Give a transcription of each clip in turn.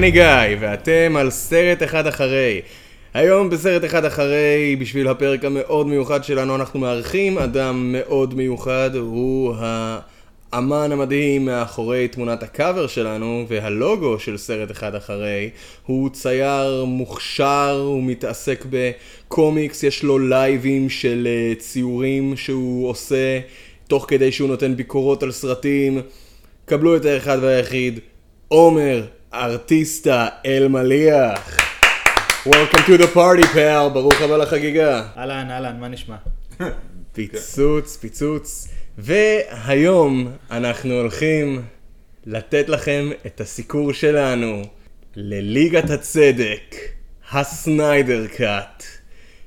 אני גיא, ואתם על סרט אחד אחרי. היום בסרט אחד אחרי, בשביל הפרק המאוד מיוחד שלנו, אנחנו מארחים אדם מאוד מיוחד, הוא האמן המדהים מאחורי תמונת הקאבר שלנו, והלוגו של סרט אחד אחרי. הוא צייר מוכשר, הוא מתעסק בקומיקס, יש לו לייבים של אה, ציורים שהוא עושה, תוך כדי שהוא נותן ביקורות על סרטים. קבלו את האחד והיחיד, עומר ארטיסטה אלמליח. Welcome to the party, פאל, ברוך הבא לחגיגה. אהלן, אהלן, מה נשמע? פיצוץ, פיצוץ. והיום אנחנו הולכים לתת לכם את הסיקור שלנו לליגת הצדק, הסניידר קאט,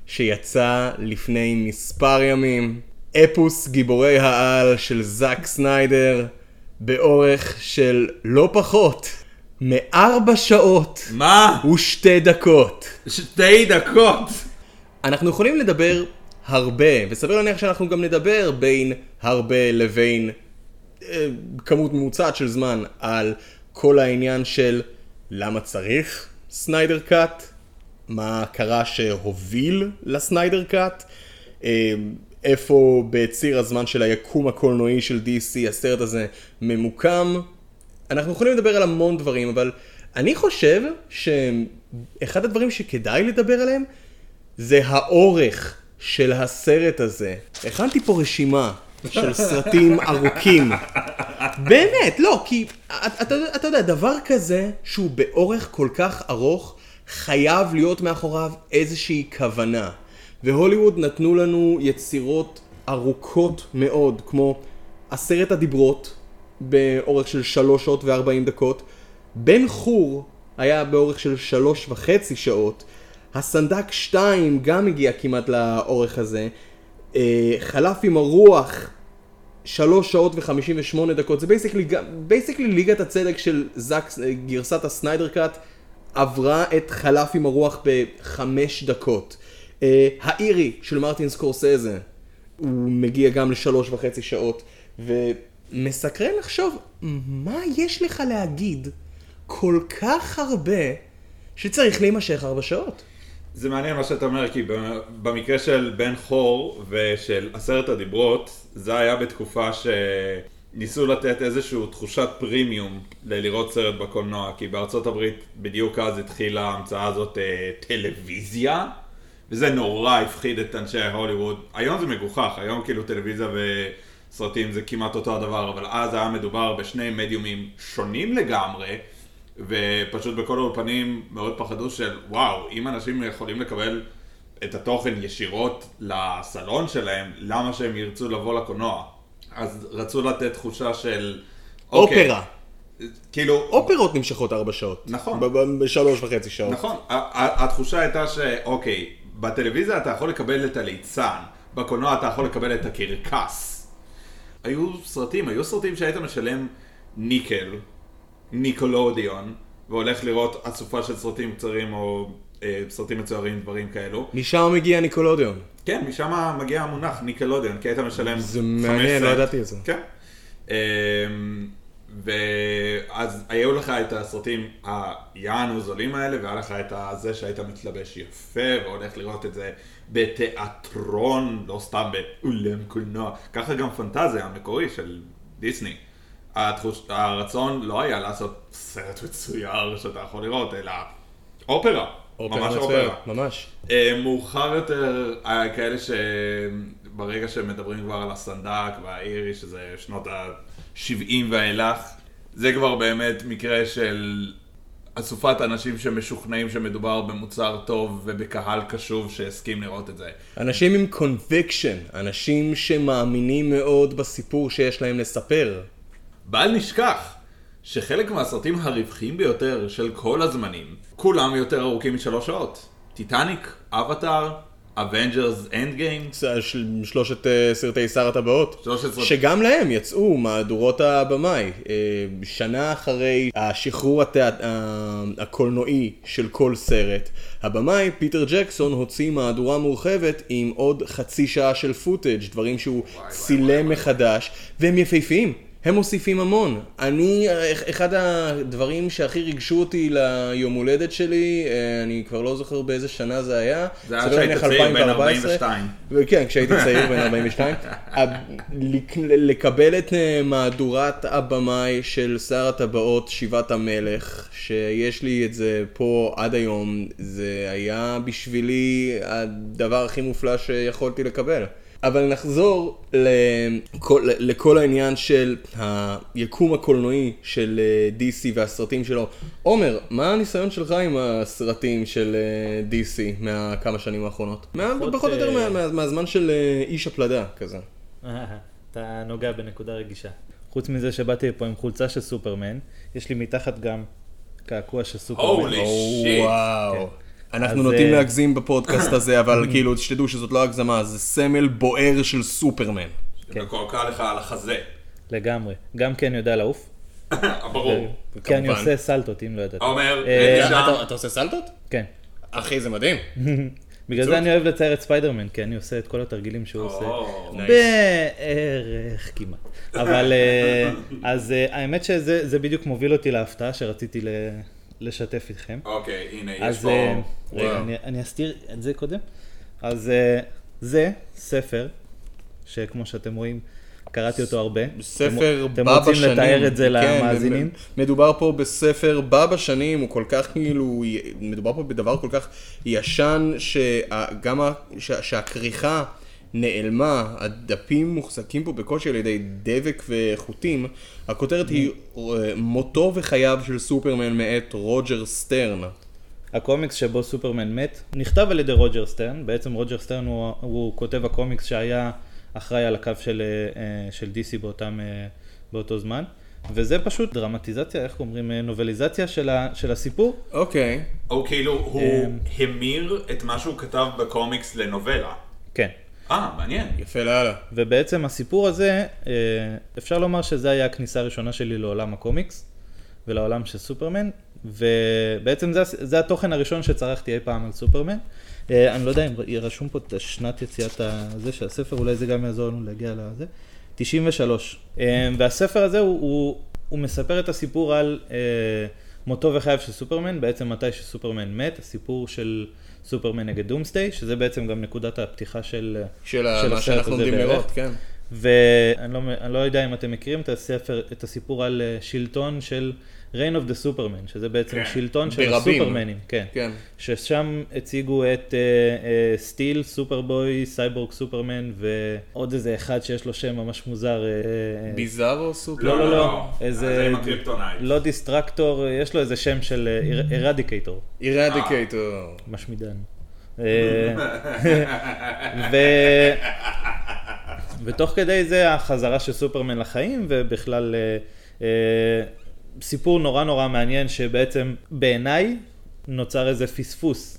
שיצא לפני מספר ימים. אפוס גיבורי העל של זאק סניידר, באורך של לא פחות מארבע שעות מה? ושתי דקות. שתי דקות. אנחנו יכולים לדבר הרבה, וסביר להניח שאנחנו גם נדבר בין הרבה לבין אה, כמות ממוצעת של זמן על כל העניין של למה צריך סניידר קאט, מה קרה שהוביל לסניידר קאט, אה, איפה בציר הזמן של היקום הקולנועי של DC הסרט הזה ממוקם. אנחנו יכולים לדבר על המון דברים, אבל אני חושב שאחד הדברים שכדאי לדבר עליהם זה האורך של הסרט הזה. הכנתי פה רשימה של סרטים ארוכים. באמת, לא, כי אתה, אתה יודע, דבר כזה שהוא באורך כל כך ארוך, חייב להיות מאחוריו איזושהי כוונה. והוליווד נתנו לנו יצירות ארוכות מאוד, כמו עשרת הדיברות, באורך של שלוש שעות וארבעים דקות. בן חור היה באורך של שלוש וחצי שעות. הסנדק 2 גם הגיע כמעט לאורך הזה. אה, חלף עם הרוח 3 שעות ו-58 דקות. זה בייסיקלי, basically ליגת הצדק של זאק, גרסת ה Snyder Cut, עברה את חלף עם הרוח בחמש דקות. אה, האירי של מרטין סקורסזה, הוא מגיע גם לשלוש וחצי שעות. ומסקרן לחשוב, מה יש לך להגיד כל כך הרבה שצריך להימשך ארבע שעות? זה מעניין מה שאתה אומר, כי במקרה של בן חור ושל עשרת הדיברות, זה היה בתקופה שניסו לתת איזושהי תחושת פרימיום ללראות סרט בקולנוע, כי בארצות הברית בדיוק אז התחילה ההמצאה הזאת אה, טלוויזיה, וזה נורא הפחיד את אנשי הוליווד. היום זה מגוחך, היום כאילו טלוויזיה וסרטים זה כמעט אותו הדבר, אבל אז היה מדובר בשני מדיומים שונים לגמרי. ופשוט בכל האולפנים מאוד פחדו של וואו, אם אנשים יכולים לקבל את התוכן ישירות לסלון שלהם, למה שהם ירצו לבוא לקולנוע? אז רצו לתת תחושה של... אוקיי, אופרה. כאילו... אופרות נמשכות ארבע שעות. נכון. בשלוש וחצי שעות. נכון. התחושה הייתה שאוקיי, בטלוויזיה אתה יכול לקבל את הליצן, בקולנוע אתה יכול לקבל את הקרקס. היו סרטים, היו סרטים שהיית משלם ניקל ניקולודיון, והולך לראות אסופה של סרטים קצרים או אה, סרטים מצוירים, דברים כאלו. משם מגיע ניקולודיון. כן, משם מגיע המונח ניקולודיון, כי היית משלם 15. זה מעניין, לא ידעתי את זה. כן. אה, ואז היו לך את הסרטים היענו זולים האלה, והיה לך את זה שהיית מתלבש יפה, והולך לראות את זה בתיאטרון, לא סתם באולם קולנוע. ככה גם פנטזיה המקורי של דיסני. התחוש... הרצון לא היה לעשות סרט מצויר שאתה יכול לראות, אלא אופרה. אופרה ממש מצויר, אופרה. ממש. אה, מאוחר יותר, היה כאלה שברגע שמדברים כבר על הסנדק והאירי, שזה שנות ה-70 ואילך, זה כבר באמת מקרה של אסופת אנשים שמשוכנעים שמדובר במוצר טוב ובקהל קשוב שהסכים לראות את זה. אנשים עם conviction, אנשים שמאמינים מאוד בסיפור שיש להם לספר. בל נשכח שחלק מהסרטים הרווחיים ביותר של כל הזמנים, כולם יותר ארוכים משלוש שעות. טיטניק, אבטאר, Avengers Endgame. שלושת אה, סרטי שר הטבעות. שלושת שגם להם יצאו מהדורות הבמאי. אה, שנה אחרי השחרור הקולנועי של כל סרט, הבמאי פיטר ג'קסון הוציא מהדורה מורחבת עם עוד חצי שעה של פוטאג', דברים שהוא צילם מחדש, והם יפהפיים. הם מוסיפים המון. אני, אחד הדברים שהכי ריגשו אותי ליום הולדת שלי, אה, אני כבר לא זוכר באיזה שנה זה היה. זה היה כשהיית צעיר בן 42. כן, כשהייתי צעיר בן 42. לקבל את אה, מהדורת הבמאי של שר הטבעות שיבת המלך, שיש לי את זה פה עד היום, זה היה בשבילי הדבר הכי מופלא שיכולתי לקבל. אבל נחזור לכל, לכל העניין של היקום הקולנועי של אה, DC והסרטים שלו. עומר, מה הניסיון שלך עם הסרטים של אה, DC מהכמה שנים האחרונות? מה, פחות או יותר מה, מה, מהזמן של אה, איש הפלדה כזה. אתה נוגע בנקודה רגישה. חוץ מזה שבאתי לפה עם חולצה של סופרמן, יש לי מתחת גם קעקוע של סופרמן. הולי שיט. כן. אנחנו נוטים להגזים בפודקאסט הזה, אבל כאילו, שתדעו שזאת לא הגזמה, זה סמל בוער של סופרמן. זה מקועקע לך על החזה. לגמרי. גם כן יודע לעוף. ברור. כי אני עושה סלטות, אם לא ידעת. עומר, אתה עושה סלטות? כן. אחי, זה מדהים. בגלל זה אני אוהב לצייר את ספיידרמן, כי אני עושה את כל התרגילים שהוא עושה. בערך כמעט. אבל אז האמת שזה בדיוק מוביל אותי להפתעה שרציתי לשתף איתכם. אוקיי, הנה, יש אז פה... אה, רגע, אני, אני אסתיר את זה קודם. אז אה, זה ספר, שכמו שאתם רואים, קראתי אותו הרבה. ספר אתם בא רוצים בשנים. לתאר את זה כן, למאזינים? מדובר פה בספר בא בשנים, הוא כל כך כאילו, מדובר פה בדבר כל כך ישן, שגם שהכריכה נעלמה, הדפים מוחזקים פה בקושי על ידי דבק וחוטים. הכותרת היא אה, מותו וחייו של סופרמן מאת רוג'ר סטרן. הקומיקס שבו סופרמן מת, נכתב על ידי רוג'ר סטרן, בעצם רוג'ר סטרן הוא, הוא כותב הקומיקס שהיה אחראי על הקו של, אה, של DC באותם, אה, באותו זמן, וזה פשוט דרמטיזציה, איך אומרים, אה, נובליזציה של, ה, של הסיפור. אוקיי. הוא כאילו, הוא אמ. המיר את מה שהוא כתב בקומיקס לנובלה. כן. אה, מעניין. יפה לאללה. ובעצם הסיפור הזה, אה, אפשר לומר שזה היה הכניסה הראשונה שלי לעולם הקומיקס ולעולם של סופרמן, ובעצם זה, זה התוכן הראשון שצרכתי אי פעם על סופרמן. אה, אני לא יודע אם רשום פה את שנת יציאת הזה של הספר, אולי זה גם יעזור לנו להגיע לזה. 93. אה, והספר הזה הוא, הוא, הוא מספר את הסיפור על מותו וחייו של סופרמן, בעצם מתי שסופרמן מת, הסיפור של סופרמן נגד Doomsday, שזה בעצם גם נקודת הפתיחה של, של של מה שאנחנו עומדים. לראות, כן. ואני לא, לא יודע אם אתם מכירים את הספר, את הסיפור על אה, שלטון של Reign of the Supermen, שזה בעצם כן. שלטון של ברבים. הסופרמנים, כן. כן. ששם הציגו את אה, אה, Steel, Superboy, Cyborg Superman ועוד איזה אחד שיש לו שם ממש מוזר. אה, אה, Bizarro Super? לא, לא, לא, זה איזה, עם ה Kryptonite. לא Destructor, יש לו איזה שם של ארדיקייטור. אירדיקייטור. משמידן. אה, ו... ותוך כדי זה החזרה של סופרמן לחיים, ובכלל אה, אה, סיפור נורא נורא מעניין, שבעצם בעיניי נוצר איזה פספוס,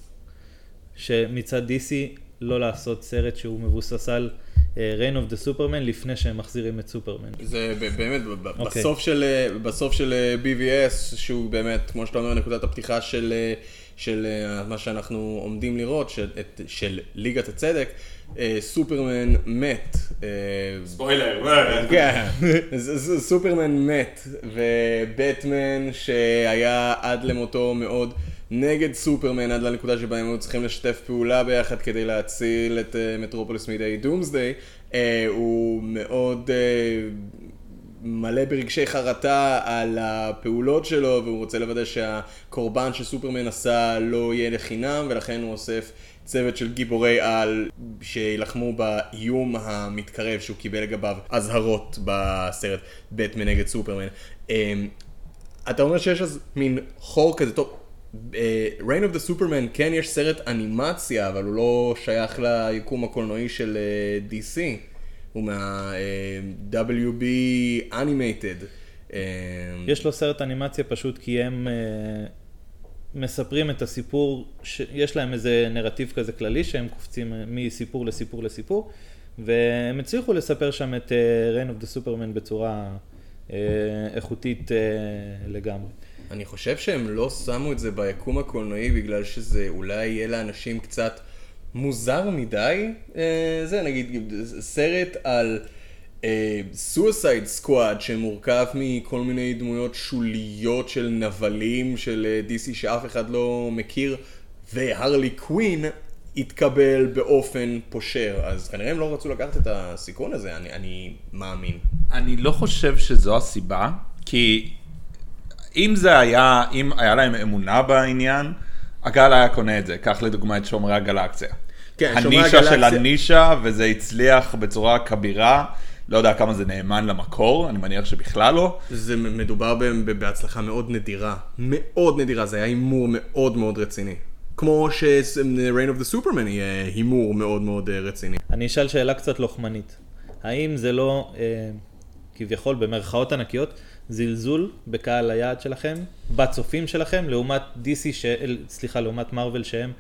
שמצד DC לא לעשות סרט שהוא מבוסס על Reign of the Superman לפני שהם מחזירים את סופרמן. זה באמת, ב- אוקיי. בסוף של, אה, בסוף של אה, BVS, שהוא באמת, כמו שאתה אומר, נקודת הפתיחה של, אה, של מה שאנחנו עומדים לראות, של, של ליגת הצדק, סופרמן מת. אה, ספוילר. כן, ז- ז- סופרמן מת, ובטמן שהיה עד למותו מאוד נגד סופרמן, עד לנקודה שבה הם היו צריכים לשתף פעולה ביחד כדי להציל את אה, מטרופוליס מידי דומסדיי, אה, הוא מאוד אה, מלא ברגשי חרטה על הפעולות שלו, והוא רוצה לוודא שהקורבן שסופרמן עשה לא יהיה לחינם, ולכן הוא אוסף צוות של גיבורי על שיילחמו באיום המתקרב שהוא קיבל לגביו אזהרות בסרט בטמן נגד סופרמן. אמ, אתה אומר שיש אז מין חור כזה, טוב, אה, Reign of the Superman כן יש סרט אנימציה, אבל הוא לא שייך ליקום הקולנועי של אה, DC, הוא מה-WB Animated. אמ, יש לו סרט אנימציה פשוט כי הם אה, מספרים את הסיפור. יש להם איזה נרטיב כזה כללי שהם קופצים מסיפור לסיפור לסיפור, והם הצליחו לספר שם את Reign of the Superman בצורה אה, איכותית אה, לגמרי. אני חושב שהם לא שמו את זה ביקום הקולנועי בגלל שזה אולי יהיה לאנשים קצת מוזר מדי. אה, זה נגיד סרט על סוסייד סקואד שמורכב מכל מיני דמויות שוליות של נבלים של אה, DC שאף אחד לא מכיר, והרלי קווין התקבל באופן פושר, אז כנראה הם לא רצו לקחת את הסיכון הזה, אני, אני מאמין. אני לא חושב שזו הסיבה, כי אם זה היה, אם היה להם אמונה בעניין, הקהל היה קונה את זה. קח לדוגמה את שומרי הגלקסיה. כן, הנישה של. הנישה, וזה הצליח בצורה כבירה. לא יודע כמה זה נאמן למקור, אני מניח שבכלל לא. זה מדובר בהצלחה מאוד נדירה, מאוד נדירה, זה היה הימור מאוד מאוד רציני. כמו ש-Rain of the Superman יהיה הימור מאוד מאוד אה, רציני. אני אשאל שאלה קצת לוחמנית. האם זה לא, אה, כביכול במרכאות ענקיות, זלזול בקהל היעד שלכם, בצופים שלכם, לעומת DC, ש... סליחה, לעומת מארוול שהם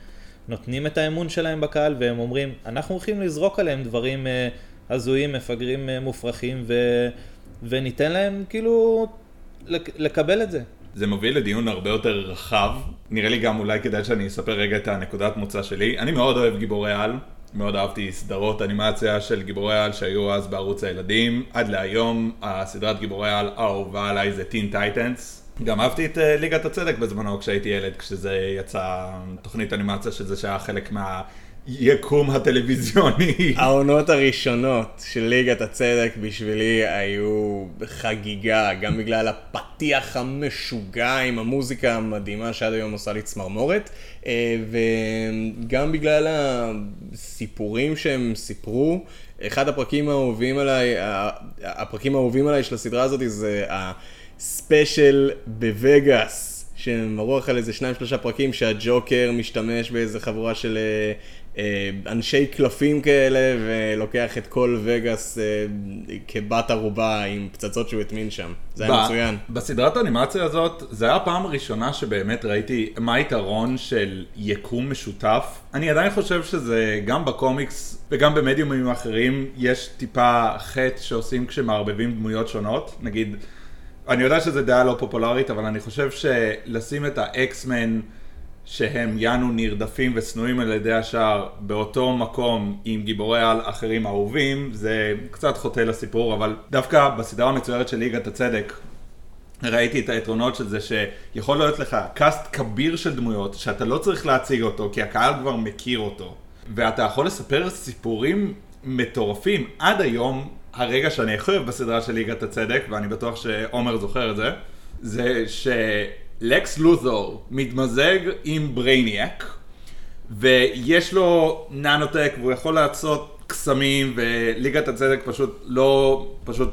נותנים את האמון שלהם בקהל והם אומרים, אנחנו הולכים לזרוק עליהם דברים אה, הזויים, מפגרים, אה, מופרכים, ו... וניתן להם כאילו לק... לקבל את זה. זה מוביל לדיון הרבה יותר רחב. נראה לי גם אולי כדאי שאני אספר רגע את הנקודת מוצא שלי. אני מאוד אוהב גיבורי על, מאוד אהבתי סדרות אנימציה של גיבורי על שהיו אז בערוץ הילדים. עד להיום הסדרת גיבורי על האהובה עליי זה Teen Titans. גם אהבתי את אה, ליגת הצדק בזמנו כשהייתי ילד, כשזה יצא תוכנית אנימציה של זה שהיה חלק מהיקום הטלוויזיוני. העונות הראשונות של ליגת הצדק בשבילי היו חגיגה, גם בגלל הפתיח המשוגע עם המוזיקה המדהימה שעד היום עושה לי צמרמורת, אה, וגם בגלל הסיפורים שהם סיפרו. אחד הפרקים האהובים עליי, הפרקים האהובים עליי של הסדרה הזאת זה הספיישל בווגאס. שהם ערוך על איזה שניים שלושה פרקים שהג'וקר משתמש באיזה חבורה של אה, אנשי קלפים כאלה ולוקח את כל וגאס אה, כבת ערובה עם פצצות שהוא הטמין שם. זה היה מצוין. בסדרת האנימציה הזאת, זה היה הפעם הראשונה שבאמת ראיתי מה היתרון של יקום משותף. אני עדיין חושב שזה גם בקומיקס וגם במדיומים אחרים, יש טיפה חטא שעושים כשמערבבים דמויות שונות. נגיד, אני יודע שזו דעה לא פופולרית, אבל אני חושב שלשים את האקסמן שהם יאנו נרדפים ושנואים על ידי השאר באותו מקום עם גיבורי על אחרים אהובים, זה קצת חוטא לסיפור, אבל דווקא בסדרה המצוירת של ליגת הצדק, ראיתי את היתרונות של זה שיכול להיות לך קאסט כביר של דמויות שאתה לא צריך להציג אותו כי הקהל כבר מכיר אותו. ואתה יכול לספר סיפורים מטורפים. עד היום הרגע שאני הכי אוהב בסדרה של ליגת הצדק ואני בטוח שעומר זוכר את זה זה שלקס לות'ור מתמזג עם ברייניאק ויש לו nanotech והוא יכול לעשות קסמים וליגת הצדק פשוט לא, פשוט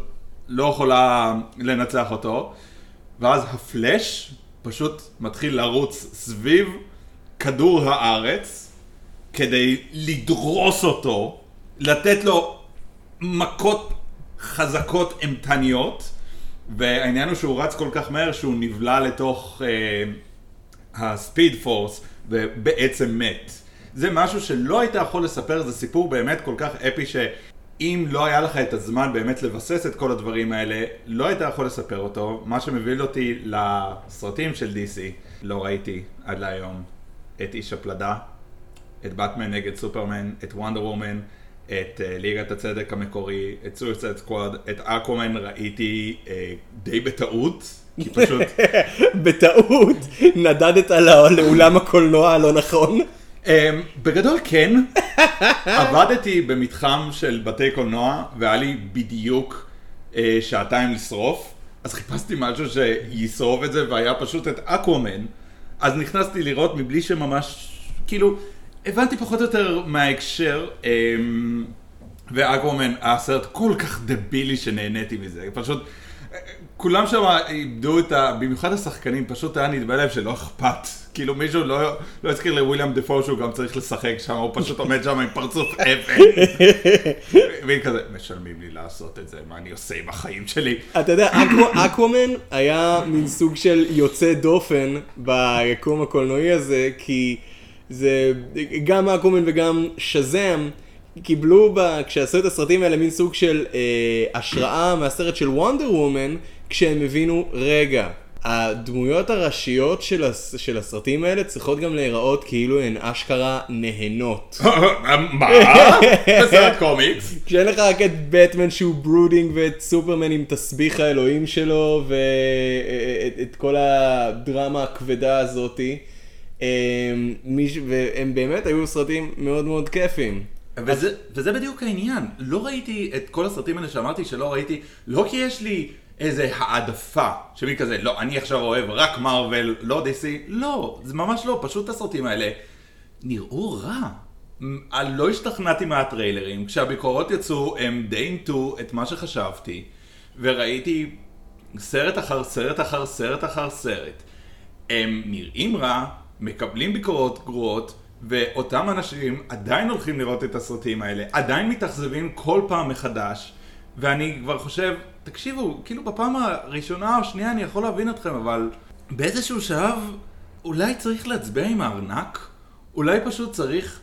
לא יכולה לנצח אותו. ואז הפלאש פשוט מתחיל לרוץ סביב כדור הארץ כדי לדרוס אותו, לתת לו מכות חזקות אימתניות והעניין הוא שהוא רץ כל כך מהר שהוא נבלע לתוך אה, הספיד פורס ובעצם מת. זה משהו שלא היית יכול לספר, זה סיפור באמת כל כך אפי שאם לא היה לך את הזמן באמת לבסס את כל הדברים האלה, לא היית יכול לספר אותו. מה שמוביל אותי לסרטים של DC, לא ראיתי עד להיום את איש הפלדה, את באטמן נגד סופרמן, את וונדר וומן, את uh, ליגת הצדק המקורי, את סויסד סקוואד, את אקומן ראיתי uh, די בטעות, כי פשוט... בטעות. נדדת לא- לאולם הקולנוע הלא נכון. Um, בגדול כן, עבדתי במתחם של בתי קולנוע והיה לי בדיוק uh, שעתיים לשרוף, אז חיפשתי משהו שישרוף את זה והיה פשוט את אקוומן, אז נכנסתי לראות מבלי שממש, כאילו, הבנתי פחות או יותר מההקשר, um, ואקוומן היה סרט כל כך דבילי שנהניתי מזה, פשוט... כולם שם איבדו את ה... במיוחד השחקנים, פשוט היה נדמה להם שלא אכפת. כאילו מישהו לא, לא הזכיר לוויליאם דפו שהוא גם צריך לשחק שם, הוא פשוט עומד שם עם פרצוף אפס. והיא כזה, משלמים לי לעשות את זה, מה אני עושה עם החיים שלי? אתה יודע, אקו- אקוומן היה מין סוג של יוצא דופן ביקום הקולנועי הזה, כי זה גם אקוומן וגם שזאם קיבלו, ב, כשעשו את הסרטים האלה, מין סוג של אה, השראה מהסרט של וונדר וומן, כשהם הבינו, רגע, הדמויות הראשיות של, הס... של הסרטים האלה צריכות גם להיראות כאילו הן אשכרה נהנות. מה? בסרט קומיקס? כשאין לך רק את בטמן שהוא brooding ואת סופרמן עם תסביך האלוהים שלו ואת את כל הדרמה הכבדה הזאתי. אמ, והם באמת היו סרטים מאוד מאוד כיפים. וזה, וזה בדיוק העניין, לא ראיתי את כל הסרטים האלה שאמרתי שלא ראיתי, לא כי יש לי איזה העדפה, שמי כזה, לא, אני עכשיו אוהב רק מארוול, לא דיסי, לא, זה ממש לא, פשוט הסרטים האלה נראו רע. אני לא השתכנעתי מהטריילרים, כשהביקורות יצאו הם די אימתו את מה שחשבתי, וראיתי סרט אחר סרט אחר סרט אחר סרט. הם נראים רע, מקבלים ביקורות גרועות, ואותם אנשים עדיין הולכים לראות את הסרטים האלה, עדיין מתאכזבים כל פעם מחדש, ואני כבר חושב, תקשיבו, כאילו בפעם הראשונה או שנייה אני יכול להבין אתכם, אבל באיזשהו שלב אולי צריך להצביע עם הארנק? אולי פשוט צריך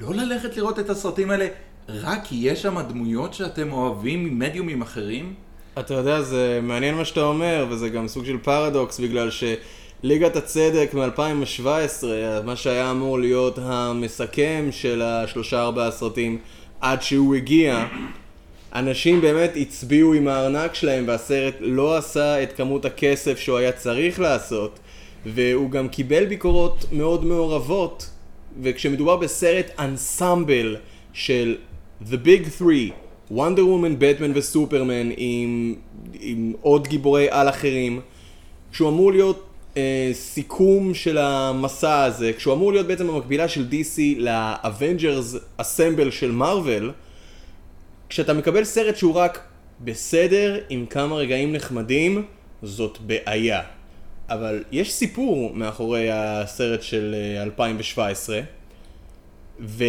לא ללכת לראות את הסרטים האלה רק כי יש שם דמויות שאתם אוהבים ממדיומים אחרים? אתה יודע, זה מעניין מה שאתה אומר, וזה גם סוג של פרדוקס, בגלל שליגת הצדק מ-2017, מה שהיה אמור להיות המסכם של השלושה ארבעה סרטים עד שהוא הגיע, אנשים באמת הצביעו עם הארנק שלהם, והסרט לא עשה את כמות הכסף שהוא היה צריך לעשות, והוא גם קיבל ביקורות מאוד מעורבות, וכשמדובר בסרט אנסמבל של The Big Three, וונדר וומן, בטמן וסופרמן עם, עם עוד גיבורי על אחרים, שהוא אמור להיות אה, סיכום של המסע הזה, כשהוא אמור להיות בעצם המקבילה של DC לאבנג'רס אסמבל של מארוול, כשאתה מקבל סרט שהוא רק בסדר עם כמה רגעים נחמדים, זאת בעיה. אבל יש סיפור מאחורי הסרט של אה, 2017, והוא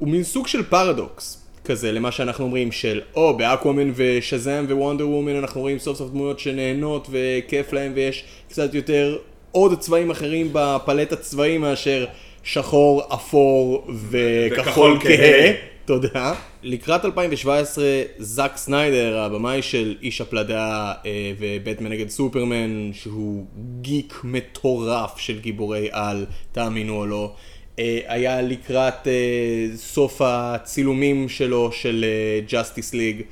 מין סוג של פרדוקס כזה למה שאנחנו אומרים של או באקוואמן ושזאם ווונדר וומן אנחנו רואים סוף סוף דמויות שנהנות וכיף להם ויש קצת יותר עוד צבעים אחרים בפלט הצבעים מאשר שחור, אפור וכחול כהה. תודה. לקראת 2017, זאק סניידר, הבמאי של איש הפלדה אה, ובטמן נגד סופרמן, שהוא גיק מטורף של גיבורי על, תאמינו או לא, היה לקראת אה, סוף הצילומים שלו של ג'אסטיס ליג,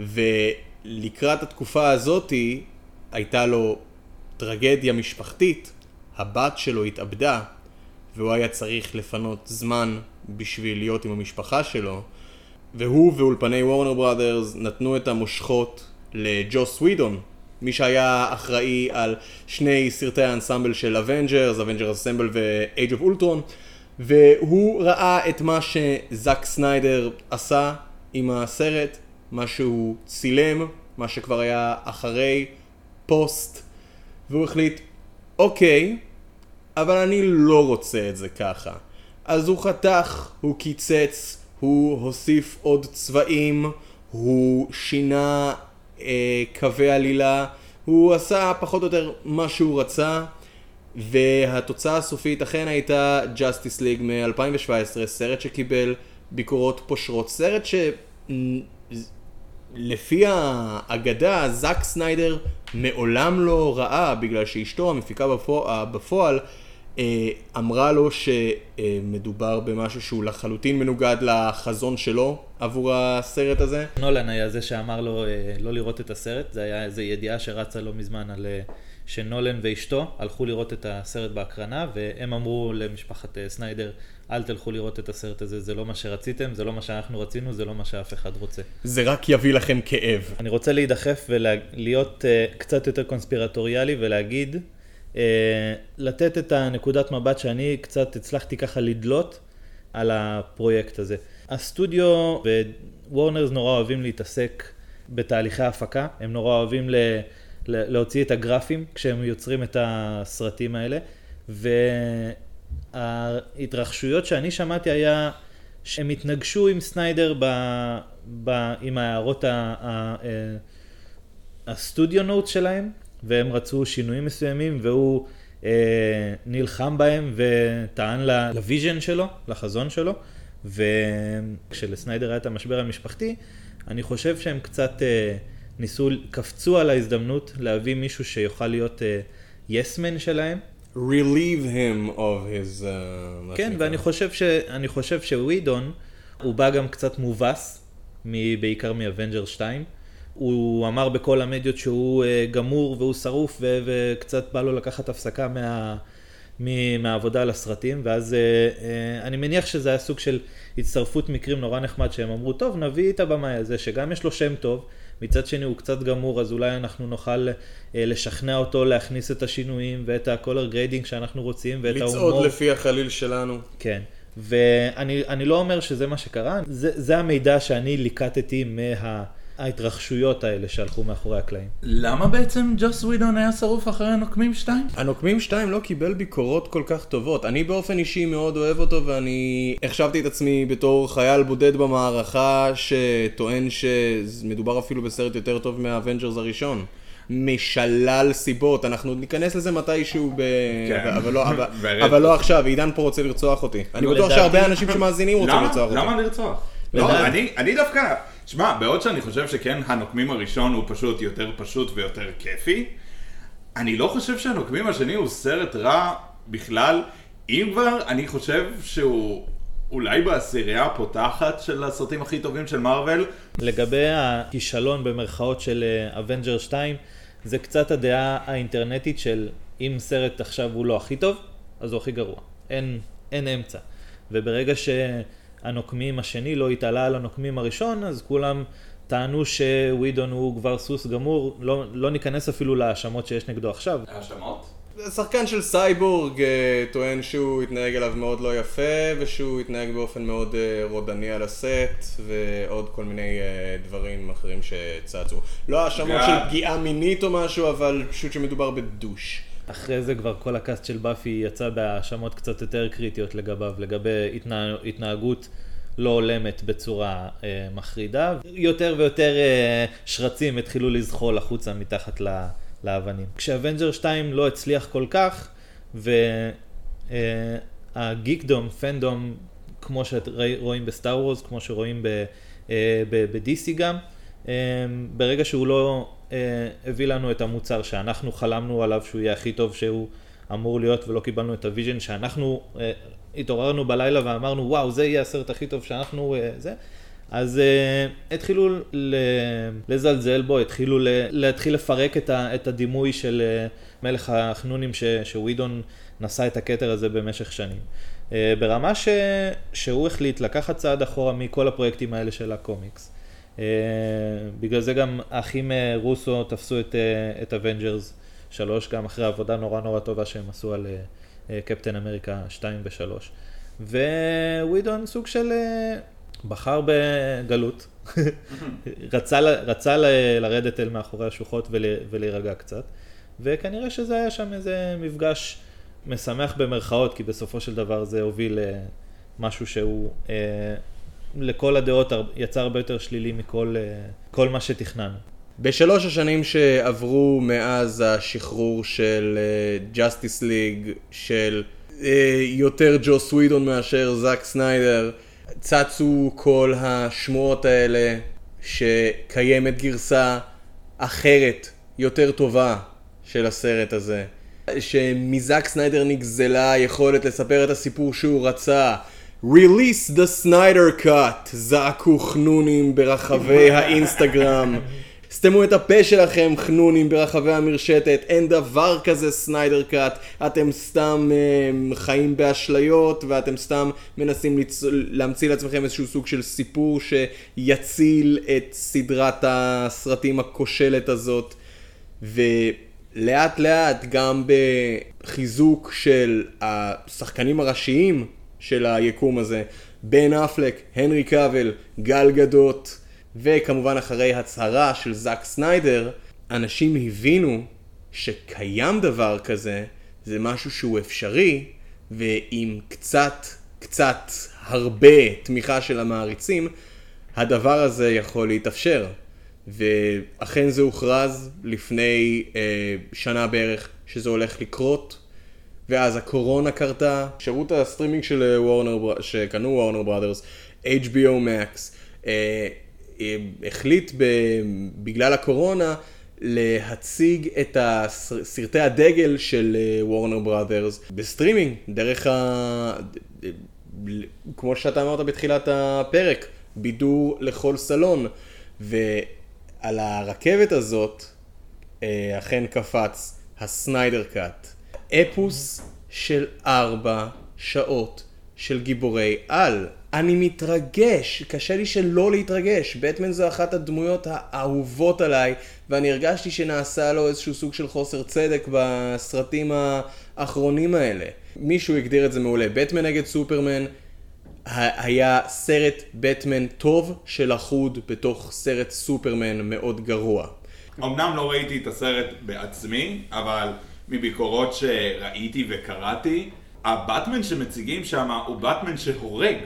ולקראת התקופה הזאתי הייתה לו טרגדיה משפחתית, הבת שלו התאבדה, והוא היה צריך לפנות זמן בשביל להיות עם המשפחה שלו, והוא ואולפני וורנר בראדרס נתנו את המושכות לג'וס ווידון, מי שהיה אחראי על שני סרטי האנסמבל של אבנג'רס, אבנג'רס אסמבל ו-Age of Ultron, והוא ראה את מה שזאק סניידר עשה עם הסרט, מה שהוא צילם, מה שכבר היה אחרי פוסט, והוא החליט, אוקיי, אבל אני לא רוצה את זה ככה. אז הוא חתך, הוא קיצץ, הוא הוסיף עוד צבעים, הוא שינה אה, קווי עלילה, הוא עשה פחות או יותר מה שהוא רצה, והתוצאה הסופית אכן הייתה Justice League מ-2017, סרט שקיבל ביקורות פושרות, סרט ש... לפי האגדה, זאק סניידר מעולם לא ראה, בגלל שאשתו המפיקה בפועל, בפועל אה, אמרה לו שמדובר במשהו שהוא לחלוטין מנוגד לחזון שלו עבור הסרט הזה. נולן היה זה שאמר לו אה, לא לראות את הסרט, זה היה איזו ידיעה שרצה לא מזמן על אה, שנולן ואשתו הלכו לראות את הסרט בהקרנה, והם אמרו למשפחת אה, סניידר, אל תלכו לראות את הסרט הזה, זה לא מה שרציתם, זה לא מה שאנחנו רצינו, זה לא מה שאף אחד רוצה. זה רק יביא לכם כאב. אני רוצה להידחף ולהיות uh, קצת יותר קונספירטוריאלי ולהגיד, uh, לתת את הנקודת מבט שאני קצת הצלחתי ככה לדלות על הפרויקט הזה. הסטודיו ווורנרס נורא אוהבים להתעסק בתהליכי הפקה, הם נורא אוהבים ל... להוציא את הגרפים כשהם יוצרים את הסרטים האלה, וההתרחשויות שאני שמעתי היה שהם התנגשו עם סניידר ב, ב, עם ההערות אה, הסטודיו נוט שלהם, והם רצו שינויים מסוימים, והוא אה, נלחם בהם וטען ל vision שלו, לחזון שלו, וכשלסניידר היה את המשבר המשפחתי, אני חושב שהם קצת אה, ניסו, קפצו על ההזדמנות להביא מישהו שיוכל להיות אה, ה-yes-man שלהם. relieve him of his... אה, כן. ואני חושב, ש... אני חושב שווידון, הוא בא גם קצת מובס. בעיקר מאבנג'ר 2. הוא אמר בכל המדיות שהוא אה, גמור והוא שרוף ו... וקצת בא לו לקחת הפסקה מה... מ... מהעבודה על הסרטים, ואז אה, אה, אני מניח שזה היה סוג של הצטרפות מקרים נורא נחמד שהם אמרו, טוב, נביא את הבמאי הזה, שגם יש לו שם טוב, מצד שני הוא קצת גמור, אז אולי אנחנו נוכל אה, לשכנע אותו להכניס את השינויים ואת ה-color grading שאנחנו רוצים ואת ההומור. לצעוד לפי החליל שלנו. כן, ואני אני לא אומר שזה מה שקרה, זה, זה המידע שאני ליקטתי מההתרחשויות האלה שהלכו מאחורי הקלעים. למה בעצם ג'וס ווידון היה שרוף אחרי הנוקמים 2? הנוקמים 2 לא קיבל ביקורות כל כך טובות. אני באופן אישי מאוד אוהב אותו ואני החשבתי את עצמי בתור חייל בודד במערכה שטוען שמדובר אפילו בסרט יותר טוב מהאבנג'רס הראשון. משלל סיבות, אנחנו ניכנס לזה מתישהו, ב... כן. אבל, לא, אבל, לא עכשיו, עידן פה רוצה לרצוח אותי. אני לא, בטוח לדעתי- שהרבה אנשים שמאזינים רוצים? לרצוח אותי. למה לרצוח? לא, אני, אני דווקא, שמע, בעוד שאני חושב שכן, הנוקמים הראשון הוא פשוט יותר פשוט ויותר כיפי, אני לא חושב שהנוקמים השני הוא סרט רע בכלל. אם כבר, אני חושב שהוא אולי בעשירייה הפותחת של הסרטים הכי טובים של מארוול. לגבי הכישלון במרכאות של אבנג'ר 2, זה קצת הדעה האינטרנטית של אם סרט עכשיו הוא לא הכי טוב, אז הוא הכי גרוע. אין, אין אמצע. וברגע שהנוקמים השני לא התעלה על הנוקמים הראשון, אז כולם טענו שווידון הוא כבר סוס גמור, לא, לא ניכנס אפילו להאשמות שיש נגדו עכשיו. האשמות? שחקן של סייבורג אה, טוען שהוא התנהג אליו מאוד לא יפה ושהוא התנהג באופן מאוד אה, רודני על הסט ועוד כל מיני אה, דברים אחרים שצצו. לא האשמות של פגיעה מינית או משהו, אבל פשוט שמדובר בדוש. אחרי זה כבר כל ה cast של באפי יצא בהאשמות קצת יותר קריטיות לגביו, לגבי התנה... התנהגות לא הולמת בצורה אה, מחרידה. יותר ויותר אה, שרצים התחילו לזחול החוצה מתחת ל... לאבנים. כשאבנג'ר 2 לא הצליח כל כך, וה geekdom, fandom, כמו שרואים בסטאר וורס, כמו שרואים אה, ב-DC גם, אה, ברגע שהוא לא אה, הביא לנו את המוצר שאנחנו חלמנו עליו שהוא יהיה הכי טוב שהוא אמור להיות ולא קיבלנו את ה vision שאנחנו אה, התעוררנו בלילה ואמרנו וואו זה יהיה הסרט הכי טוב שאנחנו אה, זה אז אה, התחילו ל- לזלזל בו, התחילו ל- להתחיל לפרק את, ה- את הדימוי של אה, מלך החנונים ש- שווידון נשא את הכתר הזה במשך שנים. אה, ברמה ש- שהוא החליט לקחת צעד אחורה מכל הפרויקטים האלה של הקומיקס. אה, בגלל זה גם האחים אה, רוסו תפסו את, אה, את אבנג'רס 3, גם אחרי עבודה נורא נורא טובה שהם עשו על קפטן אמריקה 2 ו-3. ווידון סוג של... אה, בחר בגלות, רצה, רצה לרדת אל מאחורי השוחות ול, ולהירגע קצת, וכנראה שזה היה שם איזה מפגש משמח במרכאות, כי בסופו של דבר זה הוביל למשהו שהוא אה, לכל הדעות יצא הרבה יותר שלילי מכל אה, כל מה שתכננו. בשלוש השנים שעברו מאז השחרור של ג'סטיס ליג, של אה, יותר ג'וס ווידון מאשר זאק סניידר, צצו כל השמועות האלה שקיימת גרסה אחרת, יותר טובה של הסרט הזה. שמזאק סניידר נגזלה היכולת לספר את הסיפור שהוא רצה. Release the Snyder Cut, זעקו חנונים ברחבי האינסטגרם. סתמו את הפה שלכם, חנונים ברחבי המרשתת, אין דבר כזה סניידר קאט, אתם סתם אה, חיים באשליות ואתם סתם מנסים לצ... להמציא לעצמכם איזשהו סוג של סיפור שיציל את סדרת הסרטים הכושלת הזאת. ולאט לאט גם בחיזוק של השחקנים הראשיים של היקום הזה, בן אפלק, הנרי קאבל, גל גדות, וכמובן אחרי הצהרה של זאק סניידר, אנשים הבינו שקיים דבר כזה, זה משהו שהוא אפשרי, ועם קצת, קצת, הרבה תמיכה של המעריצים, הדבר הזה יכול להתאפשר. ואכן זה הוכרז לפני אה, שנה בערך שזה הולך לקרות, ואז הקורונה קרתה, שירות הסטרימינג של וורנר, שקנו וורנר בראדרס, HBO Max, אה, אה, החליט בגלל הקורונה להציג את סרטי הדגל של וורנר בראדרס בסטרימינג, דרך ה... כמו שאתה אמרת בתחילת הפרק, בידור לכל סלון. ועל הרכבת הזאת אה, אכן קפץ הסניידר קאט. אפוס של ארבע שעות של גיבורי על. אני מתרגש, קשה לי שלא להתרגש. בטמן זו אחת הדמויות האהובות עליי, ואני הרגשתי שנעשה לו איזשהו סוג של חוסר צדק בסרטים האחרונים האלה. מישהו הגדיר את זה מעולה. בטמן נגד סופרמן היה סרט בטמן טוב של אחוד בתוך סרט סופרמן מאוד גרוע. אמנם לא ראיתי את הסרט בעצמי, אבל מביקורות שראיתי וקראתי, הבטמן שמציגים שם הוא בטמן שהורג.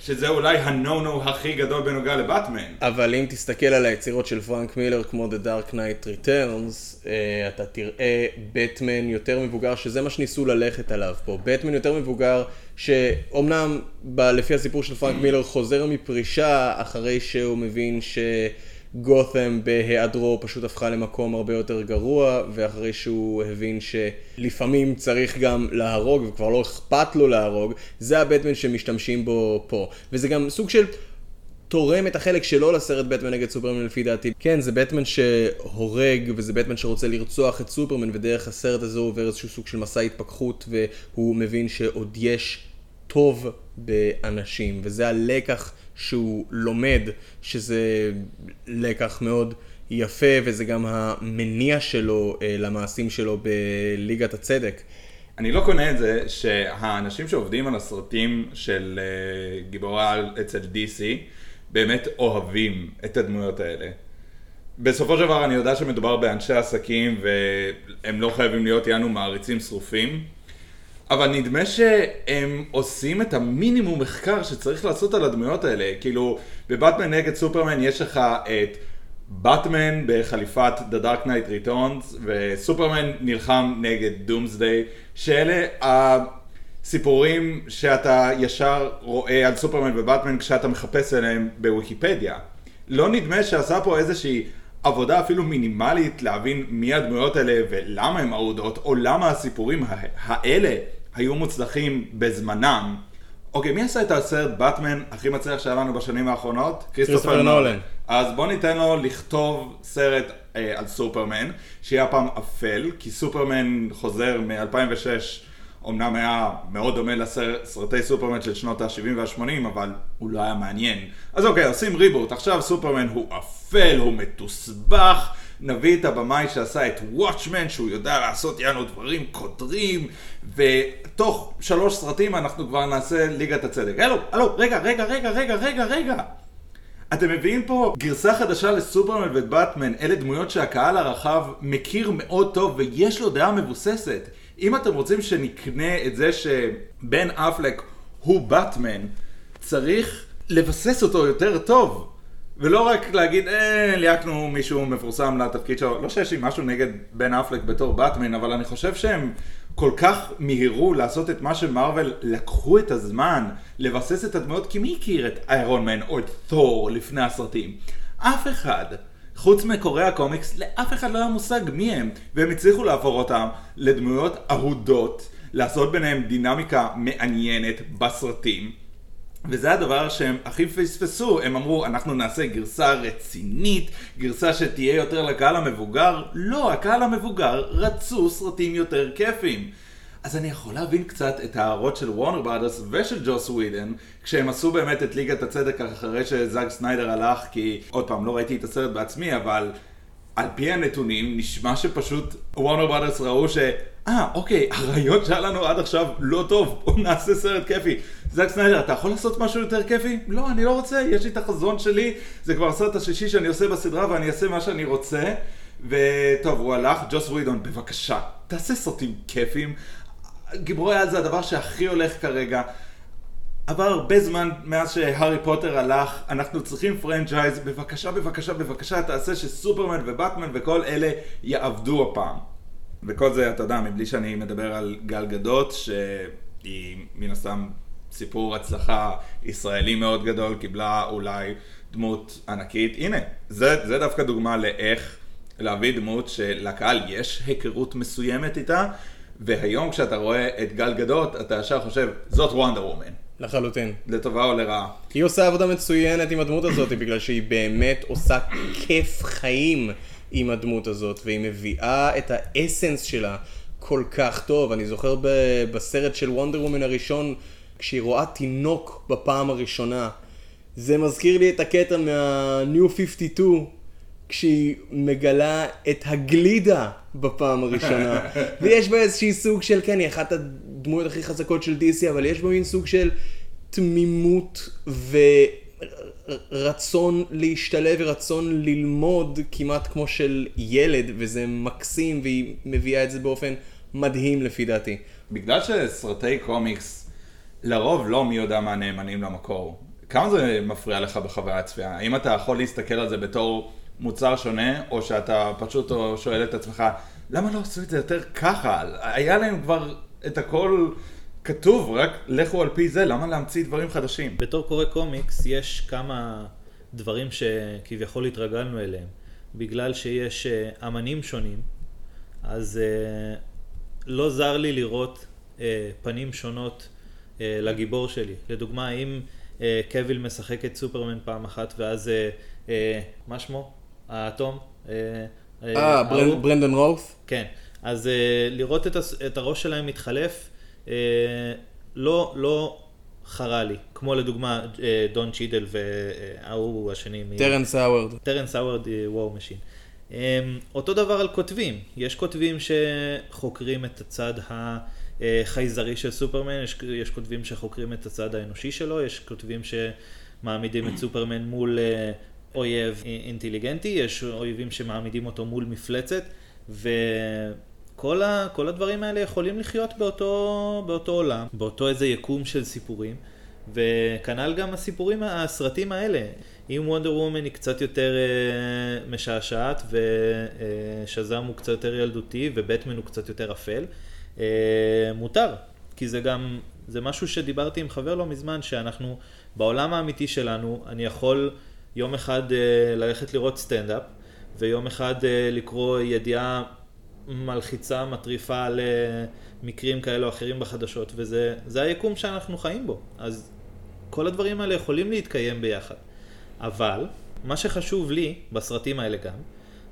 שזה אולי ה-no-no הכי גדול בנוגע לבטמן. אבל אם תסתכל על היצירות של פרנק מילר כמו The Dark Knight Returns, אה, אתה תראה בטמן יותר מבוגר, שזה מה שניסו ללכת עליו פה. בטמן יותר מבוגר, שאומנם לפי הסיפור של פרנק מילר חוזר מפרישה אחרי שהוא מבין ש... גות'ם בהיעדרו פשוט הפכה למקום הרבה יותר גרוע, ואחרי שהוא הבין שלפעמים צריך גם להרוג, וכבר לא אכפת לו להרוג, זה הבטמן שמשתמשים בו פה. וזה גם סוג של... תורם את החלק שלו לסרט בטמן נגד סופרמן לפי דעתי. כן, זה בטמן שהורג, וזה בטמן שרוצה לרצוח את סופרמן, ודרך הסרט הזה הוא עובר איזשהו סוג של מסע התפכחות, והוא מבין שעוד יש טוב באנשים, וזה הלקח שהוא לומד, שזה לקח מאוד יפה, וזה גם המניע שלו אה, למעשים שלו בליגת הצדק. אני לא קונה את זה שהאנשים שעובדים על הסרטים של אה, גיבורי על אצל DC באמת אוהבים את הדמויות האלה. בסופו של דבר אני יודע שמדובר באנשי עסקים והם לא חייבים להיות יענו מעריצים שרופים, אבל נדמה שהם עושים את המינימום מחקר שצריך לעשות על הדמויות האלה. כאילו, בבטמן נגד סופרמן יש לך את באטמן בחליפת The Dark Knight Returns, וסופרמן נלחם נגד דומסדיי, שאלה הסיפורים שאתה ישר רואה על סופרמן ובטמן כשאתה מחפש עליהם בוויקיפדיה. לא נדמה שעשה פה איזושהי עבודה אפילו מינימלית להבין מי הדמויות האלה ולמה הן אהודות, או למה הסיפורים האלה היו מוצלחים בזמנם. אוקיי, מי עשה את הסרט באטמן הכי מצליח שהיה לנו בשנים האחרונות? כריסטופר נולן. אז בוא ניתן לו לכתוב סרט אה, על סופרמן, שיהיה הפעם אפל, כי סופרמן חוזר מ-2006, אמנם היה מאוד דומה לסרטי סופרמן של שנות ה-70 וה-80, אבל הוא לא היה מעניין. אז אוקיי, עושים ריבוט, עכשיו סופרמן הוא אפל, הוא מתוסבך. נביא את הבמאי שעשה את וואטשמן, שהוא יודע לעשות יענו דברים קודרים, ותוך שלוש סרטים אנחנו כבר נעשה ליגת הצדק. הלו, הלו, רגע, רגע, רגע, רגע, רגע, רגע. אתם מביאים פה גרסה חדשה לסופרמן ובטמן, אלה דמויות שהקהל הרחב מכיר מאוד טוב ויש לו דעה מבוססת. אם אתם רוצים שנקנה את זה שבן אפלק הוא באטמן, צריך לבסס אותו יותר טוב. ולא רק להגיד, אה, ליהקנו מישהו מפורסם לתפקיד שלו, לא שיש לי משהו נגד בן אפלק בתור באטמן, אבל אני חושב שהם כל כך מיהרו לעשות את מה שמרוויל לקחו את הזמן לבסס את הדמויות, כי מי הכיר את איירון מן או את תור לפני הסרטים? אף אחד. חוץ מקוראי הקומיקס, לאף אחד לא היה מושג מי הם, והם הצליחו להפוך אותם לדמויות אהודות, לעשות ביניהם דינמיקה מעניינת בסרטים. וזה הדבר שהם הכי פספסו, הם אמרו אנחנו נעשה גרסה רצינית, גרסה שתהיה יותר לקהל המבוגר, לא, הקהל המבוגר רצו סרטים יותר כיפים. אז אני יכול להבין קצת את ההערות של וורנר ברדרס ושל ג'וס ווידן, כשהם עשו באמת את ליגת הצדק אחרי שזאק סניידר הלך, כי עוד פעם, לא ראיתי את הסרט בעצמי, אבל על פי הנתונים נשמע שפשוט וורנר ברדרס ראו ש... אה, אוקיי, הרעיון שהיה לנו עד עכשיו לא טוב, בואו נעשה סרט כיפי. זאק סניידר, אתה יכול לעשות משהו יותר כיפי? לא, אני לא רוצה, יש לי את החזון שלי, זה כבר הסרט השישי שאני עושה בסדרה ואני אעשה מה שאני רוצה. וטוב, הוא הלך, ג'וס ווידון, בבקשה, תעשה סרטים כיפיים. גיבורי-על זה הדבר שהכי הולך כרגע. עבר הרבה זמן מאז שהארי פוטר הלך, אנחנו צריכים franchise, בבקשה, בבקשה, בבקשה, תעשה שסופרמן ובטמן וכל אלה יעבדו הפעם. וכל זה, אתה יודע, מבלי שאני מדבר על גל גדות, שהיא מן הסתם סיפור הצלחה ישראלי מאוד גדול, קיבלה אולי דמות ענקית. הנה, זה, זה דווקא דוגמה לאיך להביא דמות שלקהל יש היכרות מסוימת איתה, והיום כשאתה רואה את גל גדות, אתה ישר חושב, זאת וונדר וומן. לחלוטין. לטובה או לרעה. היא עושה עבודה מצוינת עם הדמות הזאת, בגלל שהיא באמת עושה כיף חיים עם הדמות הזאת, והיא מביאה את האסנס שלה כל כך טוב. אני זוכר ב- בסרט של וונדר וומן הראשון, כשהיא רואה תינוק בפעם הראשונה. זה מזכיר לי את הקטע מה-New 52, כשהיא מגלה את הגלידה בפעם הראשונה. ויש בה איזשהי סוג של, כן, היא אחת הדמויות הכי חזקות של DC, אבל יש בה מין סוג של תמימות ורצון להשתלב ורצון ללמוד כמעט כמו של ילד, וזה מקסים, והיא מביאה את זה באופן מדהים לפי דעתי. בגלל שסרטי קומיקס לרוב לא מי יודע מה נאמנים למקור, כמה זה מפריע לך בחוויית צפייה? האם אתה יכול להסתכל על זה בתור מוצר שונה, או שאתה פשוט שואל את עצמך, למה לא עשו את זה יותר ככה? היה להם כבר את הכל כתוב, רק לכו על פי זה, למה להמציא דברים חדשים? בתור קורא קומיקס יש כמה דברים שכביכול התרגלנו אליהם. בגלל שיש אה, אמנים שונים, אז אה, לא זר לי לראות אה, פנים שונות לגיבור שלי. לדוגמה, אם קאוויל משחק את סופרמן פעם אחת ואז, מה שמו? האטום? אה, אה, ההוא? ברנ- ברנדון רוס? כן, אז אה, לראות את, את הראש שלהם מתחלף, אה, לא, לא חרה לי, כמו לדוגמה אה, דון צ'ידל וההוא השני, טרנס האוורד. טרנס האוורד ו-War Machine. אותו דבר על כותבים, יש כותבים שחוקרים את הצד החייזרי של סופרמן, יש, יש כותבים שחוקרים את הצד האנושי שלו, יש כותבים שמעמידים את סופרמן מול אה, אויב אינטליגנטי, יש אויבים שמעמידים אותו מול מפלצת, וכל ה, כל הדברים האלה יכולים לחיות באותו, באותו עולם, באותו איזה יקום של סיפורים. וכנ"ל גם הסיפורים, הסרטים האלה. אם וונדר וומן היא קצת יותר אה, משעשעת ושזאם הוא קצת יותר ילדותי ובטמן הוא קצת יותר אפל, אה, מותר. כי זה גם, זה משהו שדיברתי עם חבר לא מזמן, שאנחנו, בעולם האמיתי שלנו, אני יכול יום אחד אה, ללכת לראות סטנדאפ, ויום אחד אה, לקרוא ידיעה מלחיצה, מטריפה על אה, מקרים כאלה או אחרים בחדשות, וזה זה היקום שאנחנו חיים בו. אז כל הדברים האלה יכולים להתקיים ביחד. אבל, מה שחשוב לי, בסרטים האלה גם,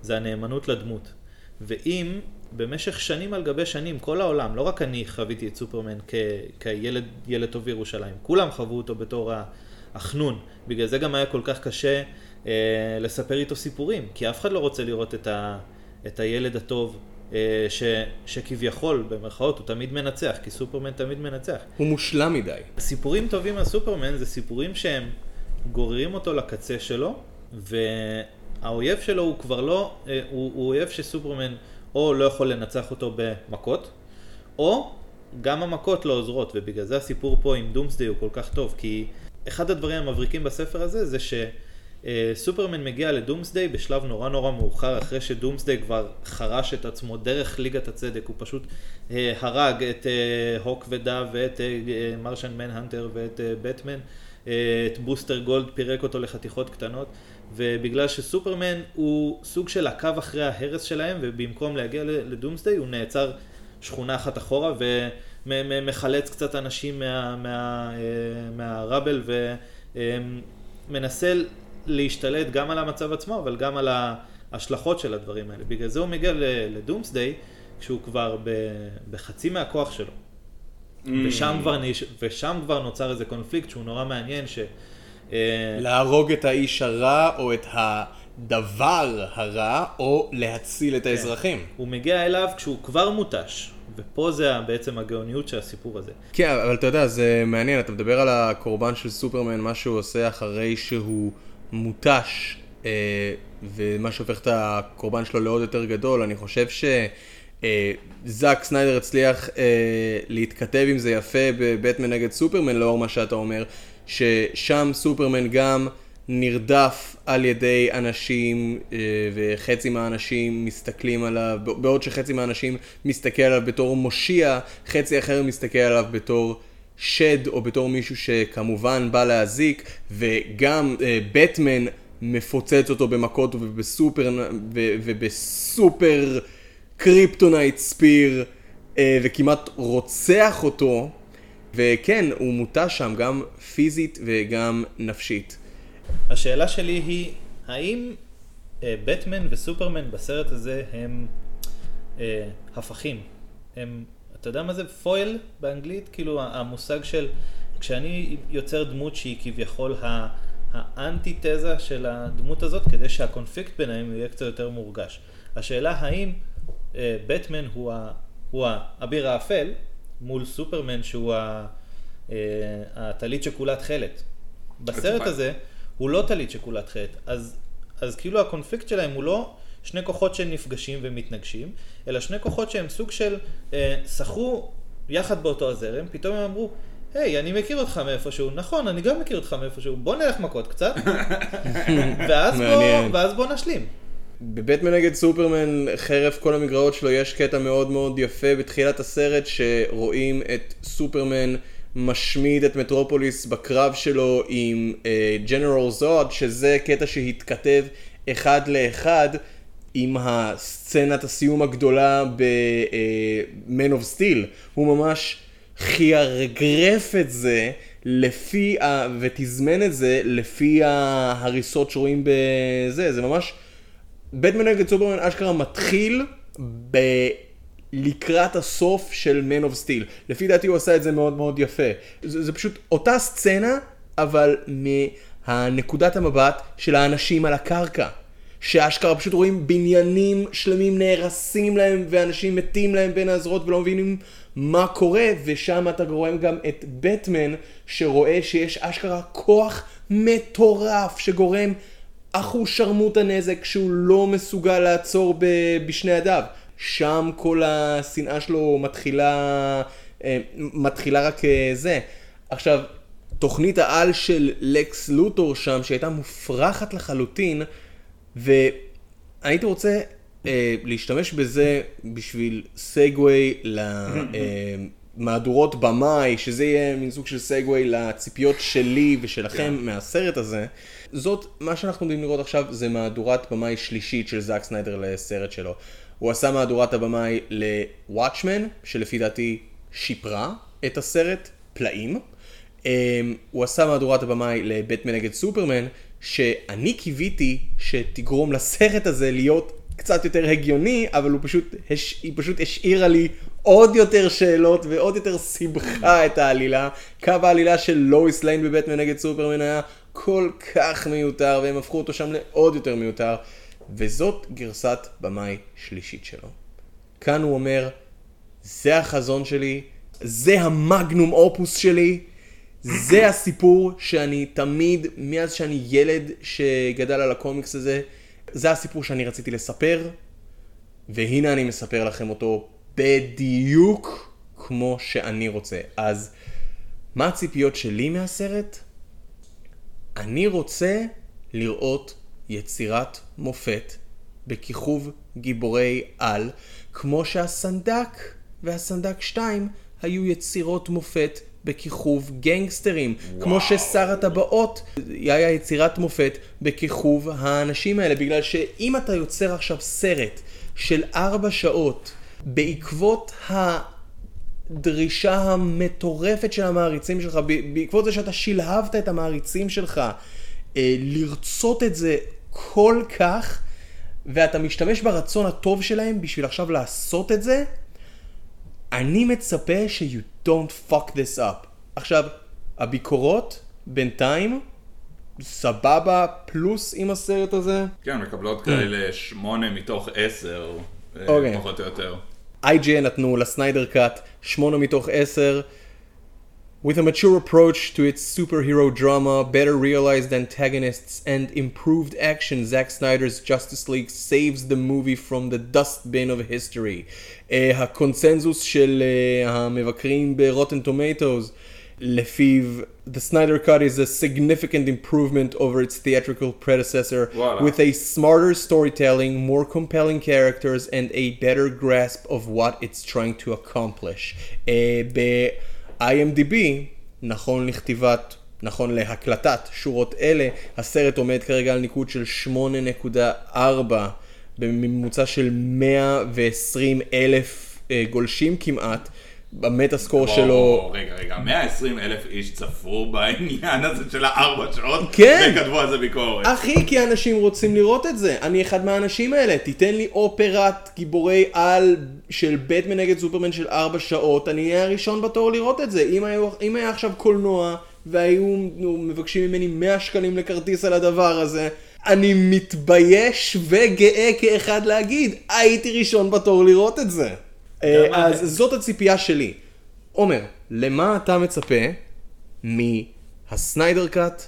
זה הנאמנות לדמות. ואם במשך שנים על גבי שנים, כל העולם, לא רק אני חוויתי את סופרמן כ- כילד ילד טוב ירושלים, כולם חוו אותו בתור ה- החנון. בגלל זה גם היה כל כך קשה אה, לספר איתו סיפורים, כי אף אחד לא רוצה לראות את, ה- את הילד הטוב. אה, ש, שכביכול, במרכאות, הוא תמיד מנצח, כי סופרמן תמיד מנצח. הוא מושלם מדי. סיפורים טובים על סופרמן זה סיפורים שהם גוררים אותו לקצה שלו, והאויב שלו הוא כבר לא, אה, הוא, הוא אויב שסופרמן או לא יכול לנצח אותו במכות, או גם המכות לא עוזרות, ובגלל זה הסיפור פה עם דומסדיי הוא כל כך טוב, כי אחד הדברים המבריקים בספר הזה זה ש... אה, מגיע לדומסדיי בשלב נורא נורא מאוחר, אחרי שדומסדיי כבר חרש את עצמו דרך ליגת הצדק, הוא פשוט אה, הרג את אה, הוק ודב ואת מרשן מנהנטר ואת בטמן, את בוסטר גולד פירק אותו לחתיכות קטנות, ובגלל שסופרמן הוא סוג של עקב אחרי ההרס שלהם, ובמקום להגיע לדומסדיי הוא נעצר שכונה אחת אחורה ומחלץ קצת אנשים מה, מה, אה, מהראבל ומנסה להשתלט גם על המצב עצמו, אבל גם על ההשלכות של הדברים האלה. בגלל זה הוא מגיע לדומסדיי, כשהוא כבר בחצי מהכוח שלו. ושם, כבר. ושם כבר נוצר איזה קונפליקט שהוא נורא מעניין, ש... אה, להרוג את האיש הרע, או את הדבר הרע, או להציל את האזרחים. הוא מגיע אליו כשהוא כבר מותש, ופה זה בעצם הגאוניות של הסיפור הזה. כן, אבל אתה יודע, זה מעניין, אתה מדבר על הקורבן של סופרמן, מה שהוא עושה אחרי שהוא מותש, אה, ומה שהופך את הקורבן שלו לעוד יותר גדול, אני חושב שזאק סניידר הצליח אה, להתכתב עם זה יפה בבטמן נגד סופרמן, לאור מה שאתה אומר, ששם סופרמן גם נרדף על ידי אנשים, אה, וחצי מהאנשים מסתכלים עליו, בעוד שחצי מהאנשים מסתכל עליו בתור מושיע, חצי אחר מסתכל עליו בתור שד, או בתור מישהו שכמובן בא להזיק, וגם אה, בטמן מפוצץ אותו במכות ובסופר, ובסופר kryptonite spear, אה, וכמעט רוצח אותו, וכן, הוא מוטה שם גם פיזית וגם נפשית. השאלה שלי היא, האם אה, בטמן וסופרמן בסרט הזה הם אה, הפכים? הם, אתה יודע מה זה foil באנגלית? כאילו המושג של, כשאני יוצר דמות שהיא כביכול ה... האנטיתזה של הדמות הזאת, כדי שהקונפליקט ביניהם יהיה קצת יותר מורגש. השאלה האם אה, בטמן הוא, ה, הוא האביר האפל, מול סופרמן שהוא ה- אה, הטלית שכולה תכלת. בסרט הזה הוא לא טלית שכולה תכלת, אז, אז כאילו הקונפליקט שלהם הוא לא שני כוחות שנפגשים ומתנגשים, אלא שני כוחות שהם סוג של אה, שחו יחד באותו הזרם, פתאום הם אמרו, היי, אני מכיר אותך מאיפשהו, נכון, אני גם מכיר אותך מאיפשהו, בוא נלך מכות קצת, ואז, בוא. ואז בוא נשלים. בבטמן נגד סופרמן, חרף כל המגרעות שלו, יש קטע מאוד מאוד יפה בתחילת הסרט, שרואים את סופרמן משמיד את מטרופוליס בקרב שלו עם ג'נרל זוד, שזה קטע שהתכתב אחד לאחד עם הסצנת הסיום הגדולה ב-Man of Steel. הוא ממש חיירגרף את זה לפי, ה... ותזמן את זה לפי ההריסות שרואים בזה, זה ממש... בטמן נגד סופרמן אשכרה מתחיל ב... לקראת הסוף של Man of Steel. לפי דעתי הוא עשה את זה מאוד מאוד יפה. זה, זה פשוט אותה סצנה, אבל מהנקודת המבט של האנשים על הקרקע. שאשכרה פשוט רואים בניינים שלמים נהרסים להם ואנשים מתים להם בין הזרועות ולא מבינים מה קורה ושם אתה רואה גם את בטמן שרואה שיש אשכרה כוח מטורף שגורם אחו שרמוט הנזק שהוא לא מסוגל לעצור בשני ידיו. שם כל השנאה שלו מתחילה, אה, מתחילה רק אה, זה. עכשיו, תוכנית העל של לקס לוטור שם, שהייתה מופרכת לחלוטין, והייתי רוצה אה, להשתמש בזה בשביל סגווי למהדורות במאי, שזה יהיה מין סוג של סגווי לציפיות שלי ושלכם מהסרט הזה. זאת, מה שאנחנו עומדים לראות עכשיו זה מהדורת במאי שלישית של זאק סניידר לסרט שלו. הוא עשה מהדורת הבמאי ל-Watchmen, שלפי דעתי שיפרה את הסרט פלאים. Um, הוא עשה מהדורת הבמאי לבטמן נגד סופרמן, שאני קיוויתי שתגרום לסרט הזה להיות קצת יותר הגיוני, אבל פשוט. היא פשוט השאירה לי עוד יותר שאלות ועוד יותר סיבכה את העלילה. קו העלילה של לואיס ליין בבטמן נגד סופרמן היה כל כך מיותר, והם הפכו אותו שם לעוד יותר מיותר. וזאת גרסת במאי שלישית שלו. כאן הוא אומר, זה החזון שלי, זה המגנום אופוס שלי, זה הסיפור שאני תמיד, מאז שאני ילד שגדל על הקומיקס הזה, זה הסיפור שאני רציתי לספר, והנה אני מספר לכם אותו בדיוק כמו שאני רוצה. אז מה הציפיות שלי מהסרט? אני רוצה לראות יצירת מופת בכיכוב גיבורי על, כמו שהסנדק והסנדק 2 היו יצירות מופת בכיכוב גנגסטרים, וואו. כמו ששר הטבעות היה יצירת מופת בכיכוב האנשים האלה, בגלל שאם אתה יוצר עכשיו סרט של ארבע שעות בעקבות הדרישה המטורפת של המעריצים שלך, בעקבות זה שאתה שלהבת את המעריצים שלך, אה, לרצות את זה כל כך, ואתה משתמש ברצון הטוב שלהם בשביל עכשיו לעשות את זה, אני מצפה ש-you don't fuck this up. עכשיו, הביקורות בינתיים, סבבה פלוס עם הסרט הזה. כן, מקבלות כאלה שמונה מתוך עשר, אה, אוקיי. פחות או יותר. IGN נתנו לסניידר קאט 8 מתוך 10. With a mature approach to its superhero drama, better realized antagonists, and improved action, Zack Snyder's Justice League saves the movie from the dustbin of history. Uh, הקונצנזוס של uh, המבקרים ב-Rotten Tomatoes, לפיו The Snyder Cut is a significant improvement over its theatrical predecessor, וואלה. with a smarter storytelling, more compelling characters, and a better grasp of what it's trying to accomplish. Uh, ב-IMDb, נכון לכתיבת נכון להקלטת שורות אלה, הסרט עומד כרגע על ניקוד של 8.4 בממוצע של 120 אלף אה, גולשים כמעט. במטה סקור שלו, רגע, רגע, 120 אלף איש צפו בעניין הזה של הארבע שעות, כן. וכתבו על זה ביקורת. אחי, כי אנשים רוצים לראות את זה. אני אחד מהאנשים האלה. תיתן לי אופרת גיבורי על של בטמן נגד סופרמן של ארבע שעות, אני אהיה הראשון בתור לראות את זה. אם, היו, אם היה עכשיו קולנוע, והיו מבקשים ממני 100 שקלים לכרטיס על הדבר הזה, אני מתבייש וגאה כאחד להגיד, הייתי ראשון בתור לראות את זה. אה? אז זאת הציפייה שלי. עומר, למה אתה מצפה מה-Snyder Cut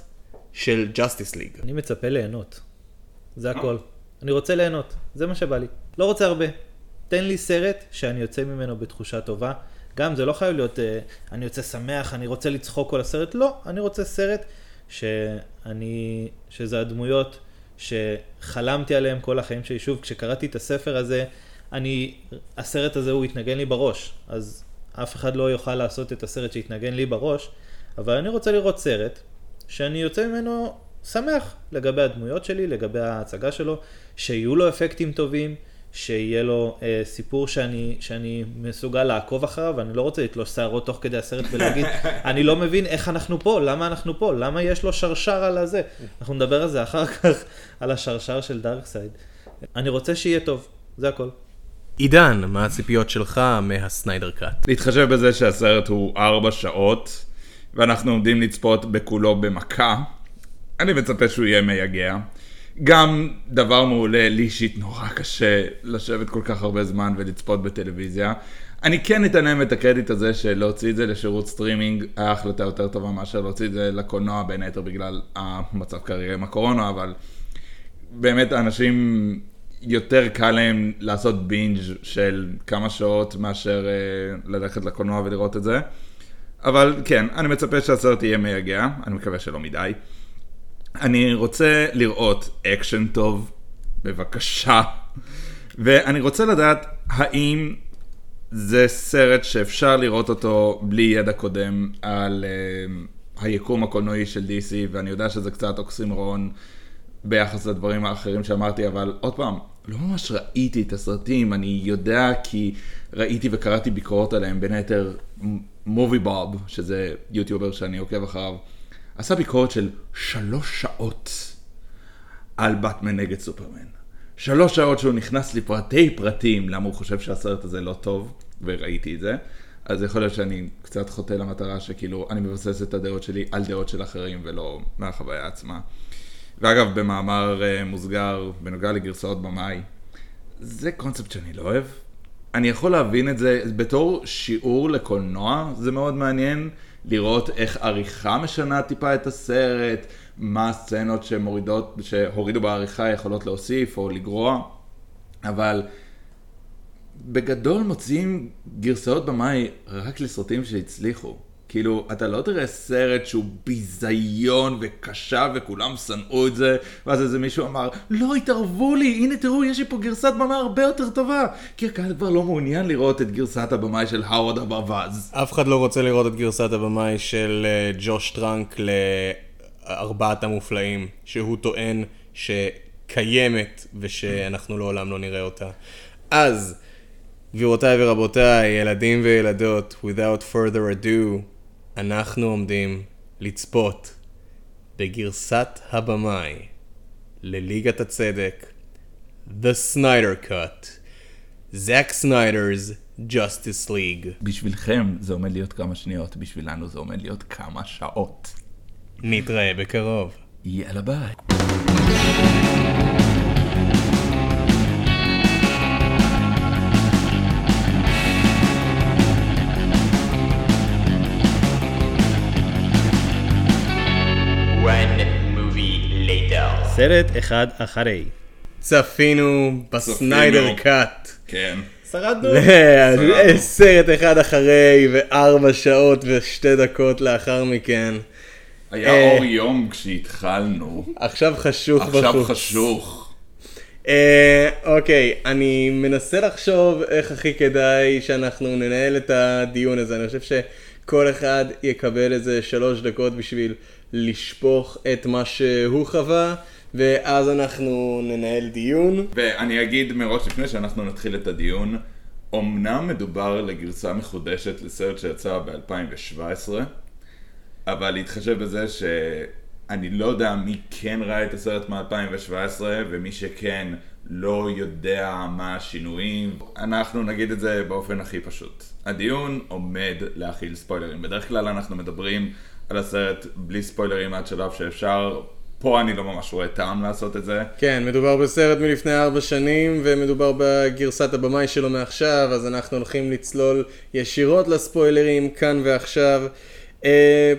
של Justice League? אני מצפה ליהנות. זה הכל. אני רוצה ליהנות, זה מה שבא לי. לא רוצה הרבה. תן לי סרט שאני יוצא ממנו בתחושה טובה. גם זה לא חייב להיות, אה, אני יוצא שמח, אני רוצה לצחוק כל הסרט. לא, אני רוצה סרט שאני, שזה הדמויות שחלמתי עליהם כל החיים שלי. שוב, כשקראתי את הספר הזה, אני, הסרט הזה הוא התנגן לי בראש. אז אף אחד לא יוכל לעשות את הסרט שהתנגן לי בראש, אבל אני רוצה לראות סרט שאני יוצא ממנו שמח לגבי הדמויות שלי, לגבי ההצגה שלו, שיהיו לו אפקטים טובים, שיהיה לו אה, סיפור שאני, שאני מסוגל לעקוב אחריו, ואני לא רוצה לתלוש שערות תוך כדי הסרט ולהגיד, אני לא מבין איך אנחנו פה, למה אנחנו פה, למה יש לו שרשר על הזה. אנחנו נדבר על זה אחר כך, על השרשר של דארקסייד. אני רוצה שיהיה טוב, זה הכל. עידן, מה הציפיות שלך מהסניידר קאט? להתחשב בזה שהסרט הוא ארבע שעות, ואנחנו עומדים לצפות בכולו במכה, אני מצפה שהוא יהיה מייגע. גם דבר מעולה, לי אישית נורא קשה לשבת כל כך הרבה זמן ולצפות בטלוויזיה. אני כן אתן להם את הקרדיט הזה שלהוציא את זה לשירות סטרימינג היה החלטה יותר טובה מאשר להוציא את זה לקולנוע בין היתר בגלל המצב כרגע עם הקורונה, אבל באמת האנשים יותר קל להם לעשות binge של כמה שעות מאשר אה, ללכת לקולנוע ולראות את זה. אבל כן, אני מצפה שהסרט יהיה מייגע, אני מקווה שלא מדי. אני רוצה לראות אקשן טוב, בבקשה. ואני רוצה לדעת האם זה סרט שאפשר לראות אותו בלי ידע קודם על אה, היקום הקולנועי של DC, ואני יודע שזה קצת אוקסימרון ביחס לדברים האחרים שאמרתי, אבל עוד פעם, לא ממש ראיתי את הסרטים, אני יודע כי ראיתי וקראתי ביקורות עליהם, בין היתר מובי בוב, שזה יוטיובר שאני עוקב אחריו, עשה ביקורת של שלוש שעות על באטמן נגד סופרמן. שלוש שעות שהוא נכנס לפרטי פרטים למה הוא חושב שהסרט הזה לא טוב, וראיתי את זה. אז יכול להיות שאני קצת חוטא למטרה שכאילו אני מבסס את הדעות שלי על דעות של אחרים ולא מהחוויה עצמה. ואגב, במאמר uh, מוסגר בנוגע לגרסאות במאי, זה קונספט שאני לא אוהב. אני יכול להבין את זה בתור שיעור לקולנוע, זה מאוד מעניין לראות איך עריכה משנה טיפה את הסרט, מה הסצנות שמורידות, שהורידו בעריכה יכולות להוסיף או לגרוע, אבל בגדול מוציאים גרסאות במאי רק לסרטים שהצליחו. כאילו, אתה לא תראה סרט שהוא ביזיון וקשה וכולם שנאו את זה, ואז איזה מישהו אמר, לא התערבו לי, הנה תראו, יש לי פה גרסת במאי הרבה יותר טובה. כי הקהל כבר לא מעוניין לראות את גרסת הבמאי של האוורד הברווז. אף אחד לא רוצה לראות את גרסת הבמאי של אה, ג'וש טראנק לארבעת המופלאים, שהוא טוען שקיימת ושאנחנו לעולם לא נראה אותה. אז, גבירותיי ורבותיי, ילדים וילדות, without further ado, אנחנו עומדים לצפות בגרסת הבמאי לליגת הצדק, The Snyder Cut, זאק סניידר's Justice League. בשבילכם זה עומד להיות כמה שניות, בשבילנו זה עומד להיות כמה שעות. נתראה בקרוב. יאללה ביי. סרט אחד אחרי. צפינו בסניידר קאט. כן. שרדנו. סרט אחד אחרי וארבע שעות ושתי דקות לאחר מכן. היה אה. אור יום כשהתחלנו, עכשיו חשוך עכשיו בחוץ. חשוך. אה, אוקיי, אני מנסה לחשוב איך הכי כדאי שאנחנו ננהל את הדיון הזה. אני חושב שכל אחד יקבל איזה שלוש דקות בשביל לשפוך את מה שהוא חווה, ואז אנחנו ננהל דיון. ואני אגיד מראש לפני שאנחנו נתחיל את הדיון, אמנם מדובר לגרסה מחודשת לסרט שיצא ב-2017, אבל להתחשב בזה שאני לא יודע מי כן ראה את הסרט מ-2017 ומי שכן לא יודע מה השינויים, אנחנו נגיד את זה באופן הכי פשוט. הדיון עומד להכיל ספוילרים. בדרך כלל אנחנו מדברים על הסרט בלי ספוילרים עד שלב שאפשר. פה אני לא ממש רואה טעם לעשות את זה. כן, מדובר בסרט מלפני ארבע שנים, ומדובר בגרסת הבמאי שלו מעכשיו, אז אנחנו הולכים לצלול ישירות לספוילרים כאן ועכשיו. אה,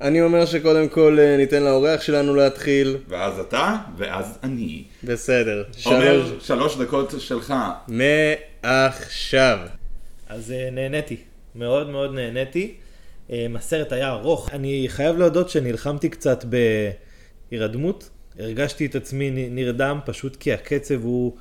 אני אומר שקודם כל אה, ניתן לאורח שלנו להתחיל. ואז אתה, ואז אני. בסדר. עומר, שלוש שלוש דקות שלך. מעכשיו. אז אה, נהניתי, מאוד מאוד נהניתי. הסרט היה ארוך. אני חייב להודות שנלחמתי קצת בהירדמות. הרגשתי את עצמי נרדם פשוט כי הקצב הוא,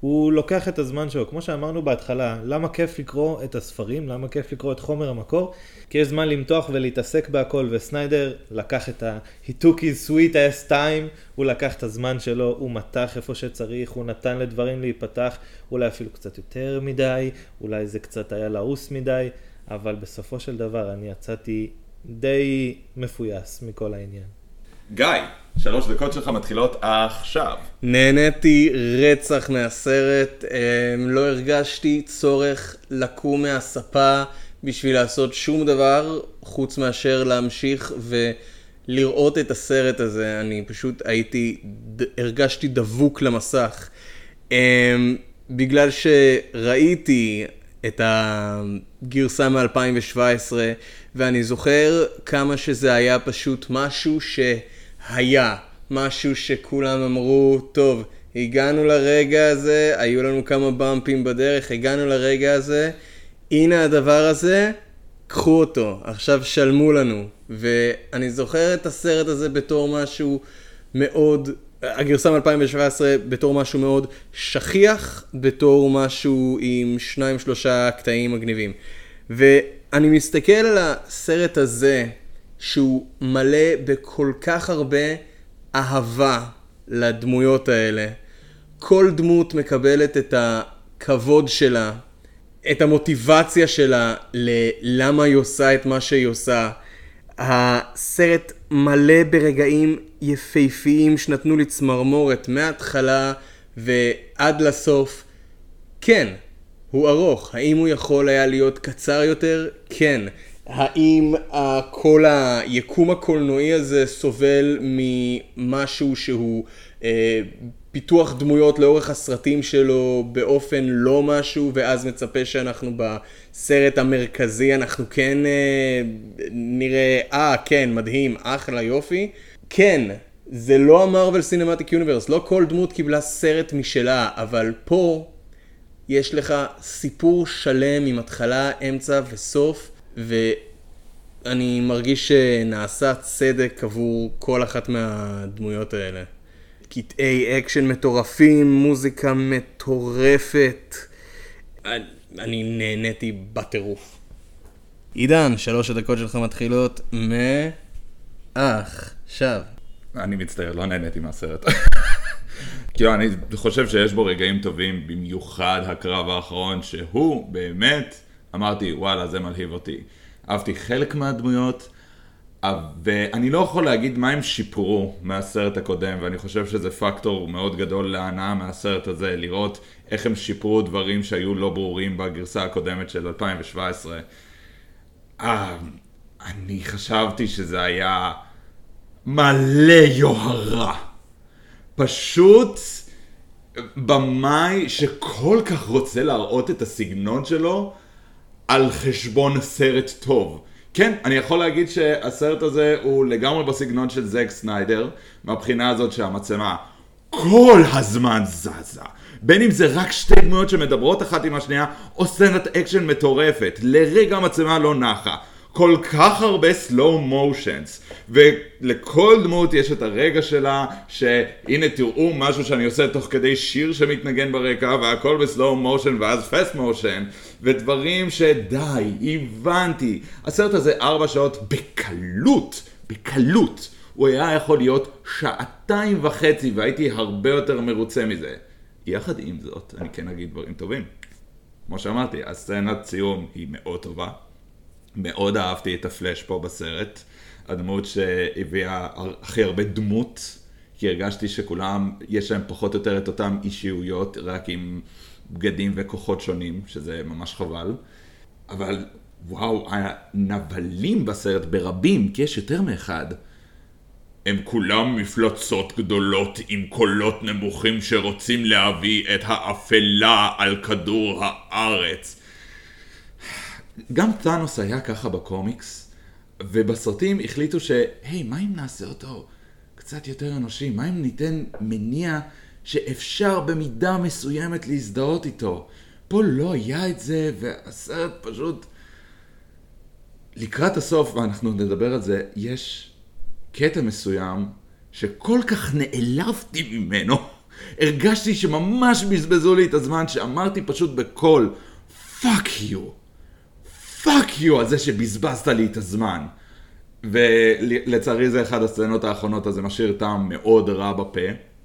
הוא לוקח את הזמן שלו. כמו שאמרנו בהתחלה, למה כיף לקרוא את הספרים? למה כיף לקרוא את חומר המקור? כי יש זמן למתוח ולהתעסק בהכל, וסניידר לקח את ה... He took his sweet ass time, הוא לקח את הזמן שלו, הוא מתח איפה שצריך, הוא נתן לדברים להיפתח, אולי אפילו קצת יותר מדי, אולי זה קצת היה לעוס מדי, אבל בסופו של דבר אני יצאתי די מפויס מכל העניין. גיא, שלוש דקות שלך מתחילות עכשיו. נהניתי רצח מהסרט, אה, לא הרגשתי צורך לקום מהספה בשביל לעשות שום דבר חוץ מאשר להמשיך ולראות את הסרט הזה. אני פשוט הייתי, הרגשתי דבוק למסך. אה, בגלל שראיתי את הגרסה מ-2017, ואני זוכר כמה שזה היה פשוט משהו שהיה, משהו שכולם אמרו, טוב, הגענו לרגע הזה, היו לנו כמה במפים בדרך, הגענו לרגע הזה, הנה הדבר הזה, קחו אותו, עכשיו שלמו לנו. ואני זוכר את הסרט הזה בתור משהו מאוד, הגרסה מ-2017 בתור משהו מאוד שכיח, בתור משהו עם שניים שלושה קטעים מגניבים. ואני מסתכל על הסרט הזה, שהוא מלא בכל כך הרבה אהבה לדמויות האלה. כל דמות מקבלת את הכבוד שלה, את המוטיבציה שלה ללמה היא עושה את מה שהיא עושה. הסרט מלא ברגעים יפהפיים שנתנו לי צמרמורת מההתחלה ועד לסוף. כן, הוא ארוך. האם הוא יכול היה להיות קצר יותר? כן. האם כל היקום הקולנועי הזה סובל ממשהו שהוא אה, פיתוח דמויות לאורך הסרטים שלו באופן לא משהו, ואז מצפה שאנחנו בסרט המרכזי אנחנו כן אה, נראה, אה כן, מדהים, אחלה יופי. כן, זה לא המרוויל סינמטיק יוניברס, לא כל דמות קיבלה סרט משלה, אבל פה יש לך סיפור שלם עם התחלה, אמצע וסוף, ואני מרגיש שנעשה צדק עבור כל אחת מהדמויות האלה. קטעי אקשן מטורפים, מוזיקה מטורפת. אני, נהניתי בטירוף. עידן, שלוש הדקות שלך מתחילות מעכשיו. אני מצטער, לא נהניתי מהסרט. כאילו, אני חושב שיש בו רגעים טובים, במיוחד הקרב האחרון, שהוא באמת, אמרתי, וואלה, זה מלהיב אותי. אהבתי חלק מהדמויות, אה, ואני לא יכול להגיד מה הם שיפרו מהסרט הקודם, ואני חושב שזה פקטור מאוד גדול להנאה מהסרט הזה, לראות איך הם שיפרו דברים שהיו לא ברורים בגרסה הקודמת של 2017. אה, אני חשבתי שזה היה מלא יוהרה. פשוט במאי שכל כך רוצה להראות את הסגנון שלו על חשבון סרט טוב. כן, אני יכול להגיד שהסרט הזה הוא לגמרי בסגנון של זאק סניידר, מהבחינה הזאת שהמצלמה כל הזמן זזה. בין אם זה רק שתי דמויות שמדברות אחת עם השנייה, או סצנת אקשן מטורפת. לרגע המצלמה לא נחה. כל כך הרבה slow motions, ולכל דמות יש את הרגע שלה, שהנה תראו משהו שאני עושה תוך כדי שיר שמתנגן ברקע, והכל ב-slow motion ואז fast motion, ודברים שדי, הבנתי. הסרט הזה ארבע שעות בקלות, בקלות. הוא היה יכול להיות שעתיים וחצי והייתי הרבה יותר מרוצה מזה. יחד עם זאת, אני כן אגיד דברים טובים. כמו שאמרתי, הסצנת ציון היא מאוד טובה. מאוד אהבתי את הפלאש פה בסרט. הדמות שהביאה הכי הרבה דמות, כי הרגשתי שכולם, יש להם פחות או יותר את אותם אישיויות, רק עם בגדים וכוחות שונים, שזה ממש חבל. אבל וואו, הנבלים בסרט ברבים, כי יש יותר מאחד. הם כולם מפלצות גדולות עם קולות נמוכים שרוצים להביא את האפלה על כדור הארץ. גם טאנוס היה ככה בקומיקס, ובסרטים החליטו ש... היי, מה אם נעשה אותו קצת יותר אנושי? מה אם ניתן מניע שאפשר במידה מסוימת להזדהות איתו? פה לא היה את זה, והסרט פשוט... לקראת הסוף, ואנחנו נדבר על זה, יש קטע מסוים שכל כך נעלבתי ממנו. הרגשתי שממש בזבזו לי את הזמן, שאמרתי פשוט בקול, fuck you. Fuck you על זה שבזבזת לי את הזמן. ולצערי זה אחד הסצנות האחרונות, אז זה משאיר טעם מאוד רע בפה,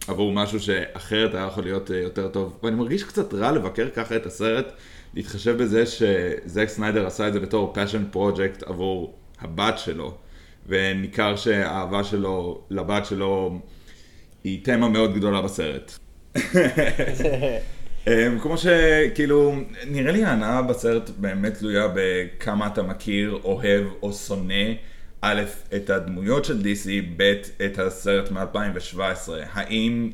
עבור משהו שאחרת היה יכול להיות אה, יותר טוב. ואני מרגיש קצת רע לבקר ככה את הסרט, להתחשב בזה שזק סניידר עשה את זה בתור passion project עבור הבת שלו. וניכר שהאהבה שלו לבת שלו היא תמה מאוד גדולה בסרט. אמ, כמו שכאילו, נראה לי ההנאה בסרט באמת תלויה בכמה אתה מכיר, אוהב או שונא, א', את הדמויות של DC, ב', את הסרט מ-2017. האם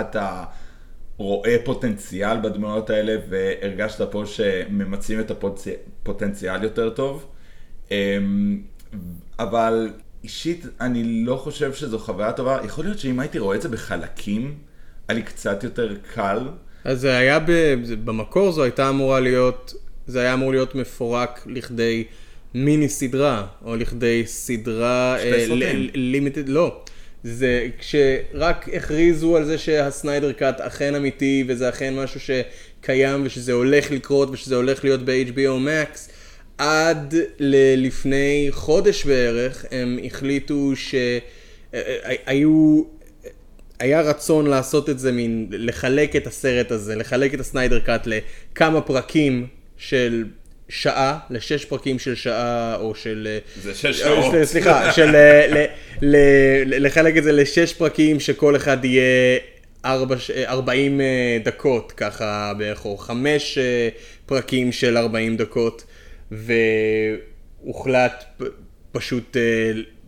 אתה רואה פוטנציאל בדמויות האלה והרגשת פה שממצים את הפוטנציאל יותר טוב? אמ, אבל אישית אני לא חושב שזו חוויה טובה. יכול להיות שאם הייתי רואה את זה בחלקים, היה לי קצת יותר קל. אז זה היה, במקור זו הייתה אמורה להיות, זה היה אמור להיות מפורק לכדי מיני סדרה, או לכדי סדרה לימיטד, לא. זה כשרק הכריזו על זה שהסניידר קאט אכן אמיתי, וזה אכן משהו שקיים, ושזה הולך לקרות, ושזה הולך להיות ב-HBO Max. עד לפני חודש בערך הם החליטו שהיו, היה רצון לעשות את זה, מין לחלק את הסרט הזה, לחלק את הסניידר קאט לכמה פרקים של שעה, לשש פרקים של שעה, או של... זה שש שעות. סליחה, של ל, ל, לחלק את זה לשש פרקים שכל אחד יהיה ארבע, 40 דקות, ככה בערך, או חמש פרקים של 40 דקות. והוחלט פשוט אה,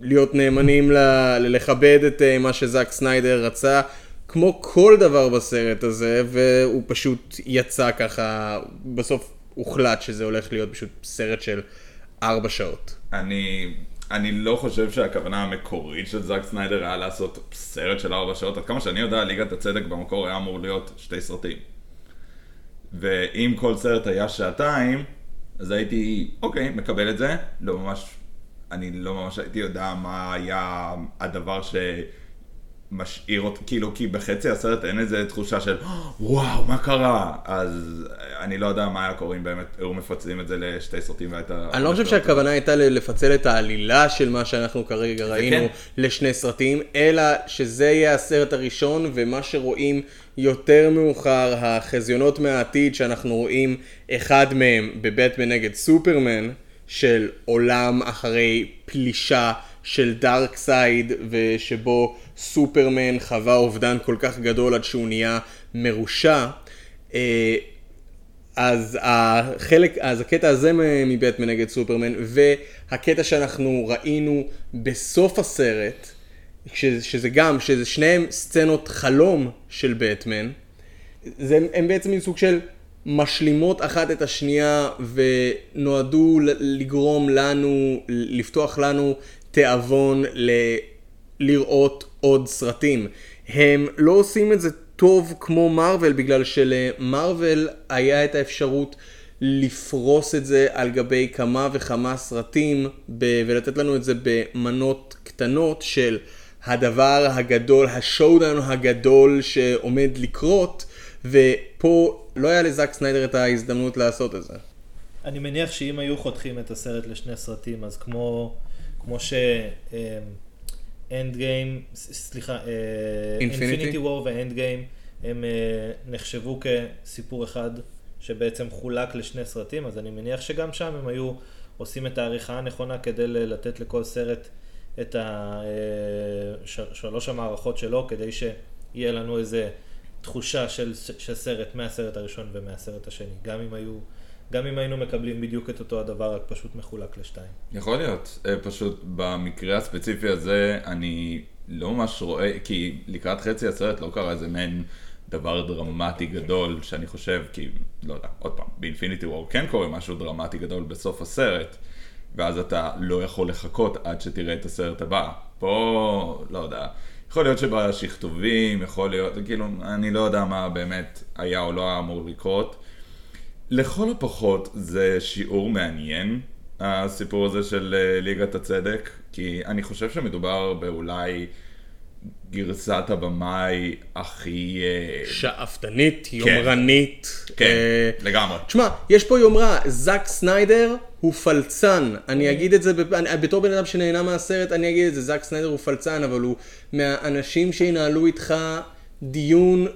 להיות נאמנים, לכבד את אה, מה שזאק סניידר רצה, כמו כל דבר בסרט הזה, והוא פשוט יצא ככה, בסוף הוחלט שזה הולך להיות פשוט סרט של ארבע שעות. אני... אני לא חושב שהכוונה המקורית של זאק סניידר היה לעשות סרט של ארבע שעות. עד כמה שאני יודע, ליגת הצדק במקור היה אמור להיות שתי סרטים. ואם כל סרט היה שעתיים, אז הייתי, אוקיי, מקבל את זה, לא ממש, אני לא ממש הייתי יודע מה היה הדבר שמשאיר אותי, כאילו, כי בחצי הסרט אין איזה תחושה של, וואו, מה קרה? אז אני לא יודע מה היה קורה אם באמת היו מפצלים את זה לשתי סרטים והייתה... אני לא חושב שהכוונה הייתה לפצל את העלילה של מה שאנחנו כרגע ראינו כן. לשני סרטים, אלא שזה יהיה הסרט הראשון, ומה שרואים... יותר מאוחר, החזיונות מהעתיד שאנחנו רואים, אחד מהם בבטמן נגד סופרמן, של עולם אחרי פלישה של דארק סייד, ושבו סופרמן חווה אובדן כל כך גדול עד שהוא נהיה מרושע. אה, אז החלק, אז הקטע הזה מבטמן נגד סופרמן, והקטע שאנחנו ראינו בסוף הסרט, שזה גם, שזה שניהם סצנות חלום של בטמן, זה, הם בעצם מין סוג של משלימות אחת את השנייה ונועדו לגרום לנו, לפתוח לנו תיאבון ל... לראות עוד סרטים. הם לא עושים את זה טוב כמו מארוול בגלל שלמארוול היה את האפשרות לפרוס את זה על גבי כמה וכמה סרטים ב- ולתת לנו את זה במנות קטנות של הדבר הגדול, השואודאון הגדול שעומד לקרות, ופה לא היה לזאק סניידר את ההזדמנות לעשות את זה. אני מניח שאם היו חותכים את הסרט לשני סרטים, אז כמו, כמו ש... Endgame, סליחה? Infinity War ו Endgame, הם אה, נחשבו כסיפור אחד שבעצם חולק לשני סרטים, אז אני מניח שגם שם הם היו עושים את העריכה הנכונה כדי לתת לכל סרט את אה, שלוש המערכות שלו, כדי שיהיה לנו איזה תחושה של, של סרט מהסרט הראשון ומהסרט השני, גם אם היו... גם אם היינו מקבלים בדיוק את אותו הדבר, רק פשוט מחולק לשתיים. יכול להיות, אה, פשוט במקרה הספציפי הזה אני לא ממש רואה, כי לקראת חצי הסרט לא קרה איזה מעין דבר דרמטי גדול שאני חושב, כי, לא יודע, עוד פעם, באינפיניטי וור כן קורה משהו דרמטי גדול בסוף הסרט, ואז אתה לא יכול לחכות עד שתראה את הסרט הבא. פה, לא יודע, יכול להיות שבשכתובים, יכול להיות, כאילו, אני לא יודע מה באמת היה או לא היה אמור לקרות. לכל הפחות זה שיעור מעניין, הסיפור הזה של אה, ליגת הצדק, כי אני חושב שמדובר באולי גרסת הבמאי הכי... אה, שאפתנית, יומרנית. כן, אה, לגמרי. תשמע, יש פה יומרה, זאק סניידר הוא פלצן. אני אגיד את זה, אני- בתור בן אדם שנהנה מהסרט, אני אגיד את זה, זאק סניידר הוא פלצן, אבל הוא מהאנשים שינהלו איתך דיון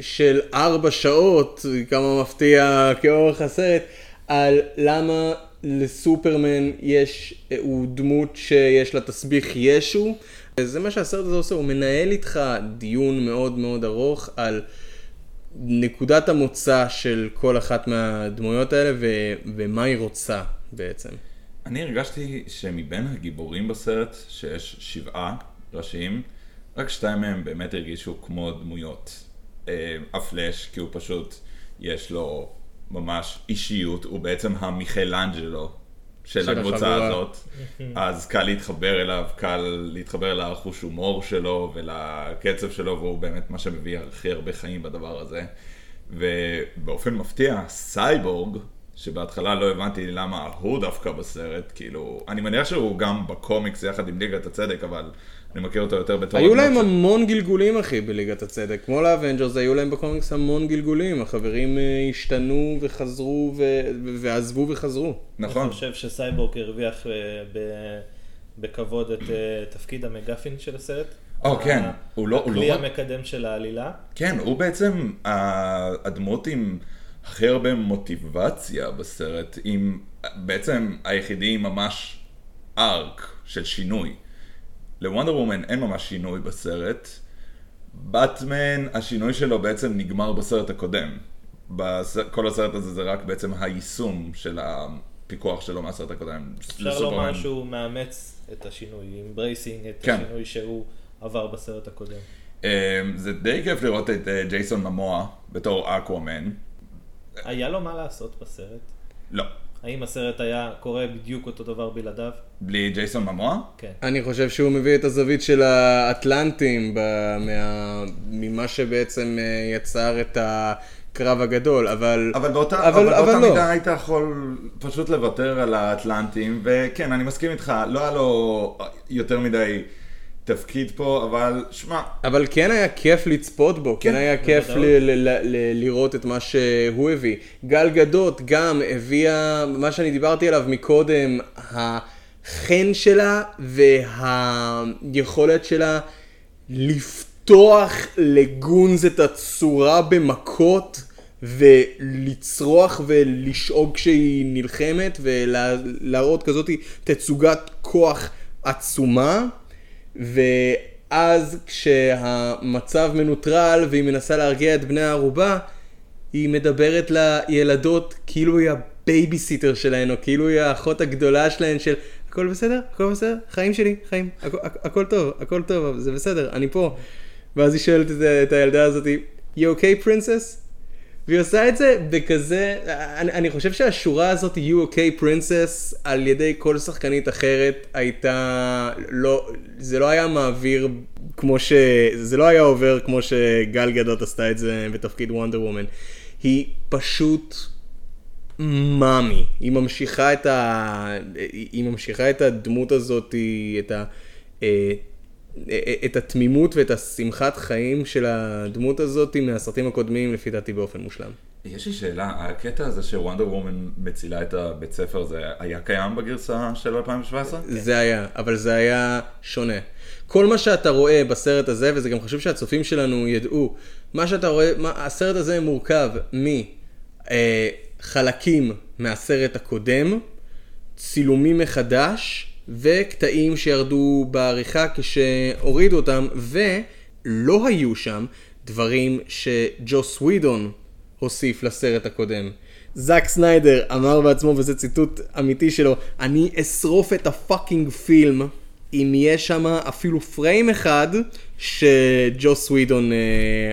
של ארבע שעות, כמה מפתיע כאורך הסרט, על למה לסופרמן יש, הוא דמות שיש לה תסביך ישו. זה מה שהסרט הזה עושה, הוא מנהל איתך דיון מאוד מאוד ארוך על נקודת המוצא של כל אחת מהדמויות האלה ו- ומה היא רוצה בעצם. אני הרגשתי שמבין הגיבורים בסרט, שיש שבעה ראשיים, רק שתיים מהם באמת הרגישו כמו דמויות. אה, הפלאש, כי הוא פשוט, יש לו ממש אישיות, הוא בעצם המיכלנג'לו של של הקבוצה החבורה. הזאת. אז קל להתחבר אליו, קל להתחבר לחוש הומור שלו ולקצב שלו, והוא באמת מה שמביא הכי הרבה חיים בדבר הזה. ובאופן מפתיע, סייבורג, שבהתחלה לא הבנתי למה הוא דווקא בסרט, כאילו, אני מניח שהוא גם בקומיקס יחד עם ליגת הצדק, אבל אני מכיר אותו יותר בתור... היו להם המון גלגולים אחי בליגת הצדק, כמו לאבנג'רס היו להם בקומיקס המון גלגולים, החברים אה, השתנו וחזרו ו- ועזבו וחזרו. נכון. אני חושב שסייבורג הרוויח אה, ב- בכבוד את אה, תפקיד המגאפין של הסרט. או, כן. הוא לא- לא הכלי המקדם של העלילה. כן, הוא בעצם הדמות עם הכי הרבה מוטיבציה בסרט, עם בעצם היחידי עם ממש arc של שינוי. ל Wonder Woman אין ממש שינוי בסרט. באטמן, השינוי שלו בעצם נגמר בסרט הקודם. בס... כל הסרט הזה זה רק בעצם היישום של הפיקוח שלו מהסרט הקודם. אפשר. לומר שהוא מאמץ את השינוי, embracing את כן. השינוי שהוא עבר בסרט הקודם. אה, זה די כיף לראות את אה, ג'ייסון ממואה בתור אקוואמן. היה לו מה לעשות בסרט? לא. האם הסרט היה קורה בדיוק אותו דבר בלעדיו? בלי ג'ייסון ממואה? כן. אני חושב שהוא מביא את הזווית של האטלנטים ב- מה- ממה שבעצם אה, יצר את הקרב הגדול, אבל... אבל באותה, אבל- אבל, אבל באותה לא. מידה היית יכול פשוט לוותר על האטלנטים, וכן, אני מסכים איתך, לא היה לו יותר מדי תפקיד פה, אבל שמע, אבל כן היה כיף לצפות בו, כן, כן, היה כיף ל- בוודאות. ל- ל- ל- לראות את מה שהוא הביא. גל גדות גם הביאה, מה שאני דיברתי עליו מקודם, החן שלה והיכולת שלה לפתוח לגונז את הצורה במכות. ולצרוח ולשאוג כשהיא נלחמת ולהראות כזאת תצוגת כוח עצומה ואז כשהמצב מנוטרל והיא מנסה להרגיע את בני הערובה, היא מדברת לילדות כאילו היא הבייביסיטר שלהן, או כאילו היא האחות הגדולה שלהן של הכל בסדר, הכל בסדר, חיים שלי, חיים, הכ- הכ- הכל טוב, הכל טוב, זה בסדר, אני פה. ואז היא שואלת את, את הילדה הזאת, you okay princess? והיא עושה את זה בכזה, אני, אני חושב שהשורה הזאת, you okay princess, על ידי כל שחקנית אחרת, הייתה, לא, זה לא היה מעביר כמו ש... זה לא היה עובר כמו שגל גדות עשתה את זה בתפקיד וונדר וומן. היא פשוט מאמי. היא ממשיכה את ה... היא ממשיכה את הדמות הזאת, את ה... אה, את התמימות ואת השמחת חיים של הדמות הזאת מהסרטים הקודמים, לפי דעתי באופן מושלם. יש לי שאלה, הקטע הזה שוונדר וומן מצילה את הבית ספר זה היה קיים בגרסה של 2017? זה היה, אבל זה היה שונה. כל מה שאתה רואה בסרט הזה, וזה גם חשוב שהצופים שלנו ידעו, מה שאתה רואה, מה, הסרט הזה מורכב מחלקים מהסרט הקודם, צילומים מחדש, וקטעים שירדו בעריכה כשהורידו אותם, ולא היו שם דברים שג'וס ווידון הוסיף לסרט הקודם. זאק סניידר אמר בעצמו, וזה ציטוט אמיתי שלו, אני אשרוף את ה fucking פילם אם יש שם אפילו פריים אחד שג'וס ווידון אה,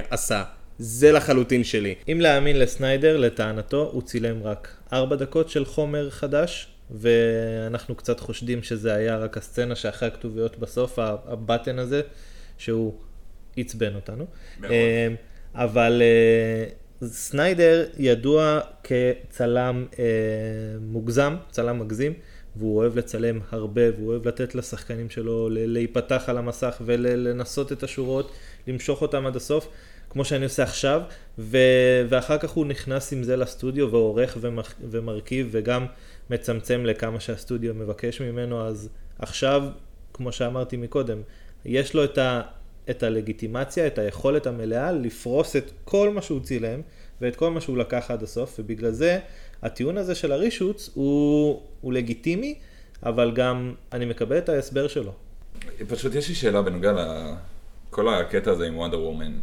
עשה. זה לחלוטין שלי. אם להאמין לסניידר, לטענתו, הוא צילם רק 4 דקות של חומר חדש, ואנחנו קצת חושדים שזה היה רק הסצנה שאחרי הכתוביות בסוף, הבאטמן הזה, שהוא עצבן אותנו. מאוד. אה, אבל אה, סניידר ידוע כצלם אה, מוגזם, צלם מגזים, והוא אוהב לצלם הרבה, והוא אוהב לתת לשחקנים שלו להיפתח על המסך ולנסות את השורות, למשוך אותם עד הסוף, כמו שאני עושה עכשיו, ו- ואחר כך הוא נכנס עם זה לסטודיו ועורך ומח- ומרכיב וגם מצמצם לכמה שהסטודיו מבקש ממנו, אז עכשיו, כמו שאמרתי מקודם, יש לו את ה... את הלגיטימציה, את היכולת המלאה לפרוס את כל מה שהוא צילם ואת כל מה שהוא לקח עד הסוף, ובגלל זה הטיעון הזה של הרישוץ הוא, הוא לגיטימי, אבל גם אני מקבל את ההסבר שלו. פשוט יש לי שאלה בנוגע לכל הקטע הזה עם וונדר וומן.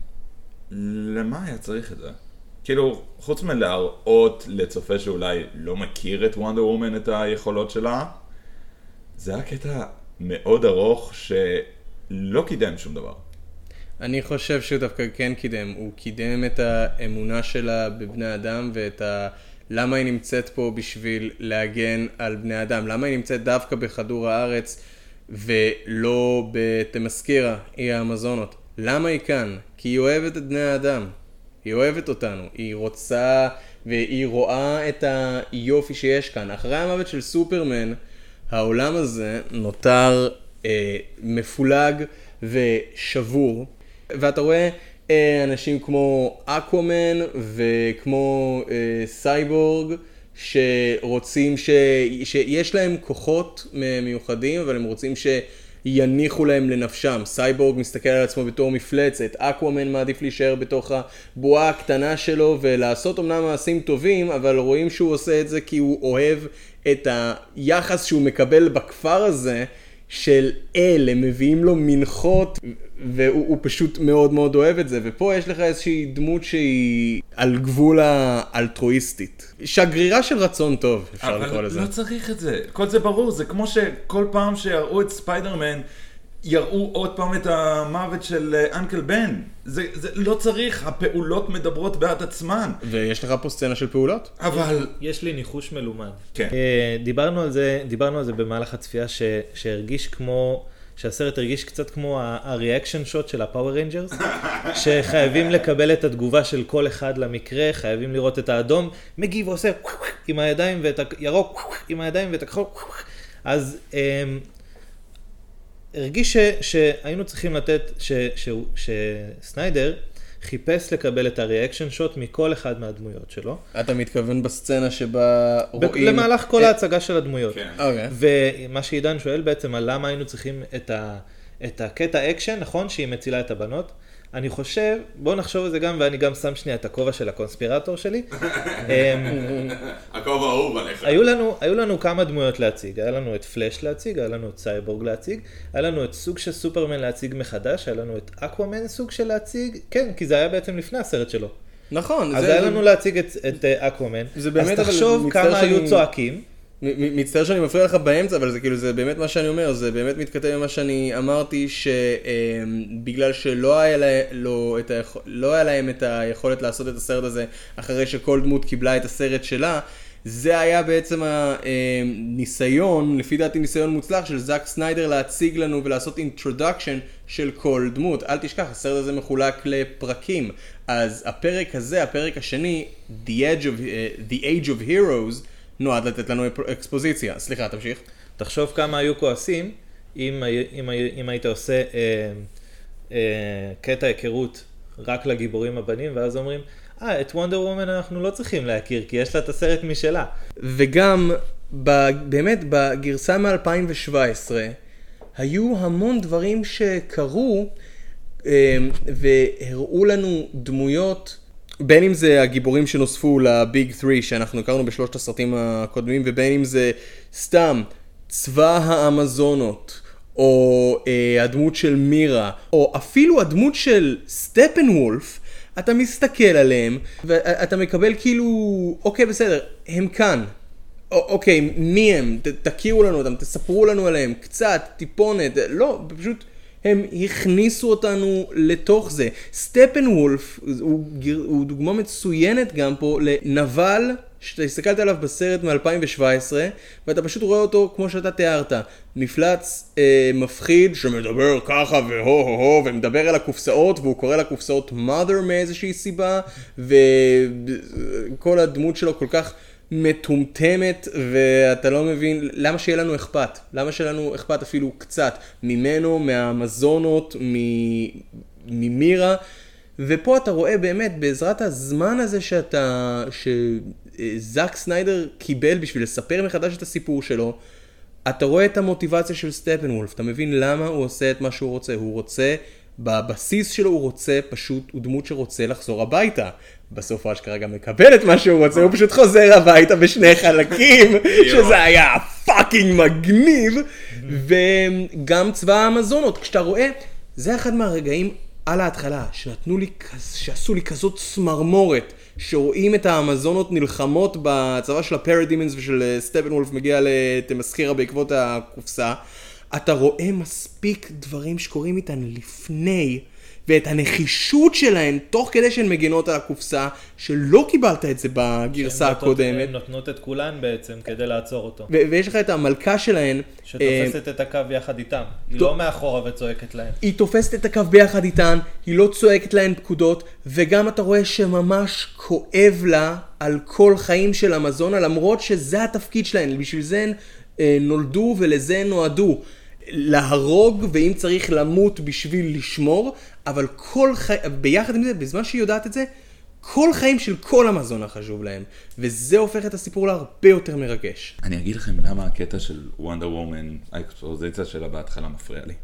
למה היה צריך את זה? כאילו, חוץ מלהראות לצופה שאולי לא מכיר את וונדר וומן את היכולות שלה, זה היה קטע מאוד ארוך שלא קידם שום דבר. אני חושב שהוא דווקא כן קידם, הוא קידם את האמונה שלה בבני אדם ואת ה... למה היא נמצאת פה בשביל להגן על בני אדם, למה היא נמצאת דווקא בכדור הארץ ולא בתמסקירה, אי האמזונות. למה היא כאן? כי היא אוהבת את בני האדם, היא אוהבת אותנו, היא רוצה והיא רואה את היופי שיש כאן. אחרי המוות של סופרמן, העולם הזה נותר אה, מפולג ושבור, ואתה רואה אה, אנשים כמו אקוואמן וכמו אה, סייבורג שרוצים, ש... שיש להם כוחות מיוחדים, אבל הם רוצים שיניחו להם לנפשם. סייבורג מסתכל על עצמו בתור מפלצת, אקוואמן מעדיף להישאר בתוך הבועה הקטנה שלו ולעשות אמנם מעשים טובים, אבל רואים שהוא עושה את זה כי הוא אוהב את היחס שהוא מקבל בכפר הזה. של אל, הם מביאים לו מנחות, והוא הוא פשוט מאוד מאוד אוהב את זה. ופה יש לך איזושהי דמות שהיא על גבול האלטרואיסטית. שגרירה של רצון טוב, אפשר לקרוא לזה. אבל לא צריך את זה, כל זה ברור, זה כמו שכל פעם שיראו את ספיידרמן, יראו עוד פעם את המוות של אה, אנקל בן. זה, זה לא צריך, הפעולות מדברות בעד עצמן. ויש לך פה סצנה של פעולות? אבל... יש לי ניחוש מלומד. כן. אה, דיברנו על זה, דיברנו על זה במהלך הצפייה, ש, שהרגיש כמו, שהסרט הרגיש קצת כמו ה reaction shot של ה Power Rangers, שחייבים לקבל את התגובה של כל אחד למקרה, חייבים לראות את האדום, מגיב ועושה עם הידיים ואת הירוק עם הידיים ואת הכחול, אז... הרגיש ש, שהיינו צריכים לתת, ש, ש, שסניידר חיפש לקבל את ה reaction shot מכל אחד מהדמויות שלו. אתה מתכוון בסצנה שבה רואים... למהלך כל את- ההצגה של הדמויות. כן. אוקיי. ומה שעידן שואל בעצם על למה היינו צריכים את, ה, את הקטע אקשן, נכון שהיא מצילה את הבנות. אני חושב, בואו נחשוב על זה גם, ואני גם שם שנייה את הכובע של הקונספירטור שלי. אמ, הכובע האהוב עליך. היו לנו, היו לנו כמה דמויות להציג, היה לנו את פלאש להציג, היה לנו את סייבורג להציג, היה לנו את סוג של סופרמן להציג מחדש, היה לנו את אקוואמן סוג של להציג, כן, כי זה היה בעצם לפני הסרט שלו. נכון. אז זה- היה לנו להציג את, את אה, אקוואמן, זה באמת, אז תחשוב כמה שאני- היו צועקים. מצטער שאני מפריע לך באמצע, אבל זה כאילו, זה באמת מה שאני אומר, זה באמת מתכתב עם מה שאני אמרתי, שבגלל שלא היה, לה, לא, את היכול, לא היה להם את היכולת לעשות את הסרט הזה אחרי שכל דמות קיבלה את הסרט שלה, זה היה בעצם הניסיון, לפי דעתי ניסיון מוצלח של זאק סניידר להציג לנו ולעשות introduction של כל דמות. אל תשכח, הסרט הזה מחולק לפרקים. אז הפרק הזה, הפרק השני, The, Edge of, uh, The Age of Heroes, נועד לתת לנו אקספוזיציה. סליחה, תמשיך. תחשוב כמה היו כועסים אם, אם, אם היית עושה אה, אה, קטע היכרות רק לגיבורים הבנים, ואז אומרים, אה, את וונדר וומן אנחנו לא צריכים להכיר, כי יש לה את הסרט משלה. וגם, ב, באמת, בגרסה מ-2017, היו המון דברים שקרו אה, והראו לנו דמויות, בין אם זה הגיבורים שנוספו לביג 3 שאנחנו הכרנו בשלושת הסרטים הקודמים, ובין אם זה סתם צבא האמזונות, או אה, הדמות של מירה, או אפילו הדמות של סטפן וולף, אתה מסתכל עליהם, ואתה מקבל כאילו, אוקיי בסדר, הם כאן. א- אוקיי, מי הם? ת, תכירו לנו אותם, תספרו לנו עליהם, קצת, טיפונת, לא, פשוט הם הכניסו אותנו לתוך זה. סטפן וולף הוא, הוא דוגמה מצוינת גם פה לנבל שאתה הסתכלת עליו בסרט מ-2017 ואתה פשוט רואה אותו כמו שאתה תיארת, מפלץ אה, מפחיד שמדבר ככה והו הו הו ומדבר על הקופסאות והוא קורא לקופסאות mother מאיזושהי סיבה וכל הדמות שלו כל כך מטומטמת ואתה לא מבין למה שיהיה לנו אכפת, למה שיהיה לנו אכפת אפילו קצת ממנו, מהמזונות, מ- ממירה? ופה אתה רואה באמת בעזרת הזמן הזה שאתה, שזאק סניידר קיבל בשביל לספר מחדש את הסיפור שלו אתה רואה את המוטיבציה של סטפן וולף, אתה מבין למה הוא עושה את מה שהוא רוצה, הוא רוצה, בבסיס שלו הוא רוצה פשוט, הוא דמות שרוצה לחזור הביתה. בסוף הוא אשכרה גם מקבל את מה שהוא רוצה, הוא פשוט חוזר הביתה בשני חלקים, שזה היה fucking מגניב, וגם צבא האמזונות, כשאתה רואה, זה אחד מהרגעים על ההתחלה, שנתנו לי, שעשו לי כזאת צמרמורת, שרואים את האמזונות נלחמות בצבא של הפרדימונס ושל אה, סטפנוולף מגיע לתמסקירה בעקבות הקופסה, אתה רואה מספיק דברים שקורים איתן לפני, ואת הנחישות שלהן תוך כדי שהן מגינות על הקופסה, שלא קיבלת את זה בגרסה הקודמת. הן נותנות את כולן בעצם כדי לעצור אותו. ו- ויש לך את המלכה שלהן, אה, שתופסת את הקו יחד איתם. היא. לא מאחורה וצועקת להם. היא תופסת את הקו ביחד איתן, היא לא צועקת להן פקודות, וגם אתה רואה שממש כואב לה על כל חיים של המזונה, למרות שזה התפקיד שלהן, בשביל זה הן אה, נולדו ולזה הן נועדו. להרוג, ואם צריך למות בשביל לשמור, אבל כל חי... ביחד עם זה, בזמן שהיא יודעת את זה, כל חיים של כל המזונה חשוב להם. וזה הופך את הסיפור להרבה יותר מרגש. אני אגיד לכם למה הקטע של וונדר וומן, האקספוזיציה שלה בהתחלה מפריע לי.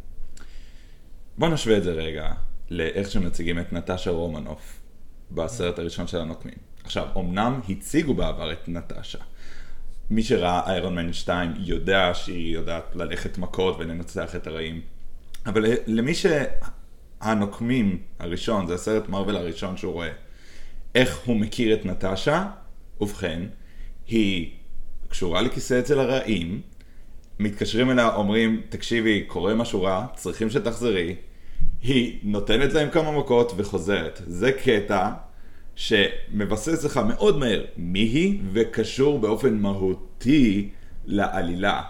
בואו נשווה את זה רגע לאיך שמציגים את נטשה רומנוף בסרט הראשון של הנוקמים. עכשיו, אמנם הציגו בעבר את נטשה. מי שראה איירון מן 2 יודע שהיא יודעת ללכת מכות ולנצח את הרעים. אבל למי שהנוקמים הראשון, זה הסרט מרוויל הראשון שהוא רואה, איך הוא מכיר את נטשה, ובכן, היא קשורה לכיסא אצל הרעים, מתקשרים אליה, אומרים, תקשיבי, קורה משהו רע, צריכים שתחזרי, היא נותנת להם כמה מכות וחוזרת. זה קטע שמבסס לך מאוד מהר מי היא, וקשור באופן מהותי לעלילה.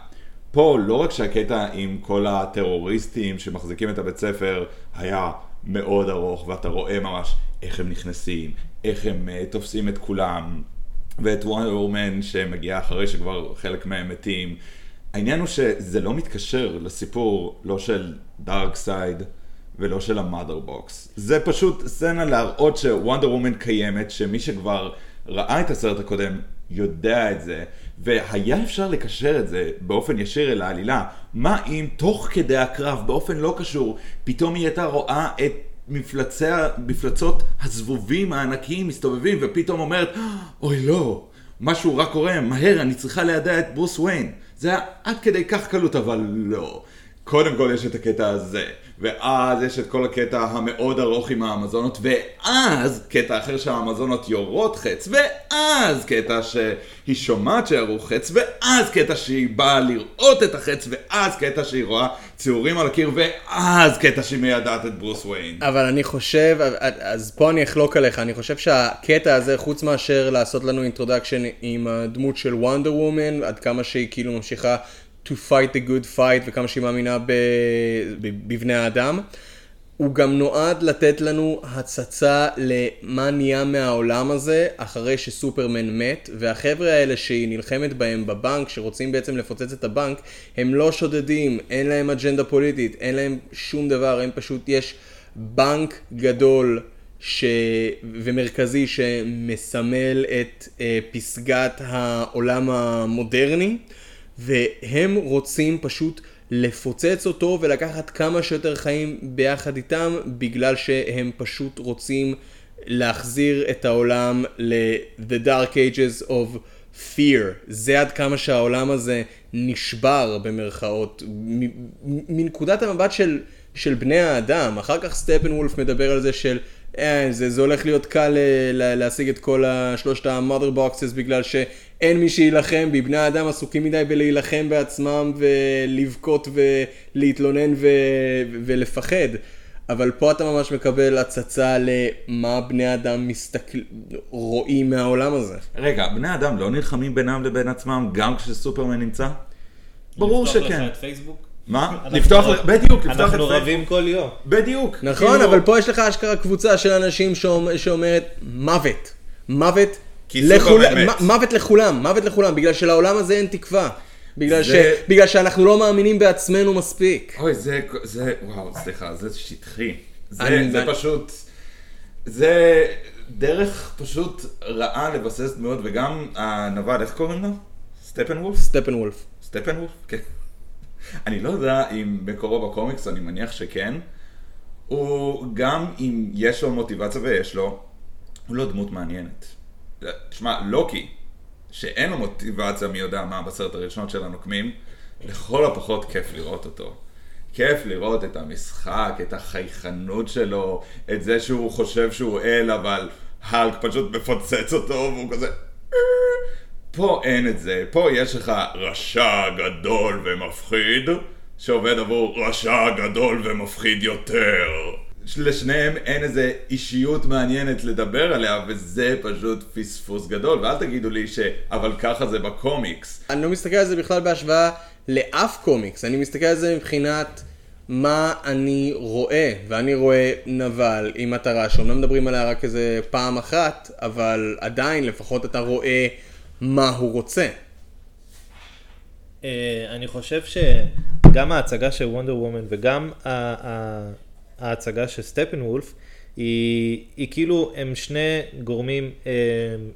פה לא רק שהקטע עם כל הטרוריסטים שמחזיקים את הבית ספר היה מאוד ארוך, ואתה רואה ממש איך הם נכנסים, איך הם uh, תופסים את כולם, ואת וונדר וומן שמגיע אחרי שכבר חלק מהם מתים. העניין הוא שזה לא מתקשר לסיפור לא של דארק סייד ולא של ה Mother Box. זה פשוט סצנה להראות שוונדר וומן קיימת, שמי שכבר ראה את הסרט הקודם יודע את זה, והיה אפשר לקשר את זה באופן ישיר אל העלילה. מה אם תוך כדי הקרב, באופן לא קשור, פתאום היא הייתה רואה את מפלצי, מפלצות הזבובים הענקיים מסתובבים, ופתאום אומרת, אוי לא, משהו רע קורה, מהר, אני צריכה לידע את ברוס וויין. זה היה עד כדי כך קלות, אבל לא. קודם כל יש את הקטע הזה, ואז יש את כל הקטע המאוד ארוך עם האמזונות, ואז קטע אחר שהאמזונות יורות חץ, ואז קטע שהיא שומעת שירו חץ, ואז קטע שהיא באה לראות את החץ, ואז קטע שהיא רואה ציורים על הקיר, ואז קטע שהיא מיידעת את ברוס וויין. אבל אני חושב, אז פה אני אחלוק עליך, אני חושב שהקטע הזה, חוץ מאשר לעשות לנו introduction עם הדמות של וונדר וומן, עד כמה שהיא כאילו ממשיכה to fight the good fight וכמה שהיא מאמינה ב, בבני האדם, הוא גם נועד לתת לנו הצצה למה נהיה מהעולם הזה אחרי שסופרמן מת, והחבר'ה האלה שהיא נלחמת בהם בבנק, שרוצים בעצם לפוצץ את הבנק, הם לא שודדים, אין להם אג'נדה פוליטית, אין להם שום דבר, הם פשוט, יש בנק גדול ש... ומרכזי שמסמל את אה, פסגת העולם המודרני, והם רוצים פשוט לפוצץ אותו ולקחת כמה שיותר חיים ביחד איתם, בגלל שהם פשוט רוצים להחזיר את העולם ל-The Dark Ages of Fear. זה עד כמה שהעולם הזה נשבר במרכאות, מנקודת המבט של, של בני האדם. אחר כך סטפן וולף מדבר על זה של... אה, זה, זה הולך להיות קל אה, להשיג את כל השלושת ה-mother boxes בגלל שאין מי שיילחם בי, בני האדם עסוקים מדי בלהילחם בעצמם ולבכות ולהתלונן ו... ולפחד. אבל פה אתה ממש מקבל הצצה למה בני אדם מסתכל... רואים מהעולם הזה. רגע, בני אדם לא נלחמים בינם לבין עצמם גם כשסופרמן נמצא? ברור שכן. לפתוח לך את פייסבוק? מה? לפתוח, בדיוק, לפתוח את אנחנו פייסבוק. רבים כל יום. בדיוק. נכון, כאילו- אבל פה יש לך אשכרה קבוצה של אנשים שאומ- שאומרת מוות. מוות מוות לכולם, מוות לכולם, בגלל שלעולם הזה אין תקווה. בגלל, זה- ש... בגלל שאנחנו לא מאמינים בעצמנו מספיק. אוי, זה, זה, וואו, סליחה, זה שטחי. זה, אני- זה פשוט, זה דרך פשוט רעה לבסס דמויות, וגם הנבל, איך קוראים לו? סטפן וולף? סטפן וולף. סטפן וולף? כן. אני לא יודע אם מקורו בקומיקס, אני מניח שכן. הוא, גם אם יש לו מוטיבציה ויש לו, הוא לא דמות מעניינת. תשמע, לוקי, שאין לו מוטיבציה מי יודע מה בסרט הראשון של הנוקמים, לכל הפחות כיף לראות אותו. כיף לראות את המשחק, את החייכנות שלו, את זה שהוא חושב שהוא אל, אבל האלק פשוט מפוצץ אותו, והוא כזה... פה אין את זה, פה יש לך רשע גדול ומפחיד, שעובד עבור רשע גדול ומפחיד יותר. לשניהם אין איזה אישיות מעניינת לדבר עליה, וזה פשוט פספוס גדול. ואל תגידו לי ש... אבל ככה זה בקומיקס. אני לא מסתכל על זה בכלל בהשוואה לאף קומיקס, אני מסתכל על זה מבחינת מה אני רואה, ואני רואה נבל עם מטרה שאומנם מדברים עליה רק איזה פעם אחת, אבל עדיין לפחות אתה רואה מה הוא רוצה. אה, אני חושב שגם ההצגה של וונדר וומן וגם ההצגה של סטפן וולף, היא, היא כאילו, הם שני גורמים אה,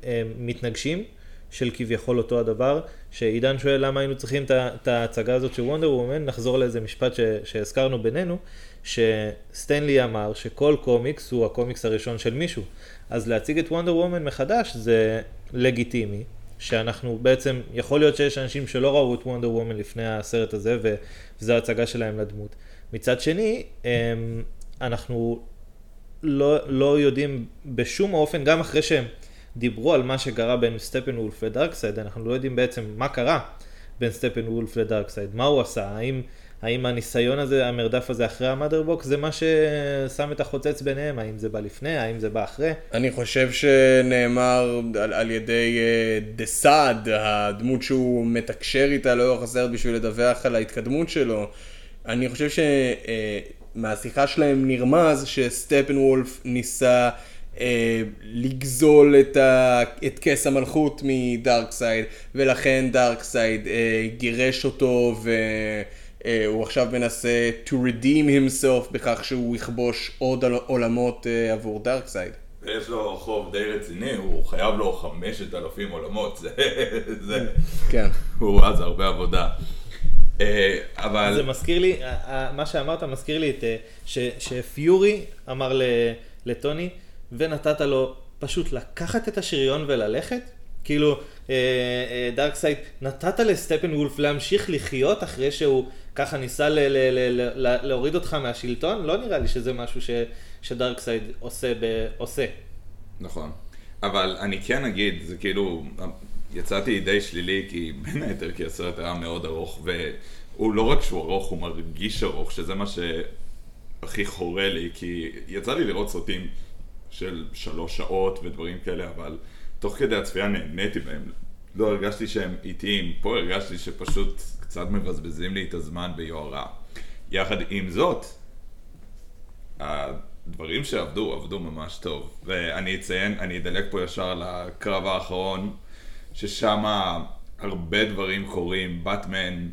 אה, מתנגשים של כביכול אותו הדבר, שעידן שואל למה היינו צריכים את ההצגה הזאת של וונדר וומן, נחזור לאיזה משפט ש, שהזכרנו בינינו, שסטנלי אמר שכל קומיקס הוא הקומיקס הראשון של מישהו. אז להציג את וונדר וומן מחדש זה לגיטימי, שאנחנו בעצם, יכול להיות שיש אנשים שלא ראו את וונדר וומן לפני הסרט הזה, וזו ההצגה שלהם לדמות. מצד שני, אמ, אנחנו לא, לא יודעים בשום אופן, גם אחרי שהם דיברו על מה שקרה בין סטפן וולף לדארקסייד, אנחנו לא יודעים בעצם מה קרה בין סטפן וולף לדארקסייד, מה הוא עשה, האם, האם הניסיון הזה, המרדף הזה אחרי ה Mother Box, זה מה ששם את החוצץ ביניהם, האם זה בא לפני, האם זה בא אחרי. אני חושב שנאמר על, על ידי דסאד, הדמות שהוא מתקשר איתה לאורך הסרט בשביל לדווח על ההתקדמות שלו. אני חושב שמהשיחה שלהם נרמז שסטפן וולף ניסה אה, לגזול את, ה, את כס המלכות מדארקסייד, ולכן דארקסייד אה, גירש אותו והוא עכשיו מנסה to redeem himself בכך שהוא יכבוש עוד עול- עולמות אה, עבור דארקסייד. יש לו חוב די רציני, הוא חייב לו חמשת אלפים עולמות, זה... זה... כן. הוא אז הרבה עבודה. אה, אבל... זה מזכיר לי, מה שאמרת מזכיר לי את, אה, ש, שפיורי אמר ל, לטוני, ונתת לו פשוט לקחת את השריון וללכת, כאילו, דארקסייד, נתת לסטפן וולף להמשיך לחיות אחרי שהוא ככה ניסה להוריד אותך מהשלטון? לא נראה לי שזה משהו שדארקסייד עושה. נכון. אבל אני כן אגיד, זה כאילו, יצאתי די שלילי, כי בין היתר כי הסרט היה מאוד ארוך, והוא לא רק שהוא ארוך, הוא מרגיש ארוך, שזה מה שהכי חורה לי, כי יצא לי לראות סרטים של שלוש שעות ודברים כאלה, אבל תוך כדי הצפייה נהניתי בהם. לא הרגשתי שהם איטיים, פה הרגשתי שפשוט קצת מבזבזים לי את הזמן ביוהרה. יחד עם זאת, הדברים שעבדו, עבדו ממש טוב. ואני אציין, אני אדלג פה ישר לקרב האחרון, ששם הרבה דברים קורים. באטמן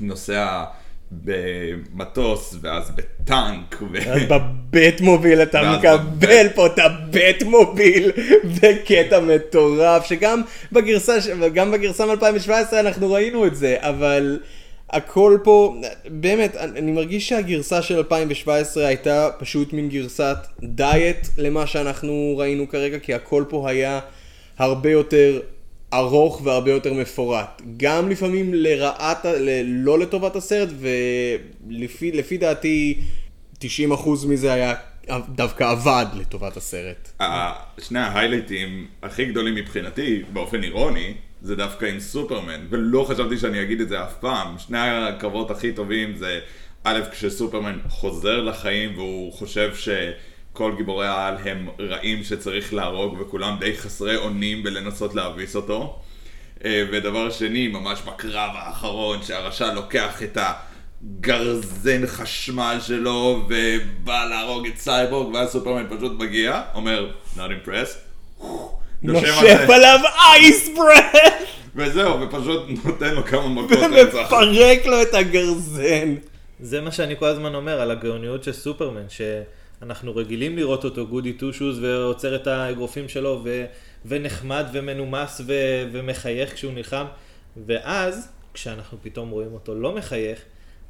נוסע במטוס, ואז בטנק. ו... אז בבית מוביל אתה מקבל בבית- פה את הבית מוביל בקטע מטורף, שגם בגרסה, ש- גם בגרסה מ-2017 אנחנו ראינו את זה, אבל הכל פה, באמת, אני מרגיש שהגרסה של 2017 הייתה פשוט מין גרסת דיאט למה שאנחנו ראינו כרגע, כי הכל פה היה הרבה יותר ארוך והרבה יותר מפורט. גם לפעמים לרעת, ל- לא לטובת הסרט, ולפי לפי דעתי 90% מזה היה דווקא עבד לטובת הסרט. שני ההיילייטים הכי גדולים מבחינתי, באופן אירוני, זה דווקא עם סופרמן, ולא חשבתי שאני אגיד את זה אף פעם. שני הקרבות הכי טובים זה, א', כשסופרמן חוזר לחיים והוא חושב שכל גיבורי העל הם רעים שצריך להרוג, וכולם די חסרי אונים בלנסות להביס אותו. אה, ודבר שני, ממש בקרב האחרון, שהרשע לוקח את הגרזן חשמל שלו ובא להרוג את סייבורג, ואז סופרמן פשוט מגיע, אומר, not impressed, נושף עליו אייס ברף! וזהו, ופשוט נותן לו כמה מכות רצח. ומפרק לו את הגרזן. זה מה שאני כל הזמן אומר על הגאוניות של סופרמן, שאנחנו רגילים לראות אותו גודי טו שוז ועוצר את האגרופים שלו ו... ונחמד ומנומס ו... ומחייך כשהוא נלחם, ואז כשאנחנו פתאום רואים אותו לא מחייך,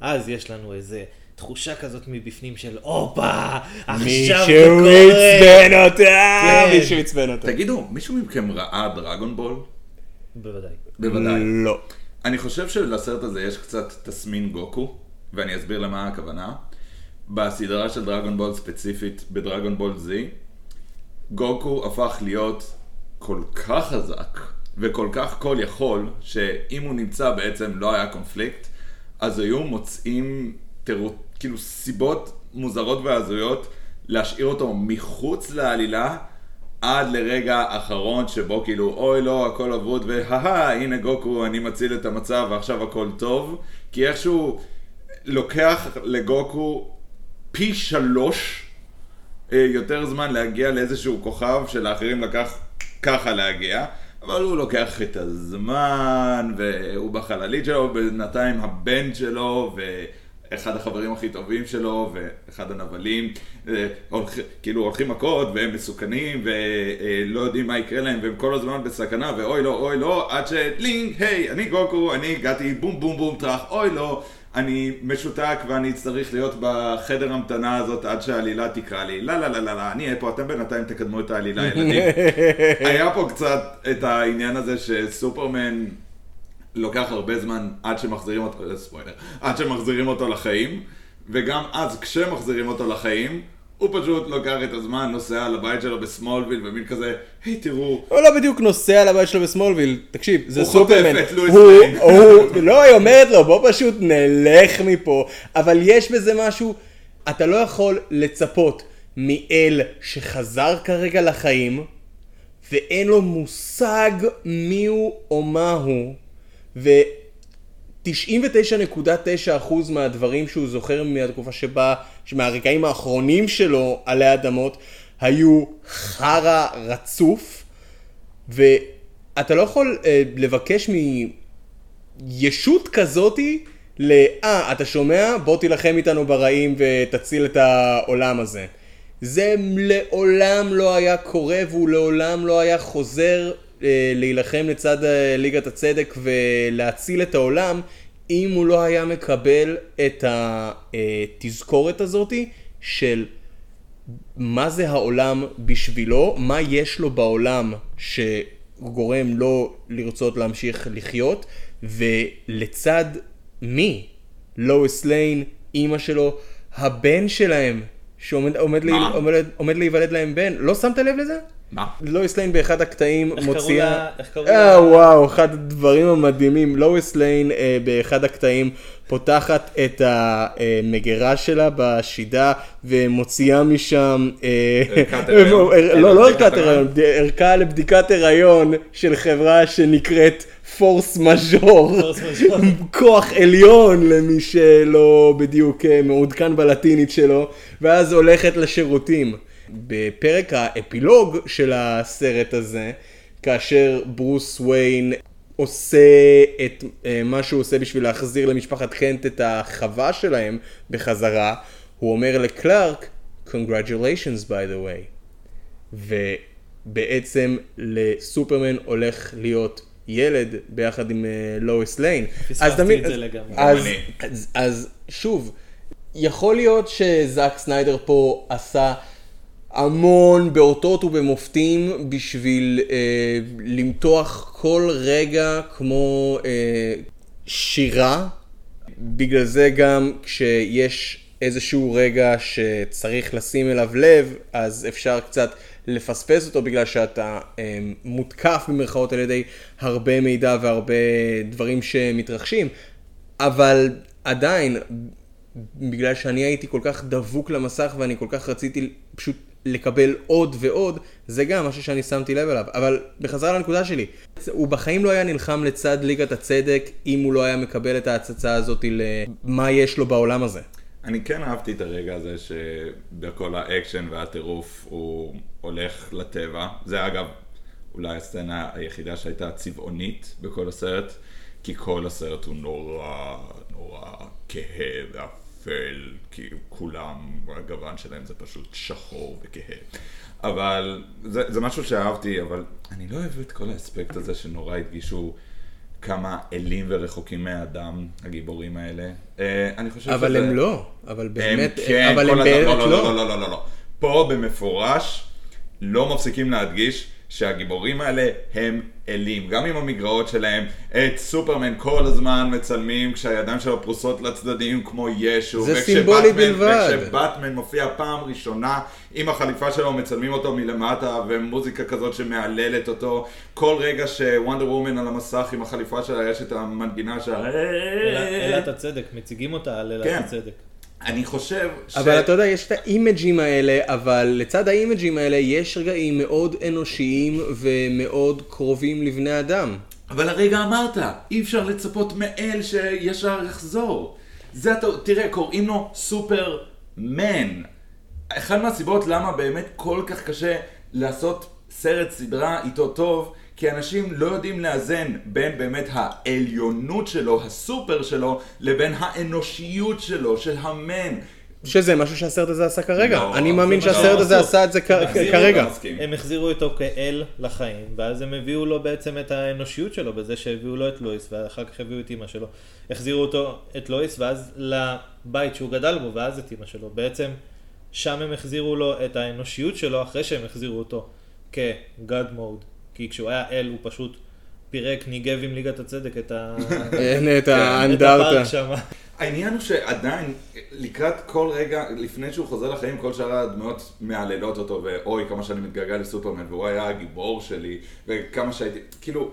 אז יש לנו איזה תחושה כזאת מבפנים של הופה, עכשיו זה מישהו קורה. עצבן אותה! כן. מישהו עצבן אותה. תגידו, מישהו מכם ראה דרגון בול? בוודאי. בוודאי. לא. אני חושב שלסרט הזה יש קצת תסמין גוקו, ואני אסביר למה הכוונה. בסדרה של דרגון בול ספציפית, בדרגון בול Z, גוקו הפך להיות כל כך חזק וכל כך כל יכול, שאם הוא נמצא בעצם לא היה קונפליקט, אז היו מוצאים תירוץ, כאילו סיבות מוזרות והזויות להשאיר אותו מחוץ לעלילה עד לרגע האחרון שבו כאילו אוי לא הכל אבוד והא הנה גוקו אני מציל את המצב ועכשיו הכל טוב כי איכשהו לוקח לגוקו פי שלוש אה, יותר זמן להגיע לאיזשהו כוכב שלאחרים לקח ככה להגיע אבל הוא לוקח את הזמן והוא בחללית שלו בינתיים הבן שלו ואחד החברים הכי טובים שלו ואחד הנבלים אה, הולכ, כאילו הולכים מכות והם מסוכנים ולא יודעים מה יקרה להם והם כל הזמן בסכנה ואוי לא אוי לא עד שלינג היי אני גוקו אני הגעתי בום בום בום טראח אוי לא אני משותק ואני צריך להיות בחדר המתנה הזאת עד שהעלילה תקרא לי. לא, לא, לא, לא, לא, אני אהיה פה, אתם בינתיים תקדמו את העלילה, ילדים. היה פה קצת את העניין הזה שסופרמן לוקח הרבה זמן עד שמחזירים אותו, ספוילר, עד שמחזירים אותו לחיים, וגם אז כשמחזירים אותו לחיים, הוא פשוט לוקח את הזמן, נוסע לבית שלו בסמולוויל ומין כזה, היי תראו, הוא לא בדיוק נוסע לבית שלו בסמולוויל, תקשיב, זה הוא חוטף סופרמן. את לואיס ליין. הוא, לא, היא אומרת לו, בוא פשוט נלך מפה. אבל יש בזה משהו, אתה לא יכול לצפות מאל שחזר כרגע לחיים, ואין לו מושג מי הוא או מה הוא, ו... 99.9% מהדברים שהוא זוכר מהתקופה שבה, מהרגעים האחרונים שלו עלי אדמות, היו חרא רצוף, ואתה לא יכול אה, לבקש מישות כזאתי ל... אה, אתה שומע? בוא תילחם איתנו ברעים ותציל את העולם הזה. זה לעולם לא היה קורה והוא לעולם לא היה חוזר אה, להילחם לצד אה, ליגת הצדק ולהציל את העולם אם הוא לא היה מקבל את התזכורת הזאתי של מה זה העולם בשבילו, מה יש לו בעולם שהוא גורם לו לרצות להמשיך לחיות, ולצד מי? לואיס ליין, אימא שלו, הבן שלהם, שעומד עומד לי? עומד, עומד להיוולד להם בן, לא שמת לב לזה? מה? לואיס ליין באחד הקטעים איך קראו מוציאה... לה- איך קראו אה? וואו, אחד הדברים המדהימים. לואיס ליין אה, באחד הקטעים פותחת את המגירה שלה בשידה ומוציאה משם... אה, ערכת הריון. אה, לא, לא ערכת הריון. ערכה לבדיקת הריון של חברה שנקראת פורס מז'ור. פורס מז'ור. כוח עליון למי שלא בדיוק אה, מעודכן בלטינית שלו, ואז הולכת לשירותים. בפרק האפילוג של הסרט הזה, כאשר ברוס ויין עושה את אה, מה שהוא עושה בשביל להחזיר למשפחת קנט את החווה שלהם בחזרה, הוא אומר לקלארק, Congratulations by the way. ובעצם לסופרמן הולך להיות ילד ביחד עם אה, לואיס ליין. פספסתי אז את זה אז- לגמרי. אז. אז, אז שוב, יכול להיות שזאק סניידר פה עשה המון באותות ובמופתים בשביל אה, למתוח כל רגע כמו אה, שירה. בגלל זה גם כשיש איזשהו רגע שצריך לשים אליו לב, אז אפשר קצת לפספס אותו בגלל שאתה אה, מותקף במרכאות על ידי הרבה מידע והרבה דברים שמתרחשים, אבל עדיין, בגלל שאני הייתי כל כך דבוק למסך ואני כל כך רציתי פשוט לקבל עוד ועוד, זה גם משהו שאני שמתי לב אליו. אבל בחזרה לנקודה שלי, הוא בחיים לא היה נלחם לצד ליגת הצדק אם הוא לא היה מקבל את ההצצה הזאת למה יש לו בעולם הזה. אני כן אהבתי את הרגע הזה שבכל האקשן והטירוף הוא הולך לטבע. זה אגב אולי הסצנה היחידה שהייתה צבעונית בכל הסרט, כי כל הסרט הוא נורא נורא כהה ואפל, כי כולם, הגוון שלהם זה פשוט שחור וכהה. אבל זה, זה משהו שאהבתי, אבל אני לא אוהב את כל האספקט הזה שנורא הדגישו כמה אלים ורחוקים מהאדם, הגיבורים האלה. אה, אני חושב אבל שזה... הם לא, אבל הם באמת, כן, אבל הם באמת לא, לא, לא. לא, לא, לא, לא, לא. פה במפורש לא מפסיקים להדגיש שהגיבורים האלה הם אלים. גם עם המגרעות שלהם, את סופרמן כל הזמן מצלמים כשהידיים שלו פרוסות לצדדים כמו ישו. זה וכשבטמן- סימבולי בלבד. וכשבטמן מופיע פעם ראשונה עם החליפה שלו, מצלמים אותו מלמטה, ומוזיקה כזאת שמהללת אותו. כל רגע שוונדר וומן על המסך עם החליפה שלה, יש את המנגינה של... אלת הצדק, מציגים אותה על אלת כן. הצדק. אני חושב ש... אבל אתה יודע, יש את האימג'ים האלה, אבל לצד האימג'ים האלה יש רגעים מאוד אנושיים ומאוד קרובים לבני אדם. אבל הרגע אמרת, אי אפשר לצפות מאל שישר יחזור. זה אתה, תראה, קוראים לו סופרמן. אחת מהסיבות למה באמת כל כך קשה לעשות סרט סדרה איתו טוב, כי אנשים לא יודעים לאזן בין באמת העליונות שלו, הסופר שלו, לבין האנושיות שלו, של המן. שזה משהו שהסרט הזה עשה כרגע. לא, אני מאמין זה מה שהסרט לא הזה עשו. עשה את זה כרגע. הם החזירו אותו כאל לחיים, ואז הם הביאו לו בעצם את האנושיות שלו בזה שהביאו לו את לואיס, ואחר כך הביאו את אימא שלו. החזירו אותו, את לואיס, ואז לבית שהוא גדל בו, ואז את אימא שלו. בעצם שם הם החזירו לו את האנושיות שלו אחרי שהם החזירו אותו כ-God mode. כי כשהוא היה אל הוא פשוט פירק, ניגב עם ליגת הצדק את ה... אין את האנדרטה. העניין הוא שעדיין, לקראת כל רגע, לפני שהוא חוזר לחיים, כל שאר הדמויות מהללות אותו, ואוי, כמה שאני מתגעגע לסופרמן, והוא היה הגיבור שלי, וכמה שהייתי, כאילו,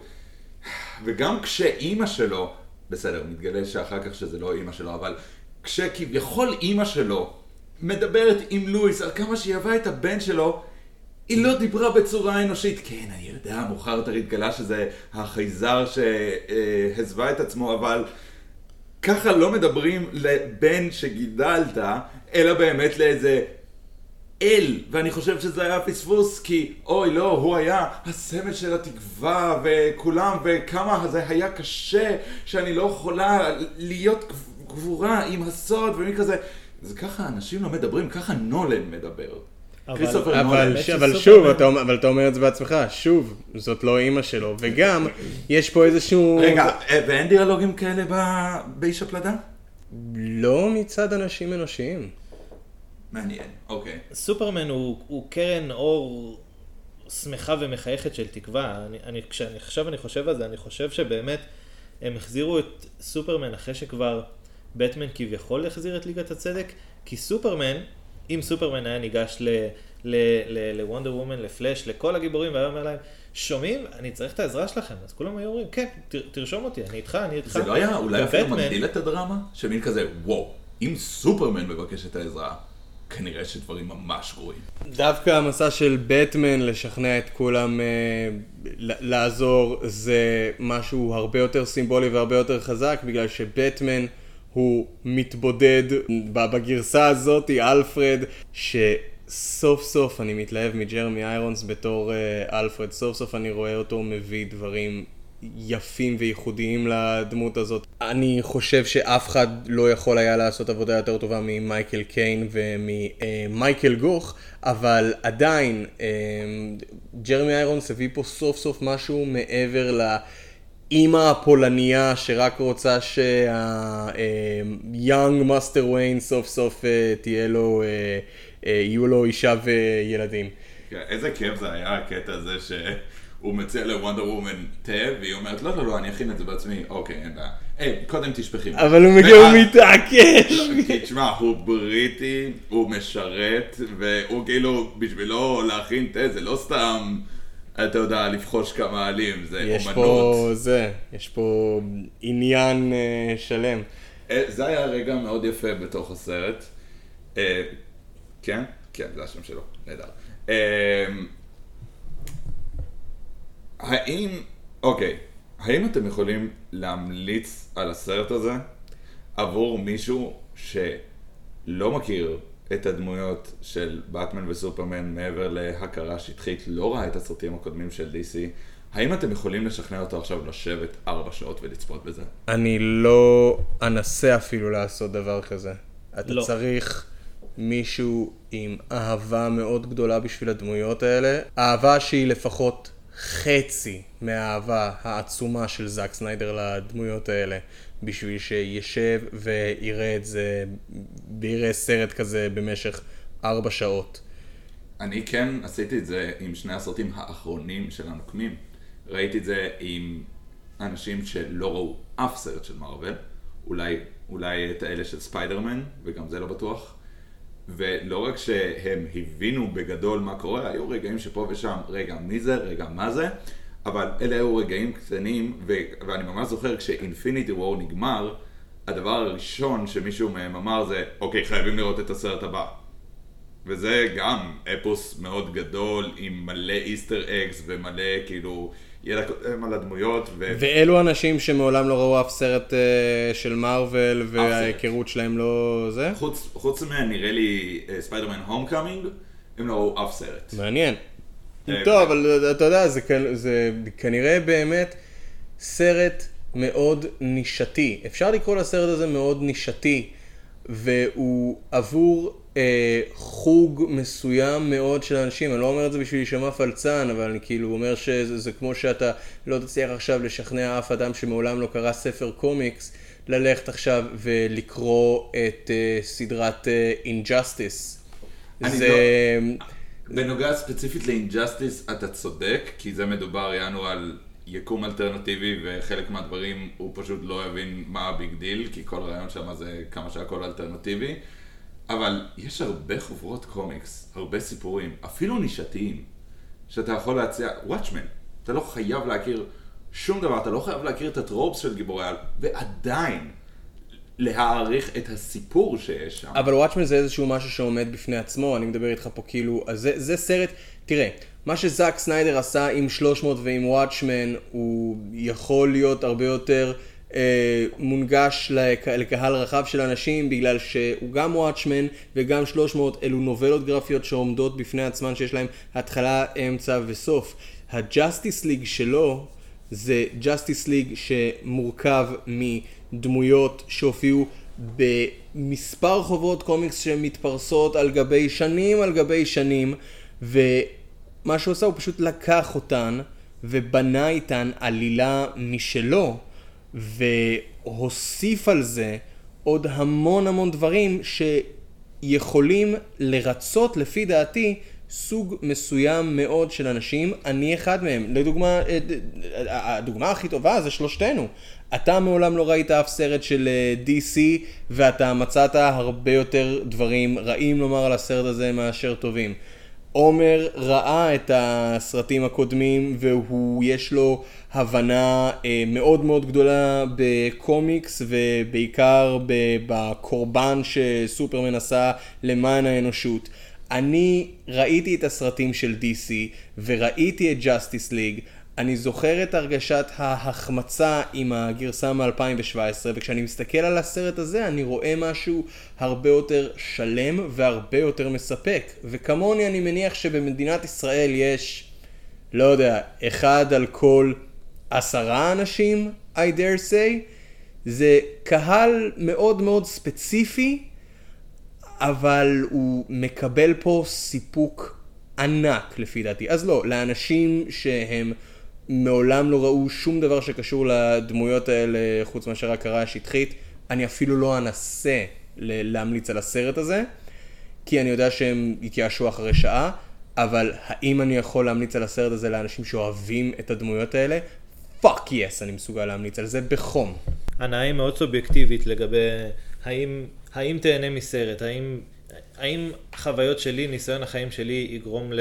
וגם כשאימא שלו, בסדר, מתגלה שאחר כך שזה לא אימא שלו, אבל כשכביכול אימא שלו מדברת עם לואיס על כמה שהיא אהבה את הבן שלו, היא לא דיברה בצורה אנושית. כן, אני יודע, מאוחר יותר התגלה שזה החייזר שהסווה את עצמו, אבל ככה לא מדברים לבן שגידלת, אלא באמת לאיזה אל. ואני חושב שזה היה פספוס, כי אוי לא, הוא היה הסמל של התקווה, וכולם, וכמה זה היה קשה, שאני לא יכולה להיות גבורה עם הסוד, ומי כזה. זה ככה אנשים לא מדברים, ככה נולן מדבר. אבל- שוב, אתה, אומר- אבל אתה אומר את זה בעצמך, שוב, זאת לא אימא שלו, וגם, יש פה איזשהו... רגע, אה, ואין דיאלוגים כאלה ב- באיש הפלדה? לא מצד אנשים אנושיים. מעניין, אוקיי. סופרמן הוא, הוא קרן אור שמחה ומחייכת של תקווה. אני, אני, כשאני עכשיו אני חושב על זה, אני חושב שבאמת הם החזירו את סופרמן אחרי שכבר בטמן כביכול החזיר את ליגת הצדק, כי סופרמן, אם סופרמן היה ניגש לוונדר וומן, לפלאש, לכל הגיבורים, והיה אומר להם, שומעים? אני צריך את העזרה שלכם. אז כולם היו אומרים, כן, תרשום אותי, אני איתך, אני איתך. זה לא היה אולי אפילו מגדיל את הדרמה? שמין כזה, וואו, אם סופרמן מבקש את העזרה, כנראה שדברים ממש גרועים. דווקא המסע של בטמן לשכנע את כולם אה, ל- לעזור זה משהו הרבה יותר סימבולי והרבה יותר חזק בגלל שבטמן הוא מתבודד בגרסה הזאת, אלפרד, שסוף סוף אני מתלהב מג'רמי איירונס בתור אה, אלפרד, סוף סוף אני רואה אותו מביא דברים יפים וייחודיים לדמות הזאת. אני חושב שאף אחד לא יכול היה לעשות עבודה יותר טובה ממייקל קיין וממייקל גוך, אבל עדיין אה, ג'רמי איירונס הביא פה סוף סוף משהו מעבר לאימא הפולניה שרק רוצה שה-young master wayne סוף סוף אה, תהיה לו, אה, אה, יהיו לו אישה וילדים. כן, איזה כיף זה היה הקטע הזה שהוא מציע לוונדר וומן תה, והיא אומרת, לא, לא, לא, אני אכין את זה בעצמי. אוקיי, אין בעיה. היי, קודם תשפכי. אבל הוא מגיע, הוא ואז- מתעקש. כי תשמע, הוא בריטי, הוא משרת, והוא כאילו, בשבילו להכין תה זה לא סתם, אתה יודע, לבחוש כמה עלים, זה יש אומנות. פה זה, יש פה עניין אה, שלם. אה, זה היה רגע מאוד יפה בתוך הסרט. אה, כן? כן, זה השם שלו, נהדר. אה, האם, אוקיי, האם אתם יכולים להמליץ על הסרט הזה עבור מישהו שלא מכיר את הדמויות של באטמן וסופרמן מעבר להכרה שטחית, לא ראה את הסרטים הקודמים של DC? האם אתם יכולים לשכנע אותו עכשיו לשבת ארבע שעות ולצפות בזה? אני לא אנסה אפילו לעשות דבר כזה. אתה לא. צריך מישהו עם אהבה מאוד גדולה בשביל הדמויות האלה. אהבה שהיא לפחות חצי מהאהבה העצומה של זאק סניידר לדמויות האלה. בשביל שישב ויראה את זה, ויראה סרט כזה במשך ארבע שעות. אני כן עשיתי את זה עם שני הסרטים האחרונים של הנוקמים. ראיתי את זה עם אנשים שלא ראו אף סרט של מארוול, אולי, אולי את האלה של ספיידרמן, וגם זה לא בטוח. ולא רק שהם הבינו בגדול מה קורה, היו רגעים שפה ושם, רגע מי זה, רגע מה זה, אבל אלה היו רגעים קטנים, ו- ואני ממש זוכר כשאינפיניטי וור נגמר, הדבר הראשון שמישהו מהם אמר זה, אוקיי, חייבים לראות את הסרט הבא. וזה גם אפוס מאוד גדול עם מלא Easter eggs ומלא כאילו ידע קודם על הדמויות ו... ואלו אנשים שמעולם לא ראו אף סרט אה, של מארוול וההיכרות שלהם לא זה? חוץ, חוץ מנראה לי ספיידרמן הום קאמינג, הם לא ראו אף סרט. מעניין. אה, טוב, אבל אתה יודע, זה, זה כנראה באמת סרט מאוד נישתי. אפשר לקרוא לסרט הזה מאוד נישתי, והוא עבור אה, חוג מסוים מאוד של אנשים. אני לא אומר את זה בשביל להישמע פלצן, אבל אני כאילו אומר שזה זה כמו שאתה לא תצליח עכשיו לשכנע אף אדם שמעולם לא קרא ספר קומיקס, ללכת עכשיו ולקרוא את אה, סדרת אה, Injustice. זה... בנוגע ספציפית ל Injustice, אתה צודק, כי זה מדובר יענו על יקום אלטרנטיבי, וחלק מהדברים הוא פשוט לא יבין מה ה big deal, כי כל הרעיון שם זה כמה שהכל אלטרנטיבי. אבל יש הרבה חוברות קומיקס, הרבה סיפורים, אפילו נישתיים, שאתה יכול להציע, וואטשמן, אתה לא חייב להכיר שום דבר, אתה לא חייב להכיר את הטרופס של גיבורי על, ועדיין להעריך את הסיפור שיש שם. אבל וואטשמן זה איזשהו משהו שעומד בפני עצמו, אני מדבר איתך פה כאילו, אז זה, זה סרט, תראה, מה שזאק סניידר עשה עם 300 ועם וואטשמן, הוא יכול להיות הרבה יותר אה, מונגש לק, לקהל רחב של אנשים, בגלל שהוא גם וואטשמן וגם 300 אלו נובלות גרפיות שעומדות בפני עצמן, שיש להם התחלה, אמצע וסוף. הג'אסטיס ליג שלו, זה ג'אסטיס ליג שמורכב מדמויות שהופיעו במספר חוברות קומיקס שמתפרסות על גבי שנים על גבי שנים ומה שהוא עשה הוא פשוט לקח אותן ובנה איתן עלילה משלו והוסיף על זה עוד המון המון דברים שיכולים לרצות לפי דעתי סוג מסוים מאוד של אנשים, אני אחד מהם. לדוגמה, אה, אה, הדוגמה הכי טובה זה שלושתנו. אתה מעולם לא ראית אף סרט של אה, DC, ואתה מצאת הרבה יותר דברים רעים לומר על הסרט הזה מאשר טובים. עומר ראה את הסרטים הקודמים והוא, יש לו הבנה אה, מאוד מאוד גדולה בקומיקס ובעיקר בקורבן שסופרמן עשה למען האנושות. אני ראיתי את הסרטים של DC וראיתי את Justice League. אני זוכר את הרגשת ההחמצה עם הגרסה מ-2017, וכשאני מסתכל על הסרט הזה אני רואה משהו הרבה יותר שלם והרבה יותר מספק. וכמוני אני מניח שבמדינת ישראל יש, לא יודע, אחד על כל עשרה אנשים, I dare say, זה קהל מאוד מאוד ספציפי, אבל הוא מקבל פה סיפוק ענק לפי דעתי. אז לא, לאנשים שהם מעולם לא ראו שום דבר שקשור לדמויות האלה חוץ מאשר הכרה השטחית, אני אפילו לא אנסה להמליץ על הסרט הזה, כי אני יודע שהם יתייאשו אחרי שעה, אבל האם אני יכול להמליץ על הסרט הזה לאנשים שאוהבים את הדמויות האלה? fuck yes, אני מסוגל להמליץ על זה בחום. הנאה היא מאוד סובייקטיבית לגבי האם, האם תהנה מסרט, האם, האם חוויות שלי, ניסיון החיים שלי יגרום ל...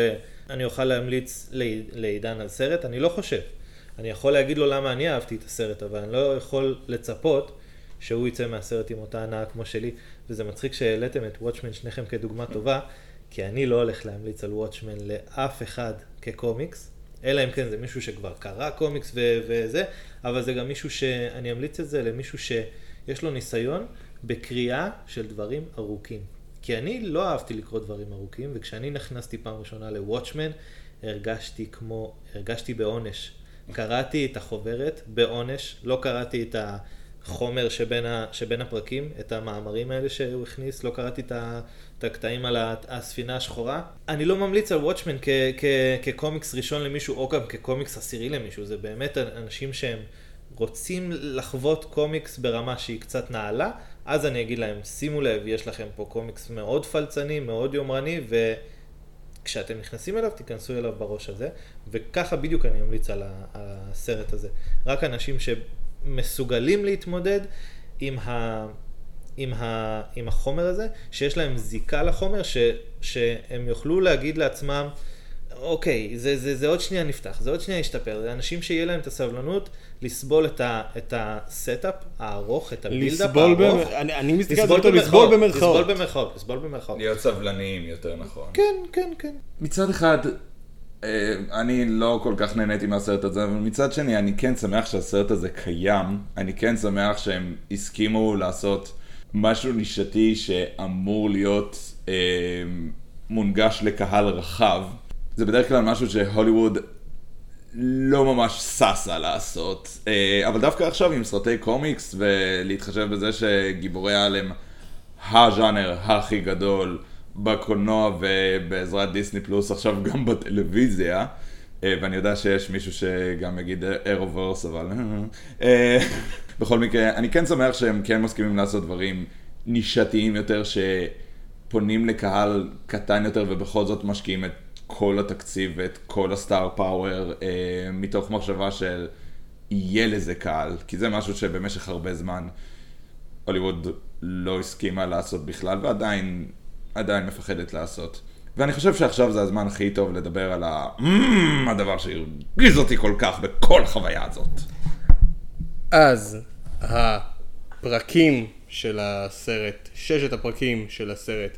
אני אוכל להמליץ לעיד- לעידן על סרט? אני לא חושב. אני יכול להגיד לו למה אני אהבתי את הסרט, אבל אני לא יכול לצפות שהוא יצא מהסרט עם אותה הנאה כמו שלי. וזה מצחיק שהעליתם את וואטשמן שניכם כדוגמה טובה, כי אני לא הולך להמליץ על וואטשמן לאף אחד כקומיקס. אלא אם כן זה מישהו שכבר קרא קומיקס ו- וזה, אבל זה גם מישהו שאני אמליץ את זה למישהו שיש לו ניסיון בקריאה של דברים ארוכים. כי אני לא אהבתי לקרוא דברים ארוכים, וכשאני נכנסתי פעם ראשונה לוואטשמן, הרגשתי כמו, הרגשתי בעונש. קראתי את החוברת בעונש, לא קראתי את החומר שבין, ה, שבין הפרקים, את המאמרים האלה שהוא הכניס, לא קראתי את, ה, את הקטעים על הספינה השחורה. אני לא ממליץ על וואטשמן כ, כ, כקומיקס ראשון למישהו, או גם כקומיקס עשירי למישהו, זה באמת אנשים שהם רוצים לחוות קומיקס ברמה שהיא קצת נעלה, אז אני אגיד להם, שימו לב, יש לכם פה קומיקס מאוד פלצני, מאוד יומרני, וכשאתם נכנסים אליו, תיכנסו אליו בראש הזה, וככה בדיוק אני ממליץ על, ה- על הסרט הזה. רק אנשים שמסוגלים להתמודד עם, ה, עם, ה, עם החומר הזה, שיש להם זיקה לחומר, ש, שהם יוכלו להגיד לעצמם, אוקיי, זה, זה, זה עוד שנייה נפתח, זה עוד שנייה ישתפר. זה אנשים שיהיה להם את הסבלנות לסבול את, ה, את ה setup הארוך, את ה buildup לסבול, הארוך. במ- אני אני מסתכל על זה יותר לסבול במרכאות. לסבול במרכאות, לסבול במרכאות. להיות סבלניים יותר נכון. כן, כן, כן. מצד אחד, אה, אני לא כל כך נהניתי מהסרט הזה, אבל מצד שני, אני כן שמח שהסרט הזה קיים. אני כן שמח שהם הסכימו לעשות משהו נישתי שאמור להיות אה, מונגש לקהל רחב. זה בדרך כלל משהו שהוליווד לא ממש ששה לעשות. אה, אבל דווקא עכשיו עם סרטי קומיקס, ולהתחשב בזה שגיבורי העל הם הז'אנר הכי גדול בקולנוע ובעזרת דיסני פלוס עכשיו גם בטלוויזיה. אה, ואני יודע שיש מישהו שגם יגיד ארוורס, אבל... אה, בכל מקרה, אני כן שמח שהם כן מסכימים לעשות דברים נישתיים יותר, שפונים לקהל קטן יותר ובכל זאת משקיעים את כל התקציב ואת כל הסטאר פאוור, אה, מתוך מחשבה של יהיה לזה קהל, כי זה משהו שבמשך הרבה זמן הוליווד לא הסכימה לעשות בכלל, ועדיין עדיין מפחדת לעשות. ואני חושב שעכשיו זה הזמן הכי טוב לדבר על ה... "מ, הדבר שהרגיז אותי כל כך בכל החוויה הזאת. אז הפרקים של הסרט, ששת הפרקים של הסרט,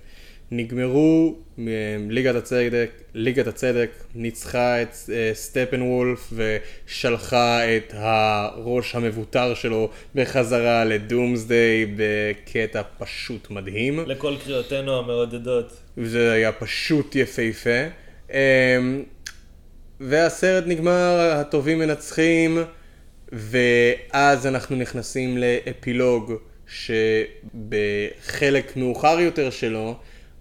נגמרו, מ- ליגת הצדק, ליגת הצדק ניצחה את אה, סטפן וולף ושלחה את הראש המבוטר שלו בחזרה לדומסדיי בקטע פשוט מדהים. לכל קריאותינו המעודדות. וזה היה פשוט יפהפה. אמ, והסרט נגמר, הטובים מנצחים, ואז אנחנו נכנסים לאפילוג שבחלק מאוחר יותר שלו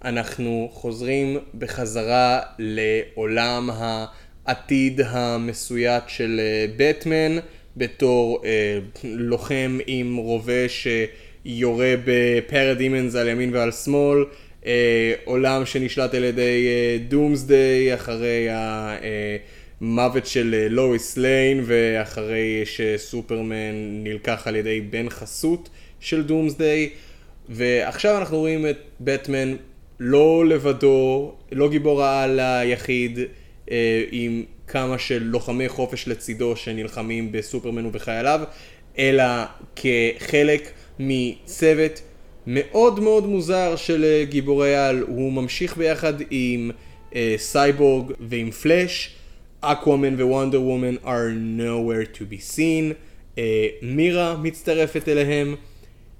אנחנו חוזרים בחזרה לעולם העתיד המסויט של אה, בטמן בתור אה, לוחם עם רובה שיורה בפרדימנס על ימין ועל שמאל אה, עולם שנשלט על ידי דומסדיי אחרי המוות של אה, לואיס ליין ואחרי שסופרמן נלקח על ידי בן חסות של דומסדיי ועכשיו אנחנו רואים את בטמן לא לבדו, לא גיבור העל היחיד אה, עם כמה של לוחמי חופש לצידו שנלחמים בסופרמן ובחייליו אלא כחלק מצוות מאוד מאוד מוזר של אה, גיבורי על. הוא ממשיך ביחד עם אה, סייבורג ועם פלאש. אקוואמן ווונדר וומן are nowhere to be seen. מירה מצטרפת אליהם.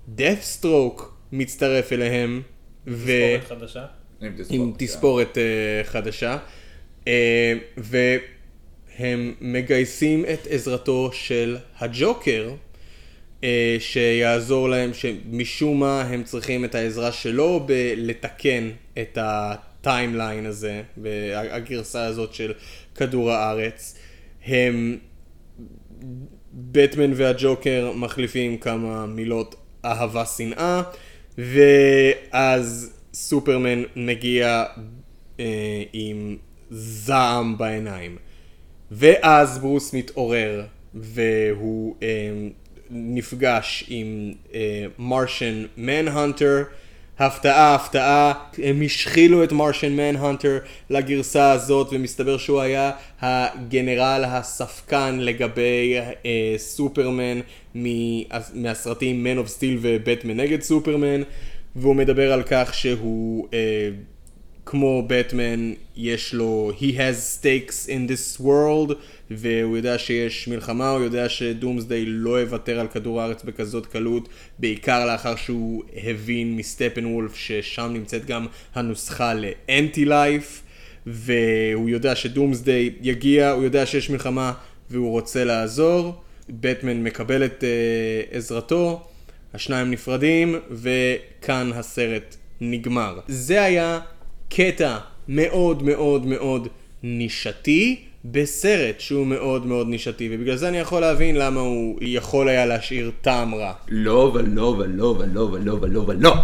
דת'סטרוק מצטרף אליהם. ו... תספורת חדשה. עם תספורת, עם כן. תספורת אה, חדשה. אה, והם מגייסים את עזרתו של הג'וקר, אה, שיעזור להם, שמשום מה הם צריכים את העזרה שלו בלתקן את הטיימליין הזה, והגרסה הזאת של כדור הארץ. הם, בטמן והג'וקר מחליפים כמה מילות אהבה שנאה, ואז סופרמן מגיע אה, עם זעם בעיניים. ואז ברוס מתעורר, והוא אה, נפגש עם מרשן מנהנטר. הפתעה, הפתעה, הם השחילו את מרשן מנהנטר לגרסה הזאת, ומסתבר שהוא היה הגנרל הספקן לגבי אה, סופרמן מהסרטים Man of Steel ובטמן נגד סופרמן, והוא מדבר על כך שהוא... אה, כמו בטמן, יש לו, he has stakes in this world, והוא יודע שיש מלחמה, הוא יודע שדומסדיי לא יוותר על כדור הארץ בכזאת קלות, בעיקר לאחר שהוא הבין מסטפן וולף ששם נמצאת גם הנוסחה לאנטי לייף, והוא יודע שדומסדיי יגיע, הוא יודע שיש מלחמה והוא רוצה לעזור, בטמן מקבל את uh, עזרתו, השניים נפרדים, וכאן הסרט נגמר. זה היה קטע מאוד מאוד מאוד נישתי בסרט שהוא מאוד מאוד נישתי, ובגלל זה אני יכול להבין למה הוא יכול היה להשאיר טעם רע. לא ולא ולא ולא ולא ולא ולא.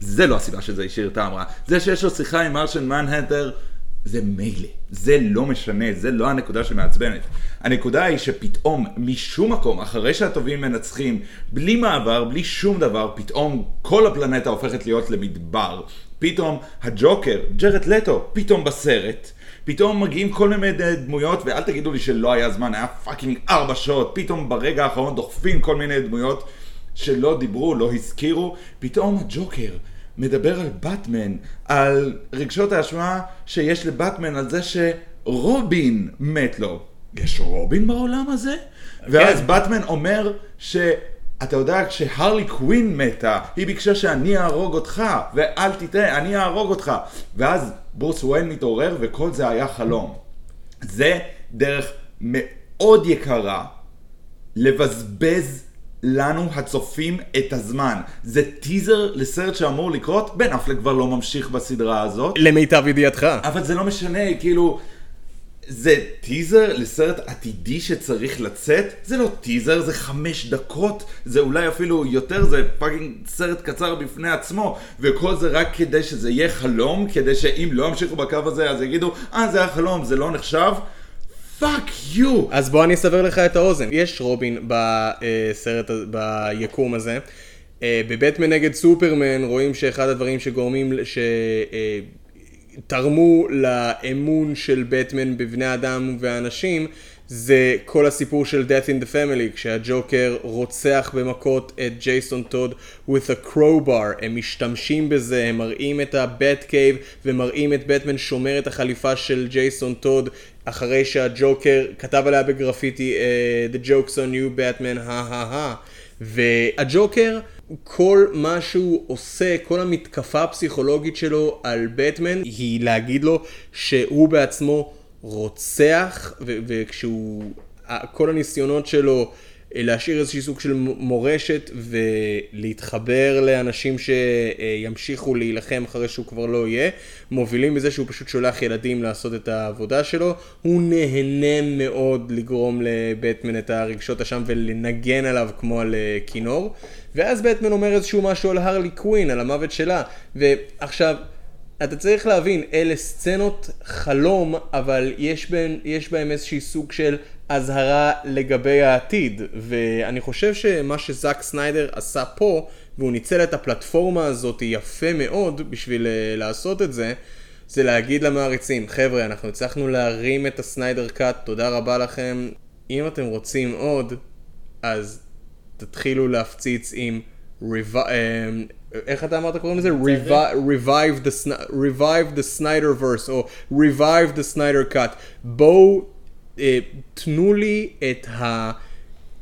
זה לא הסיבה שזה השאיר טעם רע. זה שיש לו שיחה עם מרשן מנהנטר, זה מילא. זה לא משנה, זה לא הנקודה שמעצבנת. הנקודה היא שפתאום, משום מקום, אחרי שהטובים מנצחים, בלי מעבר, בלי שום דבר, פתאום כל הפלנטה הופכת להיות למדבר. פתאום הג'וקר, ג'ארד לטו, פתאום בסרט. פתאום מגיעים כל מיני דמויות, ואל תגידו לי שלא היה זמן, היה פאקינג ארבע שעות, פתאום ברגע האחרון דוחפים כל מיני דמויות שלא דיברו, לא הזכירו, פתאום הג'וקר מדבר על באטמן, על רגשות האשמה שיש לבאטמן, על זה שרובין מת לו. יש רובין בעולם הזה? ואז באטמן אומר ש... אתה יודע, כשהרלי קווין מתה, היא ביקשה שאני אהרוג אותך, ואל תטעה, אני אהרוג אותך. ואז ברוס וויין מתעורר, וכל זה היה חלום. זה דרך מאוד יקרה לבזבז לנו הצופים את הזמן. זה טיזר לסרט שאמור לקרות, בן אפלק כבר לא ממשיך בסדרה הזאת. למיטב ידיעתך. אבל זה לא משנה, כאילו... זה טיזר לסרט עתידי שצריך לצאת? זה לא טיזר, זה חמש דקות, זה אולי אפילו יותר, זה פאקינג סרט קצר בפני עצמו, וכל זה רק כדי שזה יהיה חלום, כדי שאם לא ימשיכו בקו הזה אז יגידו, אה זה היה חלום, זה לא נחשב? Fuck you! אז בוא אני אשבר לך את האוזן. יש רובין בסרט, ביקום הזה. אה, בבטמן נגד סופרמן רואים שאחד הדברים שגורמים, שתרמו לאמון של בטמן בבני אדם ואנשים, זה כל הסיפור של Death in the Family, כשהג'וקר רוצח במכות את ג'ייסון טוד with a crowbar, הם משתמשים בזה, הם מראים את ה-Bat Cave ומראים את בטמן שומר את החליפה של ג'ייסון טוד אחרי שהג'וקר כתב עליה בגרפיטי uh, The jokes on you Batman, הא הא הא. והג'וקר, כל מה שהוא עושה, כל המתקפה הפסיכולוגית שלו על בטמן, היא להגיד לו שהוא בעצמו רוצח, וכשהוא, כל הניסיונות שלו להשאיר איזשהי סוג של מורשת ולהתחבר לאנשים שימשיכו להילחם אחרי שהוא כבר לא יהיה. מובילים בזה שהוא פשוט שולח ילדים לעשות את העבודה שלו. הוא נהנה מאוד לגרום לבטמן את הרגשות אשם ולנגן עליו כמו על אה, כינור. ואז בטמן אומר איזשהו משהו על הרלי קווין, על המוות שלה. ועכשיו... אתה צריך להבין, אלה סצנות חלום, אבל יש בהן, יש בהם איזשהי סוג של אזהרה לגבי העתיד. ואני חושב שמה שזאק סניידר עשה פה, והוא ניצל את הפלטפורמה הזאת יפה מאוד בשביל uh, לעשות את זה, זה להגיד למעריצים, חבר'ה, אנחנו הצלחנו להרים את הסניידר קאט, תודה רבה לכם. אם אתם רוצים עוד, אז תתחילו להפציץ עם... Um, איך אתה אמרת קוראים לזה? Revi- revive, the, Snyderverse או revive the Snyder cut. בואו אה, תנו לי את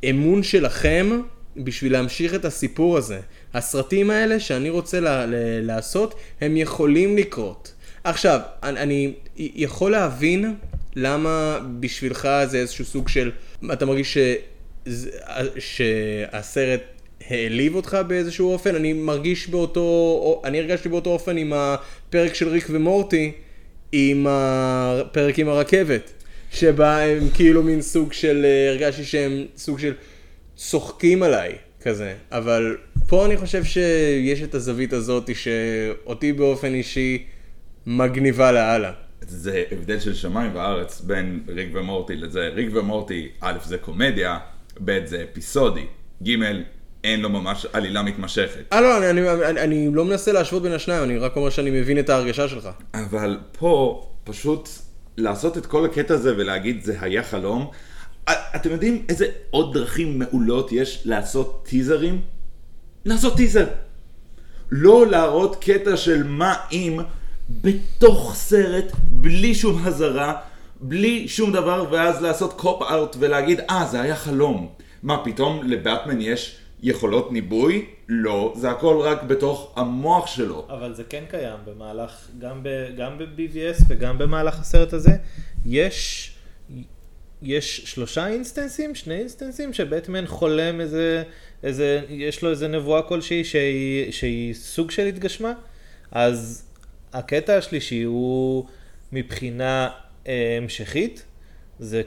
האמון שלכם בשביל להמשיך את הסיפור הזה. הסרטים האלה שאני רוצה ל- ל- לעשות, הם יכולים לקרות. עכשיו, אני, אני יכול להבין למה בשבילך זה איזשהו סוג של, אתה מרגיש ש... שהסרט העליב אותך באיזשהו אופן, אני מרגיש באותו, אני הרגשתי באותו אופן עם הפרק של ריק ומורטי, עם הפרק עם הרכבת, שבה הם כאילו מין סוג של, הרגשתי שהם סוג של צוחקים עליי כזה, אבל פה אני חושב שיש את הזווית הזאת שאותי באופן אישי מגניבה לאללה. זה הבדל של שמיים וארץ בין ריק ומורטי לזה. ריק ומורטי, א' זה קומדיה, ב' זה אפיסודי, ג' אין לו ממש עלילה מתמשכת. אה לא, אני, אני, אני, אני לא מנסה להשוות בין השניים, אני רק אומר שאני מבין את ההרגשה שלך. אבל פה, פשוט לעשות את כל הקטע הזה ולהגיד זה היה חלום, אתם יודעים איזה עוד דרכים מעולות יש לעשות טיזרים? לעשות טיזר. לא להראות קטע של מה אם בתוך סרט, בלי שום הזרה, בלי שום דבר, ואז לעשות קופ אאוט ולהגיד, אה, זה היה חלום. מה, פתאום לבטמן יש יכולות ניבוי? לא, זה הכל רק בתוך המוח שלו. אבל זה כן קיים במהלך, גם, ב, גם ב-BVS וגם במהלך הסרט הזה. יש, יש שלושה instanceים, שני instanceים, שבטמן חולם איזה, איזה, יש לו איזה נבואה כלשהי שהיא, שהיא סוג של התגשמה. אז הקטע השלישי הוא מבחינה אה, המשכית, זה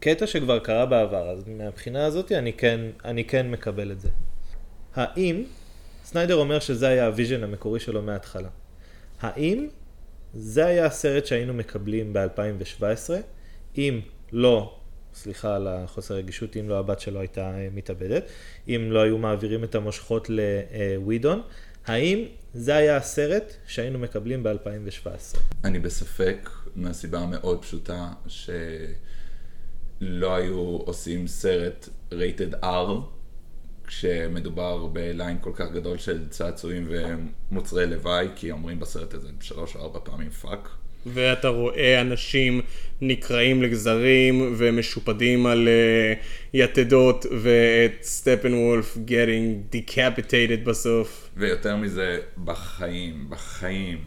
קטע שכבר קרה בעבר, אז מהבחינה הזאת אני כן, אני כן מקבל את זה. האם, סניידר אומר שזה היה ה-vision המקורי שלו מההתחלה. האם זה היה הסרט שהיינו מקבלים ב-2017, אם לא, סליחה על החוסר רגישות, אם לא הבת שלו הייתה מתאבדת, אם לא היו מעבירים את המושכות לווידון, האם זה היה הסרט שהיינו מקבלים ב-2017? אני בספק, מהסיבה המאוד פשוטה, ש... לא היו עושים סרט rated R כשמדובר ב-line כל כך גדול של צעצועים ומוצרי לוואי, כי אומרים בסרט הזה שלוש או ארבע פעמים fuck. ואתה רואה אנשים נקרעים לגזרים ומשופדים על uh, יתדות ואת סטפנוולף getting decapitated בסוף. ויותר מזה, בחיים, בחיים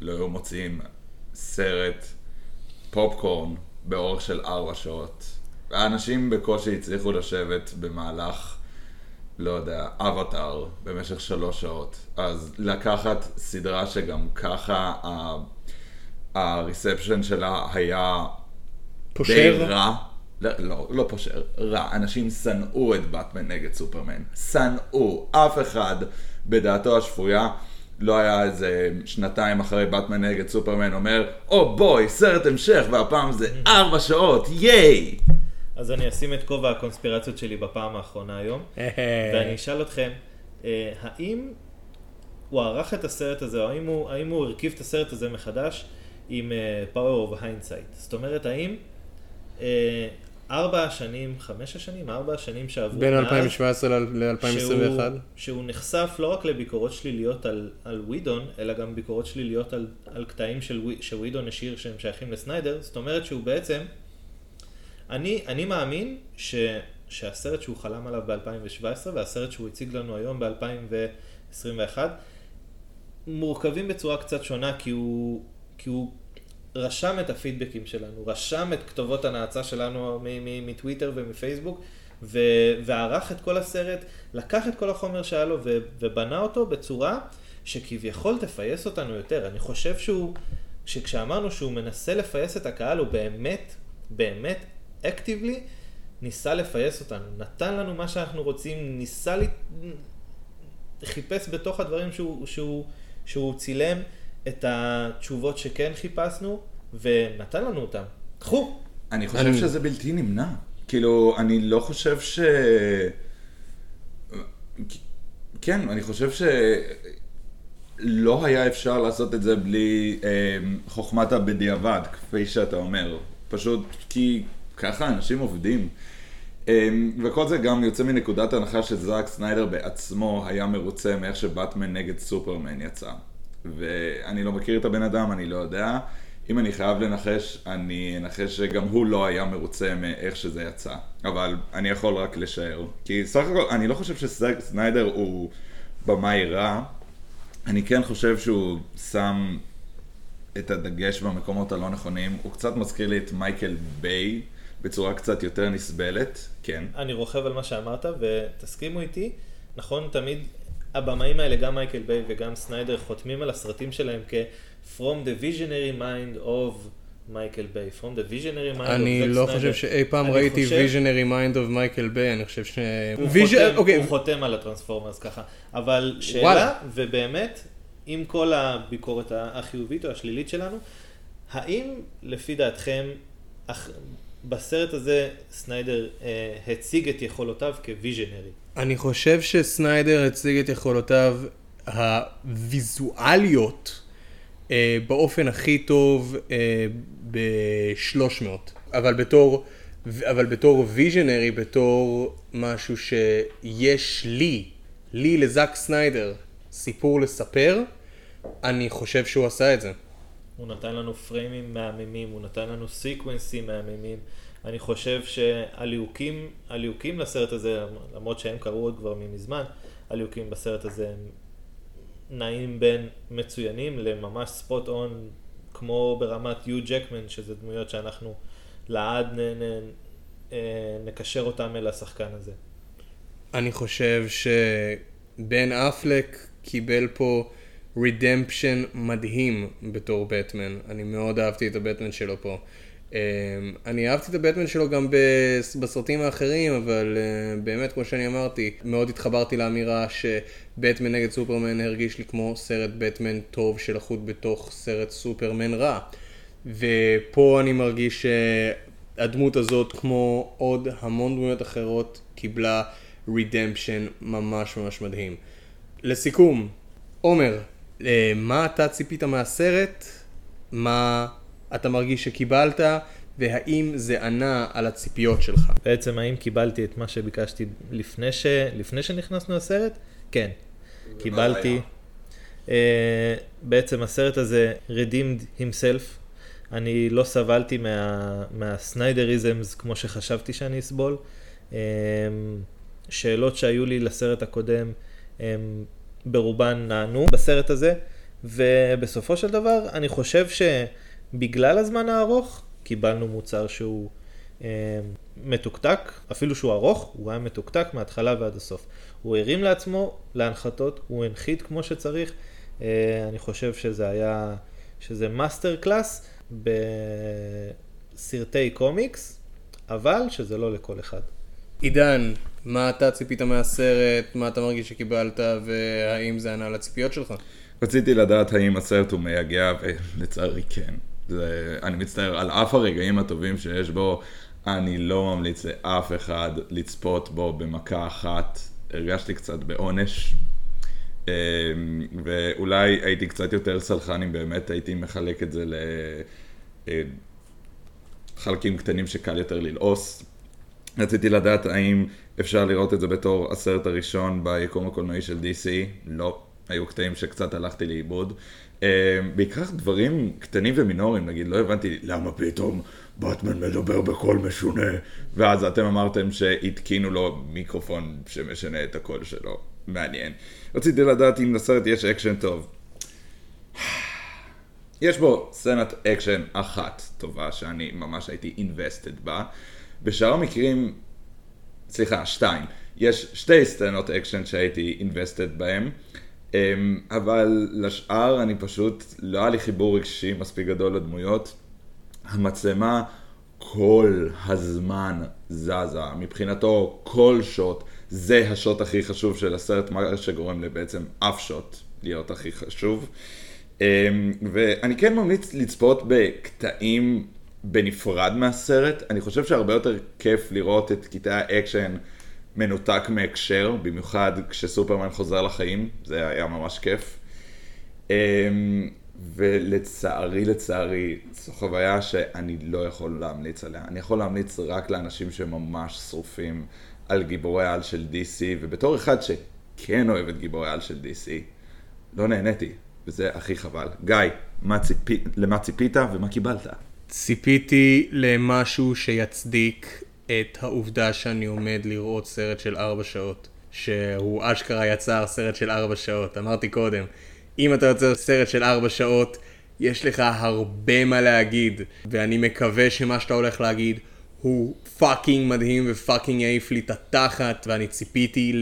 לא היו מוציאים סרט פופקורן באורך של ארבע שעות. האנשים בקושי הצליחו לשבת במהלך, לא יודע, אבטאר במשך שלוש שעות. אז לקחת סדרה שגם ככה הריספשן שלה היה פושר? די רע. לא, לא, לא פושר, רע. אנשים שנאו את באטמן נגד סופרמן. שנאו. אף אחד בדעתו השפויה לא היה איזה שנתיים אחרי באטמן נגד סופרמן אומר, או oh, בואי, סרט המשך, והפעם זה ארבע שעות, ייי! אז אני אשים את כובע הקונספירציות שלי בפעם האחרונה היום, ואני אשאל אתכם, אה, האם הוא ערך את הסרט הזה, או האם הוא, האם הוא הרכיב את הסרט הזה מחדש עם uh, power of hindsight? זאת אומרת, האם uh, ארבע השנים, חמש השנים, ארבע השנים שעברו בין 2017 ל-2021? שהוא, שהוא נחשף לא רק לביקורות שליליות על, על ווידון, אלא גם ביקורות שליליות על, על קטעים של, שווידון השאיר שהם שייכים לסניידר, זאת אומרת שהוא בעצם, אני, אני מאמין ש, שהסרט שהוא חלם עליו ב-2017 והסרט שהוא הציג לנו היום ב-2021, מורכבים בצורה קצת שונה כי הוא, כי הוא רשם את הפידבקים שלנו, רשם את כתובות הנאצה שלנו מטוויטר ומפייסבוק, ו- וערך את כל הסרט, לקח את כל החומר שהיה לו ו- ובנה אותו בצורה שכביכול תפייס אותנו יותר. אני חושב שהוא, שכשאמרנו שהוא מנסה לפייס את הקהל, הוא באמת, באמת, אקטיבלי, ניסה לפייס אותנו. נתן לנו מה שאנחנו רוצים, ניסה, ל... חיפש בתוך הדברים שהוא, שהוא, שהוא צילם את התשובות שכן חיפשנו, ונתן לנו אותם. קחו. אני חושב אני- שזה בלתי נמנע. כאילו, אני לא חושב ש... כן, אני חושב שלא היה אפשר לעשות את זה בלי אה, חוכמת הבדיעבד, כפי שאתה אומר. פשוט כי ככה אנשים עובדים. אה, וכל זה גם יוצא מנקודת הנחה שזאק סניידר בעצמו היה מרוצה מאיך שבטמן נגד סופרמן יצא. ואני לא מכיר את הבן אדם, אני לא יודע. אם אני חייב לנחש, אני אנחש שגם הוא לא היה מרוצה מאיך שזה יצא. אבל אני יכול רק לשער. כי סך הכל, אני לא חושב שזאק סניידר הוא במאי רע. אני כן חושב שהוא שם את הדגש במקומות הלא נכונים. הוא קצת מזכיר לי את מייקל ביי בצורה קצת יותר נסבלת, כן. אני רוכב על מה שאמרת, ותסכימו איתי, נכון, תמיד הבמאים האלה, גם מייקל ביי וגם סניידר, חותמים על הסרטים שלהם כ-From the visionary mind of מייקל ביי, From the visionary mind of אני זק לא סניידר. חושב שאי פעם אני ראיתי חושב- visionary mind of מייקל ביי, אני חושב ש... הוא, Vision- חותם, אוקיי, הוא חותם על הטרנספורמרס ככה. אבל שאלה, וואלה. ובאמת, עם כל הביקורת החיובית או השלילית שלנו, האם לפי דעתכם, אח, בסרט הזה סניידר אה, הציג את יכולותיו כוויז'נרי? אני חושב שסניידר הציג את יכולותיו הוויזואליות אה, באופן הכי טוב אה, ב-300. אבל בתור, אבל בתור visionary, בתור משהו שיש לי, לי לזאק סניידר, סיפור לספר, אני חושב שהוא עשה את זה. הוא נתן לנו פריימים מהממים, הוא נתן לנו sequenceים מהממים. אני חושב שהליהוקים, הליהוקים לסרט הזה, למרות שהם קרו עוד כבר ממזמן, הליהוקים בסרט הזה הם נעים בין מצוינים לממש spot on, כמו ברמת יו ג'קמן, שזה דמויות שאנחנו לעד נ, נ, אה, נקשר אותם אל השחקן הזה. אני חושב שבן אפלק קיבל פה רידמפשן מדהים בתור בטמן. אני מאוד אהבתי את הבטמן שלו פה. אמ, אני אהבתי את הבטמן שלו גם בס- בסרטים האחרים, אבל אה, באמת, כמו שאני אמרתי, מאוד התחברתי לאמירה שבטמן נגד סופרמן הרגיש לי כמו סרט בטמן טוב שלחוד בתוך סרט סופרמן רע. ופה אני מרגיש שהדמות הזאת, כמו עוד המון דמויות אחרות, קיבלה רידמפשן ממש ממש מדהים. לסיכום, עומר, מה אתה ציפית מהסרט? מה אתה מרגיש שקיבלת? והאם זה ענה על הציפיות שלך? בעצם האם קיבלתי את מה שביקשתי לפני, ש... לפני שנכנסנו לסרט? כן. קיבלתי. Uh, בעצם הסרט הזה redeemed himself. אני לא סבלתי מה... מהסניידריזמס כמו שחשבתי שאני אסבול. Um, שאלות שהיו לי לסרט הקודם הם ברובן נענו בסרט הזה, ובסופו של דבר אני חושב שבגלל הזמן הארוך קיבלנו מוצר שהוא אה, מתוקתק, אפילו שהוא ארוך, הוא היה מתוקתק מההתחלה ועד הסוף. הוא הרים לעצמו להנחתות, הוא הנחית כמו שצריך, אה, אני חושב שזה היה, שזה master class בסרטי קומיקס, אבל שזה לא לכל אחד. עידן, מה אתה ציפית מהסרט? מה אתה מרגיש שקיבלת? והאם זה ענה על הציפיות שלך? רציתי לדעת האם הסרט הוא מייגע, ולצערי כן. זה, אני מצטער, על אף הרגעים הטובים שיש בו, אני לא ממליץ לאף אחד לצפות בו במכה אחת. הרגשתי קצת בעונש. אמ, ואולי הייתי קצת יותר סלחן אם באמת הייתי מחלק את זה לחלקים קטנים שקל יותר ללעוס. רציתי לדעת האם אפשר לראות את זה בתור הסרט הראשון ביקום הקולנועי של DC, לא, היו קטעים שקצת הלכתי לאיבוד. אה, בעיקר דברים קטנים ומינוריים, נגיד, לא הבנתי למה פתאום באטמן מדבר בקול משונה, ואז אתם אמרתם שהתקינו לו מיקרופון שמשנה את הקול שלו, מעניין. רציתי לדעת אם לסרט יש אקשן טוב. יש בו סצנת אקשן אחת טובה שאני ממש הייתי invested בה. בשאר המקרים סליחה, שתיים. יש שתי סצנות אקשן שהייתי invested בהם, אמ, אבל לשאר אני פשוט, לא היה לי חיבור רגשי מספיק גדול לדמויות. המצלמה כל הזמן זזה, מבחינתו כל שוט זה השוט הכי חשוב של הסרט, מה שגורם לבעצם אף שוט להיות הכי חשוב. אמ, ואני כן ממליץ לצפות בקטעים בנפרד מהסרט, אני חושב שהרבה יותר כיף לראות את קטעי האקשן מנותק מהקשר, במיוחד כשסופרמן חוזר לחיים, זה היה ממש כיף. אמ, ולצערי, לצערי, זו חוויה שאני לא יכול להמליץ עליה. אני יכול להמליץ רק לאנשים שממש שרופים על גיבורי על של DC, ובתור אחד שכן אוהב את גיבורי על של DC, לא נהניתי, וזה הכי חבל. גיא, מה ציפי, למה ציפית ומה קיבלת? ציפיתי למשהו שיצדיק את העובדה שאני עומד לראות סרט של ארבע שעות. שהוא אשכרה יצר סרט של ארבע שעות. אמרתי קודם, אם אתה יוצר סרט של ארבע שעות, יש לך הרבה מה להגיד, ואני מקווה שמה שאתה הולך להגיד הוא פאקינג מדהים ופאקינג יעיף לי את התחת, ואני ציפיתי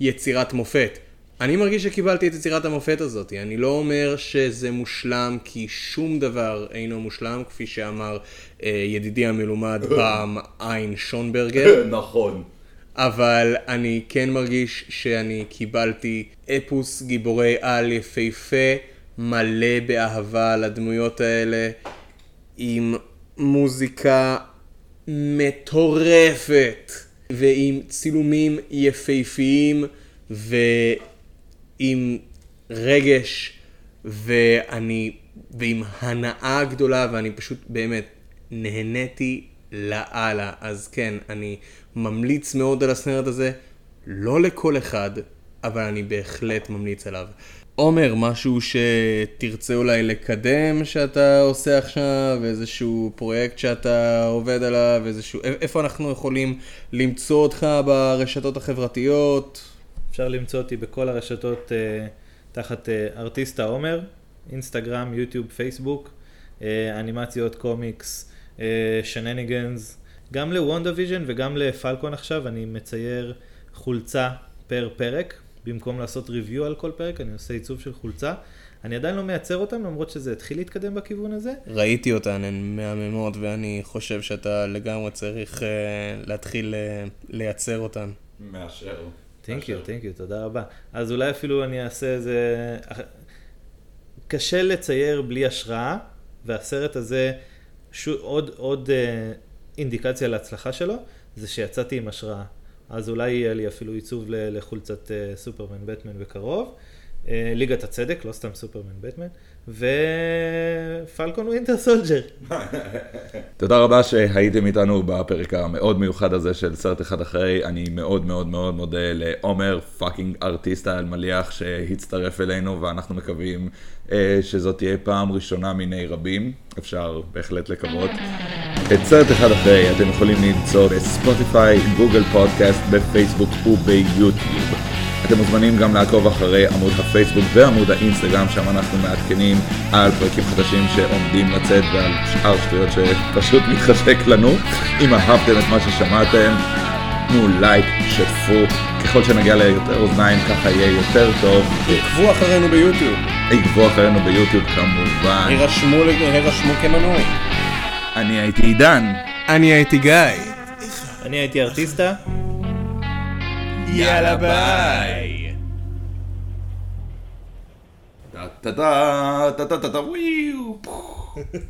ליצירת מופת. אני מרגיש שקיבלתי את יצירת המופת הזאת. אני לא אומר שזה מושלם, כי שום דבר אינו מושלם, כפי שאמר אה, ידידי המלומד פעם עין שונברגר. נכון. אבל אני כן מרגיש שאני קיבלתי אפוס גיבורי על יפהפה, מלא באהבה לדמויות האלה, עם מוזיקה מטורפת, ועם צילומים יפהפיים, ועם רגש, ואני, ועם הנאה גדולה, ואני פשוט באמת נהניתי לאללה. אז כן, אני ממליץ מאוד על הסרט הזה, לא לכל אחד, אבל אני בהחלט ממליץ עליו. עומר, משהו שתרצה אולי לקדם שאתה עושה עכשיו, איזשהו פרויקט שאתה עובד עליו, איזשהו... איפה אנחנו יכולים למצוא אותך ברשתות החברתיות? אפשר למצוא אותי בכל הרשתות אה, תחת אה, ארטיסטה עומר, אינסטגרם, יוטיוב, פייסבוק, אה, אנימציות, קומיקס, shenanigans, גם ל WandaVision וגם ל Falcon עכשיו אני מצייר חולצה פר פרק, במקום לעשות review על כל פרק אני עושה עיצוב של חולצה. אני עדיין לא מייצר אותם למרות שזה התחיל להתקדם בכיוון הזה. ראיתי אותן, הן מהממות, ואני חושב שאתה לגמרי צריך uh, להתחיל uh, לייצר אותן. מאשר. thank you, thank you, תודה רבה. אז אולי אפילו אני אעשה איזה... קשה לצייר בלי השראה, והסרט הזה, שו, עוד, עוד uh, אינדיקציה להצלחה שלו, זה שיצאתי עם השראה. אז אולי יהיה לי אפילו עיצוב לחולצת uh, סופרמן בטמן בקרוב. Uh, ליגת הצדק, לא סתם סופרמן בטמן. ו Falcon Winter Soldier. תודה רבה שהייתם איתנו בפרק המאוד מיוחד הזה של סרט אחד אחרי. אני מאוד מאוד מאוד מודה לעומר fucking ארטיסטה אלמליח שהצטרף אלינו ואנחנו מקווים אה, שזאת תהיה פעם ראשונה מיני רבים. אפשר בהחלט לקוות. את סרט אחד אחרי אתם יכולים למצוא בספוטיפיי, גוגל פודקאסט, בפייסבוק וביוטיוב. אתם מוזמנים גם לעקוב אחרי עמוד הפייסבוק ועמוד האינסטגרם, שם אנחנו מעדכנים על פרקים חדשים שעומדים לצאת ועל שאר שטויות שפשוט מתחשק לנו. אם אהבתם את מה ששמעתם, תנו לייק, שתפו, ככל שנגיע ליותר אוזניים ככה יהיה יותר טוב. עקבו אחרינו ביוטיוב, עקבו אחרינו ביוטיוב כמובן. הירשמו, הירשמו כמנוי. אני הייתי עידן. אני הייתי גיא. אני הייתי ארטיסטה. Yalabai. Da da da da da da. Wee.